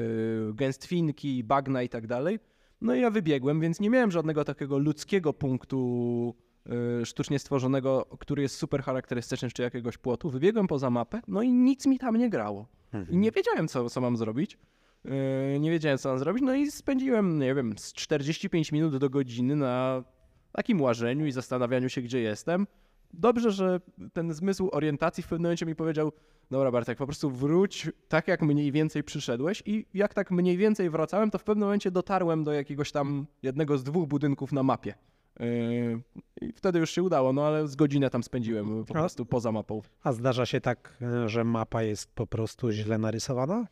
gęstwinki, bagna i tak dalej. No i ja wybiegłem, więc nie miałem żadnego takiego ludzkiego punktu yy, sztucznie stworzonego, który jest super charakterystyczny, czy jakiegoś płotu. Wybiegłem poza mapę, no i nic mi tam nie grało. I nie wiedziałem, co, co mam zrobić. Yy, nie wiedziałem, co mam zrobić. No i spędziłem, nie wiem, z 45 minut do godziny na takim łażeniu i zastanawianiu się, gdzie jestem. Dobrze, że ten zmysł orientacji w pewnym momencie mi powiedział, dobra Bartek, po prostu wróć tak, jak mniej więcej przyszedłeś i jak tak mniej więcej wracałem, to w pewnym momencie dotarłem do jakiegoś tam jednego z dwóch budynków na mapie. Yy, I wtedy już się udało, no ale z godzinę tam spędziłem po prostu poza mapą. A zdarza się tak, że mapa jest po prostu źle narysowana?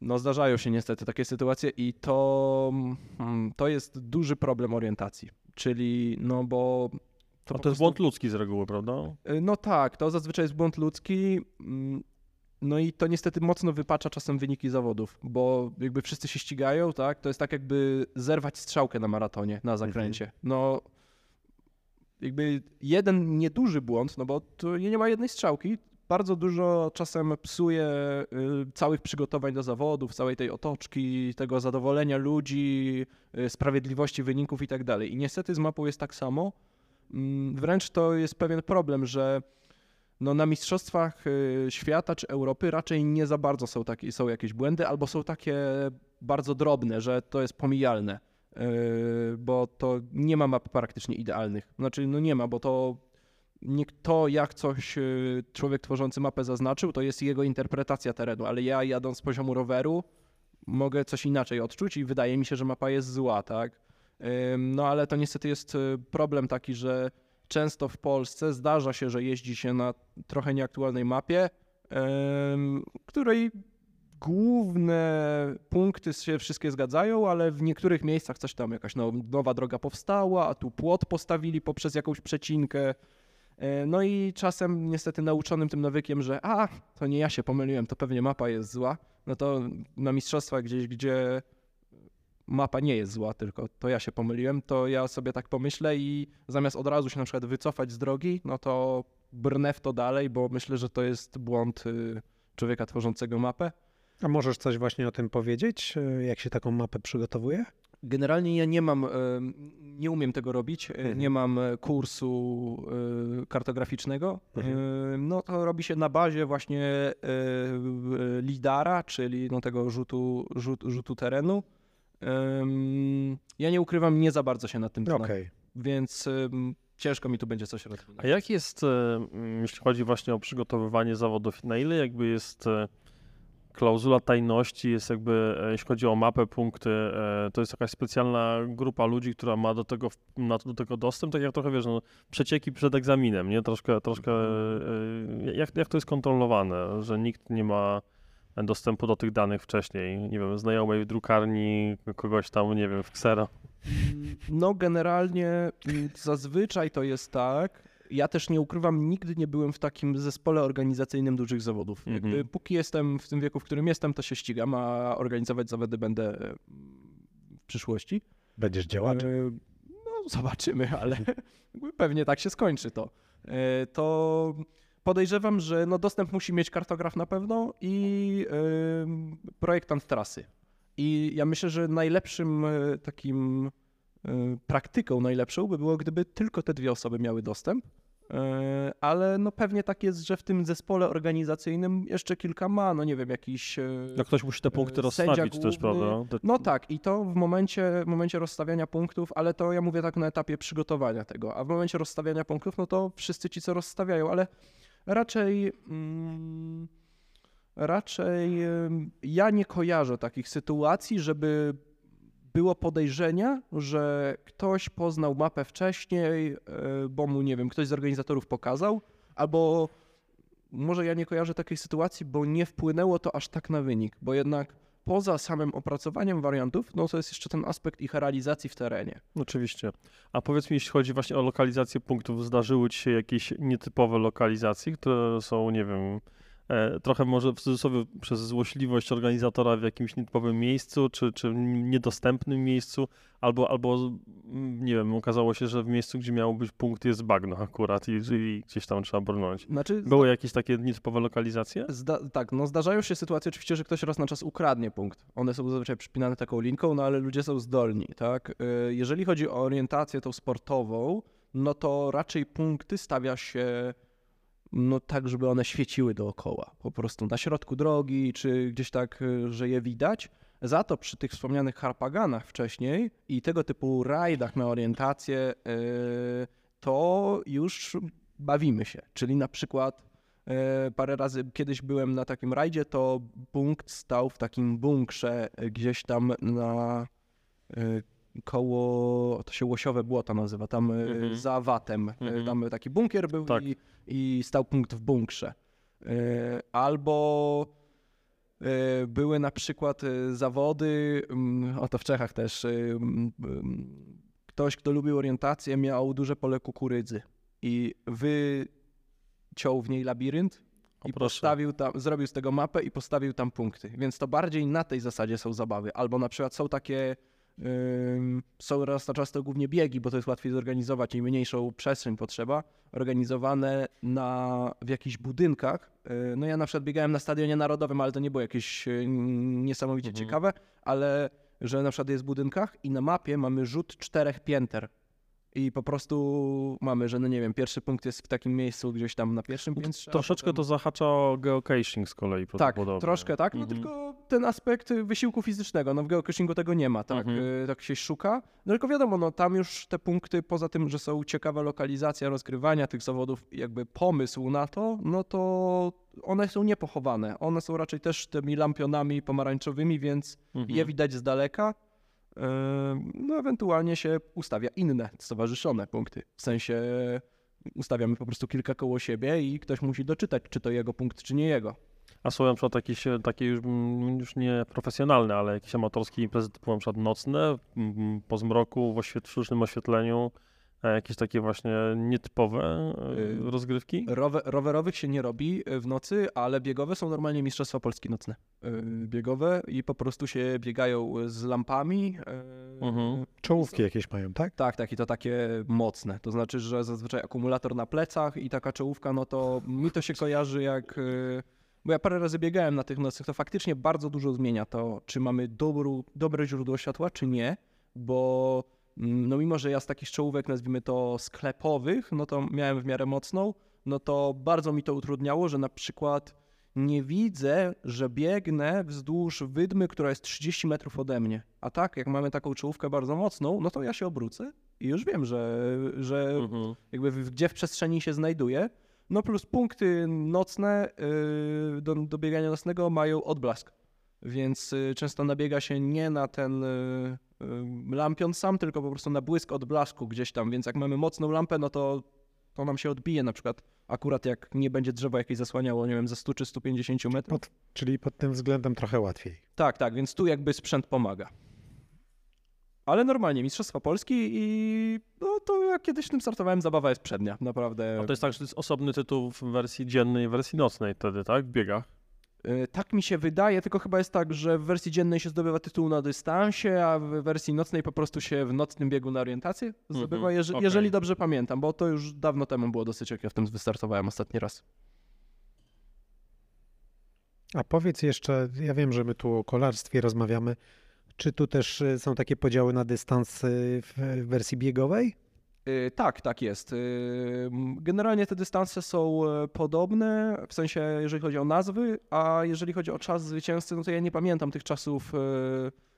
No zdarzają się niestety takie sytuacje i to, mm, to jest duży problem orientacji. Czyli, no bo To, to jest błąd ludzki z reguły, prawda? Y, No tak, to zazwyczaj jest błąd ludzki. mm, No i to niestety mocno wypacza czasem wyniki zawodów, bo jakby wszyscy się ścigają, tak? To jest tak jakby zerwać strzałkę na maratonie, na zakręcie. No jakby jeden nieduży błąd, no bo tu nie ma jednej strzałki, bardzo dużo czasem psuje y, całych przygotowań do zawodów, całej tej otoczki, tego zadowolenia ludzi, y, sprawiedliwości wyników i tak dalej. I niestety z mapą jest tak samo. Mm, Wręcz to jest pewien problem, że no na mistrzostwach y, świata czy Europy raczej nie za bardzo są, takie, są jakieś błędy, albo są takie bardzo drobne, że to jest pomijalne, yy, bo to nie ma map praktycznie idealnych. Znaczy, no nie ma, bo to nie jak coś y, człowiek tworzący mapę zaznaczył, to jest jego interpretacja terenu, ale ja jadąc z poziomu roweru mogę coś inaczej odczuć i wydaje mi się, że mapa jest zła, tak? No ale to niestety jest y, problem taki, że często w Polsce zdarza się, że jeździ się na trochę nieaktualnej mapie, której główne punkty się wszystkie zgadzają, ale w niektórych miejscach coś tam, jakaś now- nowa droga powstała, a tu płot postawili poprzez jakąś przecinkę. E, No i czasem niestety nauczonym tym nawykiem, że a, to nie ja się pomyliłem, to pewnie mapa jest zła, no to na mistrzostwach gdzieś, gdzie mapa nie jest zła, tylko to ja się pomyliłem, to ja sobie tak pomyślę i zamiast od razu się na przykład wycofać z drogi, no to brnę w to dalej, bo myślę, że to jest błąd y, człowieka tworzącego mapę. A możesz coś właśnie o tym powiedzieć, e, jak się taką mapę przygotowuje? Generalnie ja nie mam, nie umiem tego robić, e, Mhm. nie mam e, kursu e, kartograficznego. Mhm. No to robi się na bazie właśnie lidara, czyli no tego rzutu, rzut, rzutu terenu. Ja nie ukrywam, nie za bardzo się nad tym znam, Okej. więc ciężko mi tu będzie coś rozwinąć. A jak jest, e, mm, jeśli chodzi właśnie o przygotowywanie zawodów, na ile jakby jest e, klauzula tajności, jest jakby, e, jeśli chodzi o mapę, punkty, to jest jakaś specjalna grupa ludzi, która ma do tego, na, do tego dostęp, tak jak trochę, wiesz, no, przecieki przed egzaminem, nie? Troszkę, troszkę, e, jak, jak to jest kontrolowane, że nikt nie ma dostępu do tych danych wcześniej, nie wiem, znajomej w drukarni, kogoś tam, nie wiem, w Xero. No, generalnie mm, zazwyczaj to jest tak. Ja też nie ukrywam, nigdy nie byłem w takim zespole organizacyjnym dużych zawodów. Mhm. Jakby póki jestem w tym wieku, w którym jestem, to się ścigam, a organizować zawody będę mm, w przyszłości. Będziesz działaczem. E, No, zobaczymy, ale <laughs> pewnie tak się skończy to. E, To podejrzewam, że no dostęp musi mieć kartograf na pewno i em, projektant trasy. I ja myślę, że najlepszym e, takim e, praktyką najlepszą by było, gdyby tylko te dwie osoby miały dostęp. E, Ale no pewnie tak jest, że w tym zespole organizacyjnym jeszcze kilka ma, no nie wiem, jakiś... No ktoś musi te punkty rozstawić też, prawda? Te- no tak, i to w momencie, w momencie rozstawiania punktów, ale to ja mówię tak na etapie przygotowania tego, a w momencie rozstawiania punktów, no to wszyscy ci, co rozstawiają, ale raczej. Mm, raczej ja nie kojarzę takich sytuacji, żeby było podejrzenia, że ktoś poznał mapę wcześniej, y, bo mu, nie wiem, ktoś z organizatorów pokazał, albo może ja nie kojarzę takiej sytuacji, bo nie wpłynęło to aż tak na wynik, bo jednak poza samym opracowaniem wariantów, no to jest jeszcze ten aspekt ich realizacji w terenie. Oczywiście. A powiedz mi, jeśli chodzi właśnie o lokalizację punktów, zdarzyły ci się jakieś nietypowe lokalizacje, które są, nie wiem, trochę może w cudzysłowie przez złośliwość organizatora w jakimś nietypowym miejscu, czy, czy niedostępnym miejscu, albo, albo, mm, nie wiem, okazało się, że w miejscu, gdzie miał być punkt, jest bagno akurat i, i gdzieś tam trzeba brnąć. Znaczy, Były jakieś takie nietypowe lokalizacje? Tak, no zdarzają się sytuacje oczywiście, że ktoś raz na czas ukradnie punkt. One są zazwyczaj przypinane taką linką, no ale ludzie są zdolni, tak? Y, Jeżeli chodzi o orientację tą sportową, no to raczej punkty stawia się no tak, żeby one świeciły dookoła. Po prostu na środku drogi, czy gdzieś tak, y, że je widać. Za to przy tych wspomnianych harpaganach wcześniej i tego typu rajdach na orientację, y, to już bawimy się. Czyli na przykład E, Parę razy kiedyś byłem na takim rajdzie, to punkt stał w takim bunkrze gdzieś tam na koło, to się Łosiowe Błoto nazywa, tam e, Mhm. za Watem. E, Mhm. Tam taki bunkier był Tak. i, i stał punkt w bunkrze. E, Albo były na przykład zawody, mm, o to w Czechach też, ktoś, kto lubił orientację, miał duże pole kukurydzy i wyciął w niej labirynt i postawił tam, zrobił z tego mapę i postawił tam punkty. Więc to bardziej na tej zasadzie są zabawy. Albo na przykład są takie, są raz na czas to głównie biegi, bo to jest łatwiej zorganizować i mniejszą przestrzeń potrzeba, organizowane na, w jakichś budynkach. Yy, no ja na przykład biegałem na Stadionie Narodowym, ale to nie było jakieś yy, niesamowicie Mhm. ciekawe, ale że na przykład jest w budynkach i na mapie mamy rzut czterech pięter. I po prostu mamy, że no nie wiem, pierwszy punkt jest w takim miejscu gdzieś tam na pierwszym piętrze. a Troszeczkę potem- to zahacza o geocaching z kolei tak, prawdopodobnie. troszkę tak, no Mhm. tylko ten aspekt wysiłku fizycznego, no w geocachingu tego nie ma, tak, Mhm. y, tak się szuka, no tylko wiadomo, no tam już te punkty, poza tym, że są ciekawa lokalizacja rozgrywania tych zawodów, jakby pomysł na to, no to one są niepochowane, one są raczej też tymi lampionami pomarańczowymi, więc Mhm. je widać z daleka, no ewentualnie się ustawia inne, stowarzyszone punkty, w sensie ustawiamy po prostu kilka koło siebie i ktoś musi doczytać, czy to jego punkt, czy nie jego. A są na przykład jakieś takie już, mm, już nie profesjonalne, ale jakieś amatorskie imprezy typu na przykład nocne, po zmroku, w, oświet- sztucznym oświetleniu, e, jakieś takie właśnie nietypowe e, Y, rozgrywki? Rowe, rowerowych się nie robi y, w nocy, ale biegowe są normalnie Mistrzostwa Polski nocne. Y, Biegowe i po prostu się biegają z lampami. Mhm. Czołówki jakieś mają, tak? Tak, tak, i to takie mocne. To znaczy, że zazwyczaj akumulator na plecach i taka czołówka, no to mi to się kojarzy jak. Bo ja parę razy biegałem na tych nocnych, to faktycznie bardzo dużo zmienia to, czy mamy dobrą, dobre źródło światła, czy nie, bo no mimo, że ja z takich czołówek, nazwijmy to sklepowych, no to miałem w miarę mocną, no to bardzo mi to utrudniało, że na przykład nie widzę, że biegnę wzdłuż wydmy, która jest 30 metrów ode mnie. A tak, jak mamy taką czołówkę bardzo mocną, no to ja się obrócę i już wiem, że, że Mhm. jakby w, gdzie w przestrzeni się znajduje. No plus punkty nocne yy, do, do biegania nocnego mają odblask, więc yy, często nabiega się nie na ten yy, lampion sam, tylko po prostu na błysk odblasku gdzieś tam, więc jak mamy mocną lampę, no to to nam się odbije na przykład akurat jak nie będzie drzewa jakieś zasłaniało, nie wiem, ze 100 czy 150 metrów. Pod, czyli pod tym względem trochę łatwiej. Tak, tak, więc tu jakby sprzęt pomaga. Ale normalnie, Mistrzostwa Polski i no to jak kiedyś w tym startowałem, zabawa jest przednia, naprawdę. A to jest tak, że to jest osobny tytuł w wersji dziennej i wersji nocnej wtedy, tak? W biegach. Y, Tak mi się wydaje, tylko chyba jest tak, że w wersji dziennej się zdobywa tytuł na dystansie, a w wersji nocnej po prostu się w nocnym biegu na orientację zdobywa, Mhm, jeże- okej. jeżeli dobrze pamiętam, bo to już dawno temu było dosyć, jak ja w tym wystartowałem ostatni raz. A powiedz jeszcze, ja wiem, że my tu o kolarstwie rozmawiamy, czy tu też y, są takie podziały na dystans y, w wersji biegowej? Y, Tak, tak jest. Y, Generalnie te dystanse są e, podobne, w sensie jeżeli chodzi o nazwy, a jeżeli chodzi o czas zwycięzcy, no to ja nie pamiętam tych czasów, e,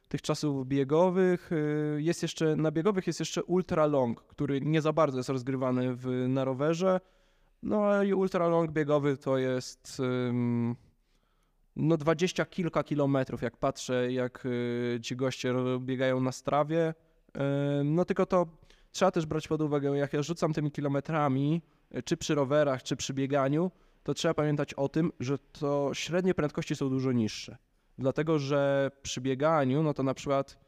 tych czasów biegowych. Y, Jest jeszcze, na biegowych jest jeszcze ultra long, który nie za bardzo jest rozgrywany w, na rowerze. No i ultra long biegowy to jest no dwadzieścia kilka kilometrów, jak patrzę, jak ci goście biegają na strawie. Ym, No tylko to trzeba też brać pod uwagę, jak ja rzucam tymi kilometrami, y, czy przy rowerach, czy przy bieganiu, to trzeba pamiętać o tym, że to średnie prędkości są dużo niższe. Dlatego, że przy bieganiu, no to na przykład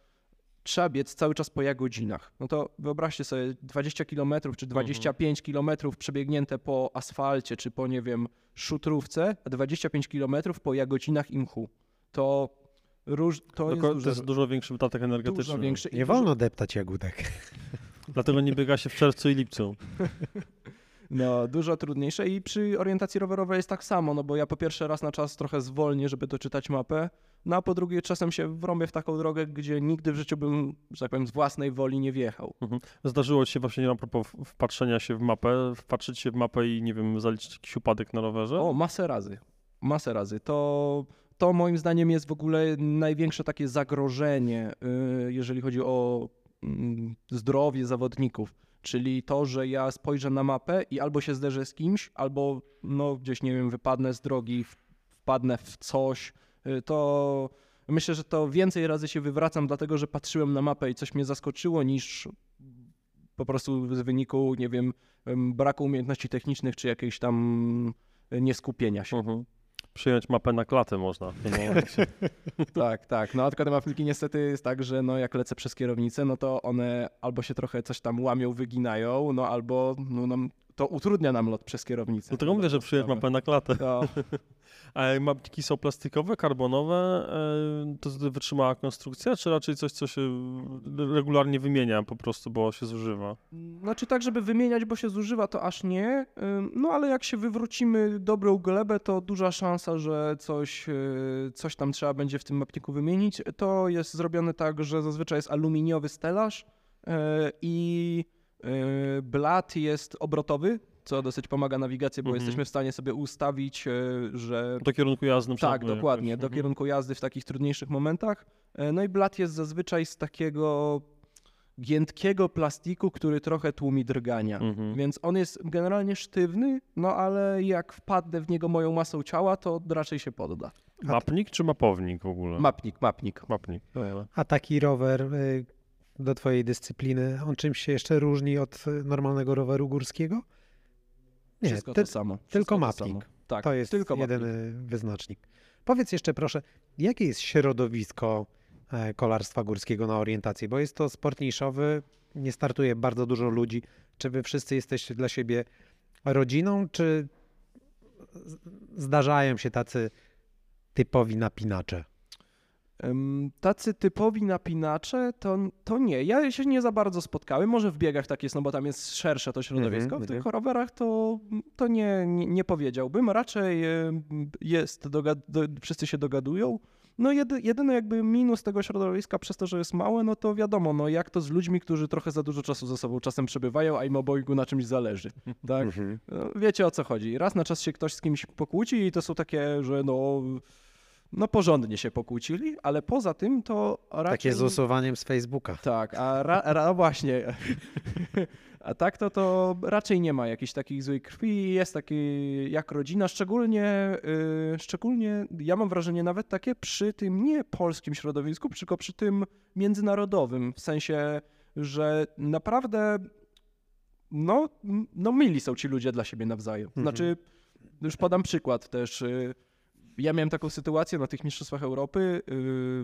trzeba biec cały czas po jagodzinach. No to wyobraźcie sobie 20 km czy 25 km przebiegnięte po asfalcie, czy po, nie wiem, szutrówce, a 25 km po jagodzinach i mchu. To, róż, to jest, Tylko to duże, jest dużo większy wydatek energetyczny. dużo większy. Nie dużo- wolno deptać jagódek. Dlatego nie biega się w czerwcu i lipcu. <laughs> No, dużo trudniejsze i przy orientacji rowerowej jest tak samo, no bo ja po pierwsze raz na czas trochę zwolnię, żeby doczytać mapę, no a po drugie czasem się wrąbię w taką drogę, gdzie nigdy w życiu bym, że tak powiem, z własnej woli nie wjechał. Zdarzyło ci się właśnie a propos wpatrzenia się w mapę, wpatrzyć się w mapę i nie wiem, zaliczyć jakiś upadek na rowerze? O, masę razy, masę razy. To, to moim zdaniem jest w ogóle największe takie zagrożenie, y, jeżeli chodzi o zdrowie zawodników. Czyli to, że ja spojrzę na mapę i albo się zderzę z kimś, albo no gdzieś, nie wiem, wypadnę z drogi, wpadnę w coś, y, to myślę, że to więcej razy się wywracam, dlatego że patrzyłem na mapę i coś mnie zaskoczyło, niż po prostu z wyniku, nie wiem, em, braku umiejętności technicznych, czy jakiejś tam y, nieskupienia się. Mhm. Przyjąć mapę na klatę można. <laughs> Tak, tak. No a tylko te mapniki niestety jest tak, że no jak lecę przez kierownicę, no to one albo się trochę coś tam łamią, wyginają, no albo no, nam, to utrudnia nam lot przez kierownicę. Dlatego mówię, że przyjąć mapę na klatę. To, <laughs> A mapniki są plastikowe, karbonowe? e, To wytrzymała konstrukcja, czy raczej coś, co się regularnie wymienia po prostu, bo się zużywa? znaczy tak, żeby wymieniać, bo się zużywa, to aż nie. No ale jak się wywrócimy dobrą glebę, to duża szansa, że coś, yy, coś tam trzeba będzie w tym mapniku wymienić. To jest zrobione tak, że zazwyczaj jest aluminiowy stelaż yy, i yy, blat jest obrotowy, co dosyć pomaga nawigacji, bo Mhm. jesteśmy w stanie sobie ustawić, yy, że Do kierunku jazdy tak, dokładnie, jakoś. do Mhm. kierunku jazdy w takich trudniejszych momentach. E, No i blat jest zazwyczaj z takiego giętkiego plastiku, który trochę tłumi drgania. Mhm. Więc on jest generalnie sztywny, no ale jak wpadnę w niego moją masą ciała, to raczej się podda. Mapnik czy mapownik w ogóle? Mapnik, mapnik. Mapnik. A taki rower y, do twojej dyscypliny, on czymś się jeszcze różni od y, normalnego roweru górskiego? Nie, Wszystko ty- to samo. tylko Wszystko to mapnik. samo. Tak, to jest tylko jedyny wyznacznik. Powiedz jeszcze proszę, jakie jest środowisko e, kolarstwa górskiego na orientację? Bo jest to sport niszowy, nie startuje bardzo dużo ludzi. Czy wy wszyscy jesteście dla siebie rodziną, czy zdarzają się tacy typowi napinacze? Tacy typowi napinacze to, to nie. Ja się nie za bardzo spotkałem. Może w biegach tak jest, no bo tam jest szersze to środowisko. Mhm, w tych mhm. rowerach to, to nie, nie, nie powiedziałbym. Raczej jest, dogad- do, wszyscy się dogadują. No jedy, jedyny jakby minus tego środowiska przez to, że jest małe, no to wiadomo, no jak to z ludźmi, którzy trochę za dużo czasu ze sobą czasem przebywają, a im obojgu na czymś zależy. <laughs> Tak? No, wiecie o co chodzi. Raz na czas się ktoś z kimś pokłóci i to są takie, że no, no porządnie się pokłócili, ale poza tym to raczej... Takie z usuwaniem z Facebooka. Tak, a ra, ra, właśnie. <laughs> A tak to, to raczej nie ma jakichś takich złej krwi, jest taki jak rodzina, szczególnie, y, szczególnie ja mam wrażenie nawet takie przy tym nie polskim środowisku, tylko przy tym międzynarodowym, w sensie, że naprawdę no, no mili są ci ludzie dla siebie nawzajem. Mhm. Znaczy, już podam przykład też. y, Ja miałem taką sytuację na tych Mistrzostwach Europy y,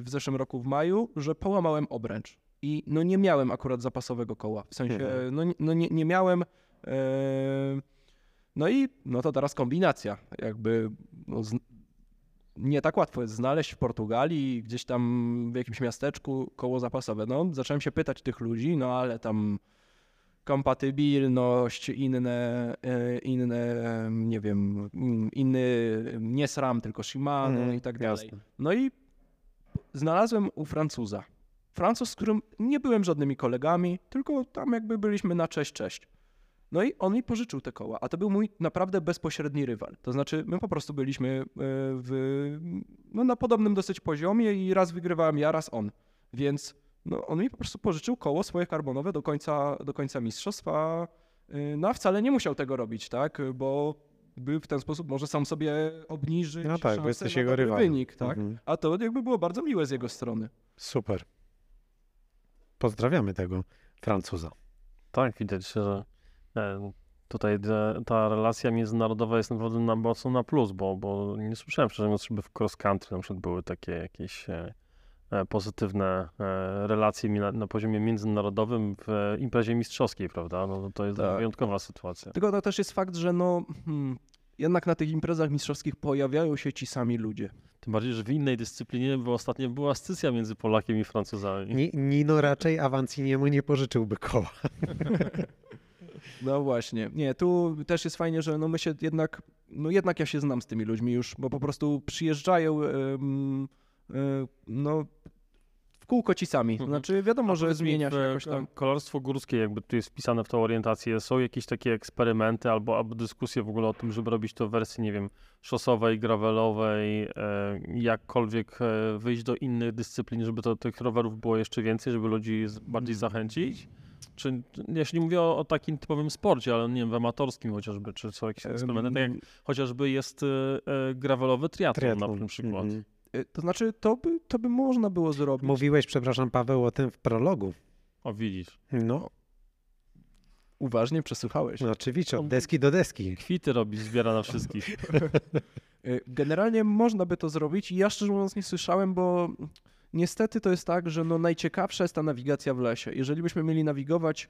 w zeszłym roku w maju, że połamałem obręcz i no nie miałem akurat zapasowego koła. W sensie, Mhm. no, no nie, nie miałem. e, No i no to teraz kombinacja. Jakby no, z- nie tak łatwo jest znaleźć w Portugalii, gdzieś tam w jakimś miasteczku koło zapasowe. No, zacząłem się pytać tych ludzi, no ale tam kompatybilność, inne, e, inne, nie wiem, mm, inny, nie SRAM, tylko Shimano Mhm, i tak dalej. jasne. No i znalazłem u Francuza. Francuz, z którym nie byłem żadnymi kolegami, tylko tam jakby byliśmy na cześć, cześć. No i on mi pożyczył te koła, a to był mój naprawdę bezpośredni rywal. To znaczy, my po prostu byliśmy e, w, no, na podobnym dosyć poziomie i raz wygrywałem ja, raz on. Więc no, on mi po prostu pożyczył koło swoje karbonowe do końca, do końca mistrzostwa. y, No a wcale nie musiał tego robić, tak? Bo by w ten sposób może sam sobie obniżyć No tak, bo szansę jesteś na jego rywalem. wynik, tak? Mhm. A to jakby było bardzo miłe z jego strony. Super. Pozdrawiamy tego Francuza. Tak, widać, że e, tutaj ta relacja międzynarodowa jest naprawdę na, mocno na plus, bo, bo nie słyszałem mówiąc, żeby w cross country na przykład były takie jakieś e, pozytywne e, relacje na, poziomie międzynarodowym w e, imprezie mistrzowskiej, prawda? No to jest Tak. wyjątkowa sytuacja. Tylko to też jest fakt, że no, hmm, jednak na tych imprezach mistrzowskich pojawiają się ci sami ludzie. Tym bardziej, że w innej dyscyplinie, bo ostatnio była scycja między Polakiem i Francuzami. Ni- Nino raczej Avanciniemu nie pożyczyłby koła. <laughs> No właśnie. Nie, tu też jest fajnie, że no my się jednak, no jednak ja się znam z tymi ludźmi już, bo po prostu przyjeżdżają e, no w kółko ci sami. Mhm. Znaczy wiadomo, że zmienia się jakoś tam. Kolarstwo górskie, jakby tu jest wpisane w tą orientację, są jakieś takie eksperymenty albo, albo dyskusje w ogóle o tym, żeby robić to w wersji, nie wiem, szosowej, gravelowej, e, jakkolwiek e, wyjść do innych dyscyplin, żeby to, tych rowerów było jeszcze więcej, żeby ludzi bardziej zachęcić? Czy, jeśli nie mówię o, o takim typowym sporcie, ale nie wiem, w amatorskim chociażby, czy są jakieś eksperymenty, tak jak chociażby jest e, e, gravelowy triatlon, na przykład. Mhm. e, To znaczy, to by, to by można było zrobić. Mówiłeś, przepraszam Paweł, o tym w prologu. O, widzisz. No, Uważnie przesłuchałeś. No oczywiście, od deski do deski. Kwity robi, zbiera na wszystkich. Y, <laughs> Generalnie można by to zrobić i ja szczerze mówiąc nie słyszałem, bo niestety to jest tak, że no najciekawsza jest ta nawigacja w lesie. Jeżeli byśmy mieli nawigować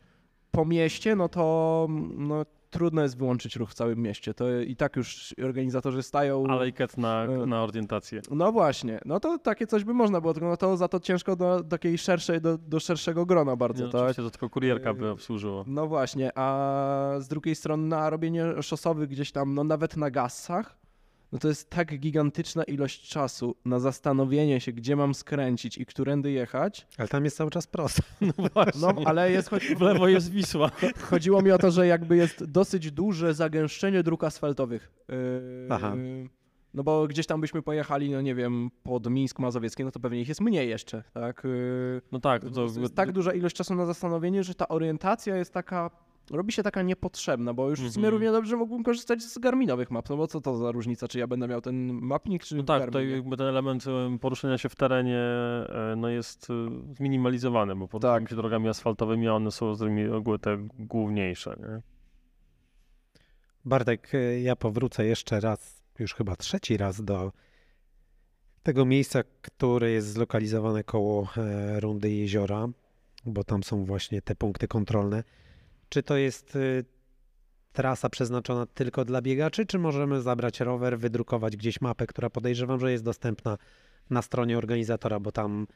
po mieście, no to no, trudno jest wyłączyć ruch w całym mieście. To i tak już organizatorzy stają... Ale i ket na, E. na orientację. No właśnie, no to takie coś by można było, tylko no to za to ciężko do takiej szerszej, do, do szerszego grona bardzo, Nie, tak? To tylko kurierka by Yy, obsłużyło. No właśnie, a z drugiej strony na robienie szosowych gdzieś tam, no nawet na gasach, no to jest tak gigantyczna ilość czasu na zastanowienie się, gdzie mam skręcić i którędy jechać. Ale tam jest cały czas prosto. <laughs> No, ale jest, choć, W lewo jest Wisła. <laughs> chodziło mi o to, że jakby jest dosyć duże zagęszczenie dróg asfaltowych. Yy, Aha. No bo gdzieś tam byśmy pojechali, no nie wiem, pod Mińsk Mazowieckie, no to pewnie ich jest mniej jeszcze, tak? Yy, No tak, to, jest tak duża ilość czasu na zastanowienie, że ta orientacja jest taka, robi się taka niepotrzebna, bo już w sumie Mhm. równie dobrze mógłbym korzystać z Garminowych map, no bo co to za różnica, czy ja będę miał ten mapnik, czy No tak, Garmin, tutaj jakby ten element em, poruszania się w terenie e, no jest e, zminimalizowany, bo poruszamy Tak. się drogami asfaltowymi, a one są z reguły te główniejsze. Nie? Bartek, y, ja powrócę jeszcze raz, już chyba trzeci raz do tego miejsca, które jest zlokalizowane koło e, rundy jeziora, bo tam są właśnie te punkty kontrolne. Czy to jest y, trasa przeznaczona tylko dla biegaczy, czy możemy zabrać rower, wydrukować gdzieś mapę, która podejrzewam, że jest dostępna na stronie organizatora, bo tam,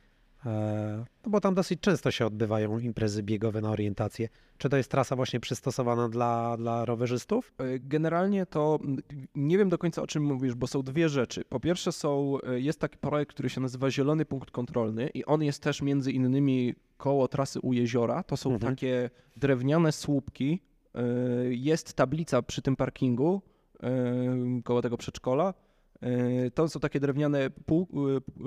no bo tam dosyć często się odbywają imprezy biegowe na orientację. Czy to jest trasa właśnie przystosowana dla, dla rowerzystów? Y, Generalnie to mm, nie wiem do końca o czym mówisz, bo są dwie rzeczy. Po pierwsze są, y, jest taki projekt, który się nazywa Zielony Punkt Kontrolny i on jest też między innymi koło trasy u jeziora. To są Mhm. takie drewniane słupki. Jest tablica przy tym parkingu koło tego przedszkola. Y, To są takie drewniane pół,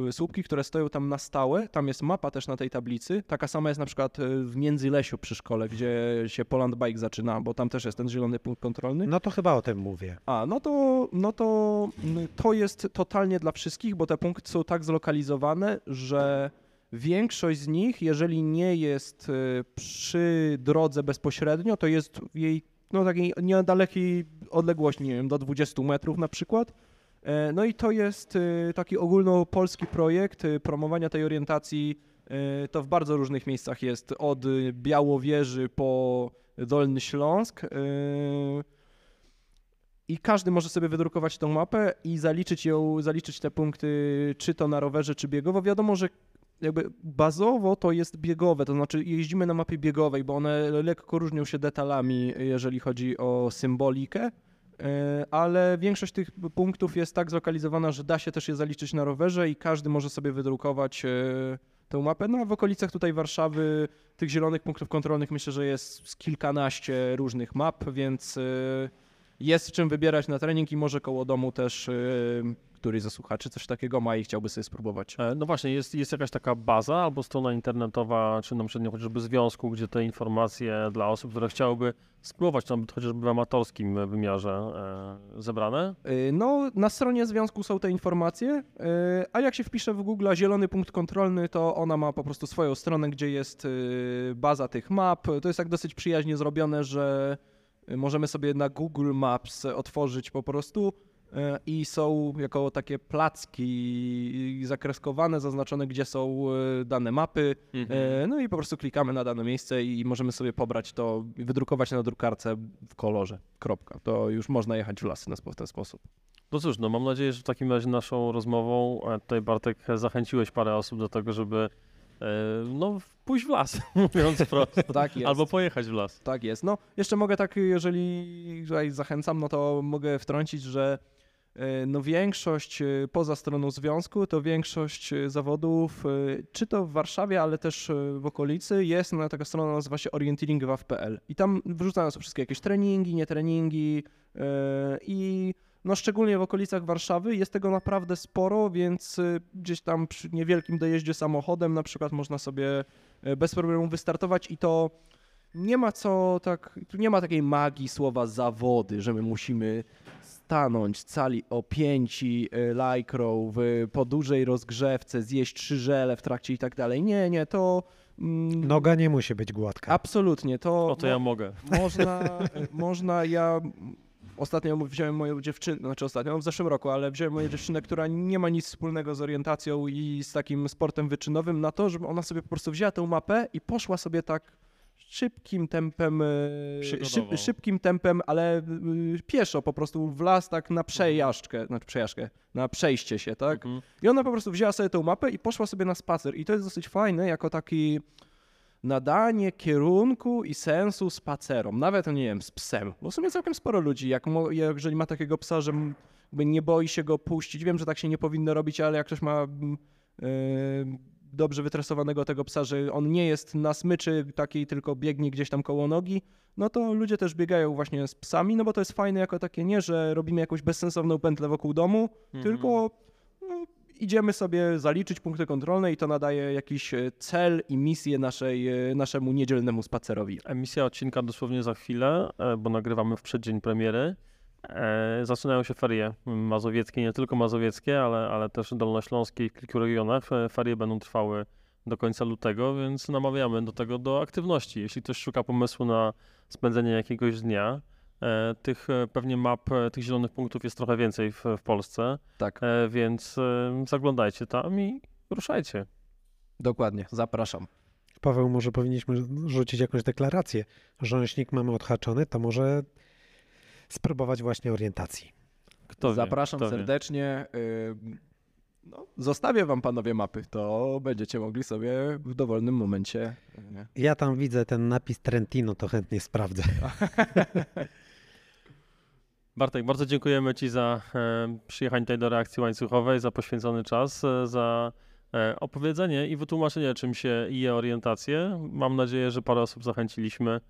y, słupki, które stoją tam na stałe. Tam jest mapa też na tej tablicy. Taka sama jest na przykład y, w Międzylesiu przy szkole, gdzie się Poland Bike zaczyna, bo tam też jest ten zielony punkt kontrolny. No to chyba o tym mówię. A, no to, no to mm, to jest totalnie dla wszystkich, bo te punkty są tak zlokalizowane, że większość z nich, jeżeli nie jest przy drodze bezpośrednio, to jest w jej no, takiej niedalekiej odległości, nie wiem, do 20 metrów na przykład. E, No i to jest y, taki ogólnopolski projekt y, promowania tej orientacji. To w bardzo różnych miejscach jest, od Białowieży po Dolny Śląsk. I każdy może sobie wydrukować tą mapę i zaliczyć ją, zaliczyć te punkty, czy to na rowerze, czy biegowo. Wiadomo, że jakby bazowo to jest biegowe, to znaczy jeździmy na mapie biegowej, bo one lekko różnią się detalami, jeżeli chodzi o symbolikę, e, ale większość tych punktów jest tak zlokalizowana, że da się też je zaliczyć na rowerze i każdy może sobie wydrukować e, tę mapę. No a w okolicach tutaj Warszawy tych zielonych punktów kontrolnych myślę, że jest kilkanaście różnych map, więc e, jest czym wybierać na trening i może koło domu też e, któryś ze słuchaczy coś takiego ma i chciałby sobie spróbować. E, No właśnie, jest, jest jakaś taka baza albo strona internetowa, czy na przykład chociażby związku, gdzie te informacje dla osób, które chciałyby spróbować, nawet chociażby w amatorskim wymiarze e, zebrane. Y, No, na stronie związku są te informacje, y, a jak się wpisze w Google zielony punkt kontrolny, to ona ma po prostu swoją stronę, gdzie jest y, baza tych map. To jest tak dosyć przyjaźnie zrobione, że możemy sobie na Google Maps otworzyć po prostu y, i są jako takie placki zakreskowane, zaznaczone, gdzie są y, dane mapy. E, No i po prostu klikamy na dane miejsce i możemy sobie pobrać to, wydrukować na drukarce w kolorze. Kropka. To już można jechać w lasy w ten sposób. No cóż, no mam nadzieję, że w takim razie naszą rozmową e, tutaj Bartek zachęciłeś parę osób do tego, żeby e, no pójść w las, <laughs> mówiąc prosto. Tak jest. Albo pojechać w las. Tak jest. No, jeszcze mogę tak, jeżeli tutaj zachęcam, no to mogę wtrącić, że e, no większość e, poza stroną związku, to większość e, zawodów, e, czy to w Warszawie, ale też e, w okolicy, jest na taka strona, nazywa się orienteeringwaw.pl i tam wrzucają są wszystkie jakieś treningi, nie treningi e, i no szczególnie w okolicach Warszawy jest tego naprawdę sporo, więc e, gdzieś tam przy niewielkim dojeździe samochodem na przykład można sobie e, bez problemu wystartować i to nie ma co tak, tu nie ma takiej magii słowa zawody, że my musimy stanąć cali opięci y, lajkrą w, po dużej rozgrzewce, zjeść trzy żele w trakcie i tak dalej. Nie, nie, to mm, Noga nie musi być gładka. absolutnie, to, O to ja mogę. można, <laughs> można, ja ostatnio wziąłem moją dziewczynę, znaczy ostatnio, no w zeszłym roku, ale wziąłem moją dziewczynę, która nie ma nic wspólnego z orientacją i z takim sportem wyczynowym, na to, żeby ona sobie po prostu wzięła tę mapę i poszła sobie tak szybkim tempem, e, szyb, szybkim tempem, ale y, pieszo po prostu w las tak na przejażdżkę, znaczy przejażdżkę, na przejście się, tak? Mhm. I ona po prostu wzięła sobie tę mapę i poszła sobie na spacer. I to jest dosyć fajne, jako taki nadanie kierunku i sensu spacerom. Nawet, nie wiem, z psem. Bo w sumie całkiem sporo ludzi, jak mo- jeżeli ma takiego psa, że nie boi się go puścić. Wiem, że tak się nie powinno robić, ale jak ktoś ma mm, yy, dobrze wytresowanego tego psa, że on nie jest na smyczy takiej, tylko biegnie gdzieś tam koło nogi, no to ludzie też biegają właśnie z psami, no bo to jest fajne jako takie nie, że robimy jakąś bezsensowną pętlę wokół domu, Mhm. tylko no, idziemy sobie zaliczyć punkty kontrolne i to nadaje jakiś e, cel i misję naszej, e, naszemu niedzielnemu spacerowi. Emisja odcinka dosłownie za chwilę, e, bo nagrywamy w przeddzień premiery. Zaczynają się ferie mazowieckie, nie tylko mazowieckie, ale, ale też dolnośląskie i w kilku regionach. Ferie będą trwały do końca lutego, więc namawiamy do tego do aktywności. Jeśli ktoś szuka pomysłu na spędzenie jakiegoś dnia, tych e, pewnie map, e, tych zielonych punktów jest trochę więcej w, w Polsce, Tak, e, więc e, zaglądajcie tam i ruszajcie. dokładnie, zapraszam. Paweł, może powinniśmy rzucić jakąś deklarację. Rząśnik mamy odhaczony, to może spróbować właśnie orientacji. Kto wie, zapraszam kto wie. serdecznie. y, No, zostawię wam panowie mapy, to będziecie mogli sobie w dowolnym momencie. Ja tam widzę ten napis Trentino, to chętnie sprawdzę. <laughs> Bartek, bardzo dziękujemy Ci za e, przyjechanie tutaj do reakcji łańcuchowej, za poświęcony czas, e, za e, opowiedzenie i wytłumaczenie, czym się je orientację. Mam nadzieję, że parę osób zachęciliśmy,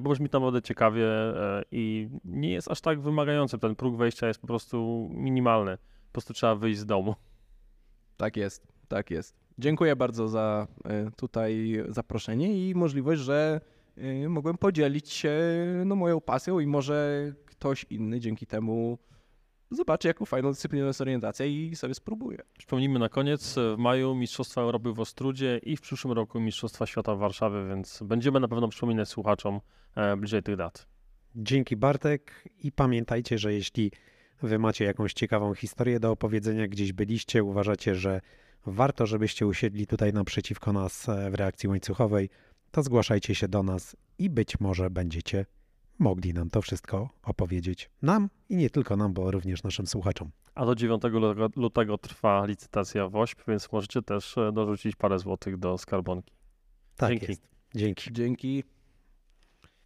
bo brzmi to naprawdę ciekawie i nie jest aż tak wymagający. Ten próg wejścia jest po prostu minimalny. Po prostu trzeba wyjść z domu. Tak jest, tak jest. Dziękuję bardzo za tutaj zaproszenie i możliwość, że mogłem podzielić się no, moją pasją i może ktoś inny dzięki temu zobaczy, jaką fajną dyscyplinę jest orientacja i sobie spróbuje. Przypomnijmy na koniec, w maju Mistrzostwa Europy w Ostrudzie i w przyszłym roku Mistrzostwa Świata w Warszawie, więc będziemy na pewno przypominać słuchaczom e, bliżej tych dat. Dzięki Bartek i pamiętajcie, że jeśli wy macie jakąś ciekawą historię do opowiedzenia, gdzieś byliście, uważacie, że warto, żebyście usiedli tutaj naprzeciwko nas e, w reakcji łańcuchowej, to zgłaszajcie się do nas i być może będziecie mogli nam to wszystko opowiedzieć. Nam i nie tylko nam, bo również naszym słuchaczom. A do 9 lutego, trwa licytacja WOŚP, więc możecie też e, dorzucić parę złotych do skarbonki. Tak Dzięki. jest. Dzięki. Dzięki.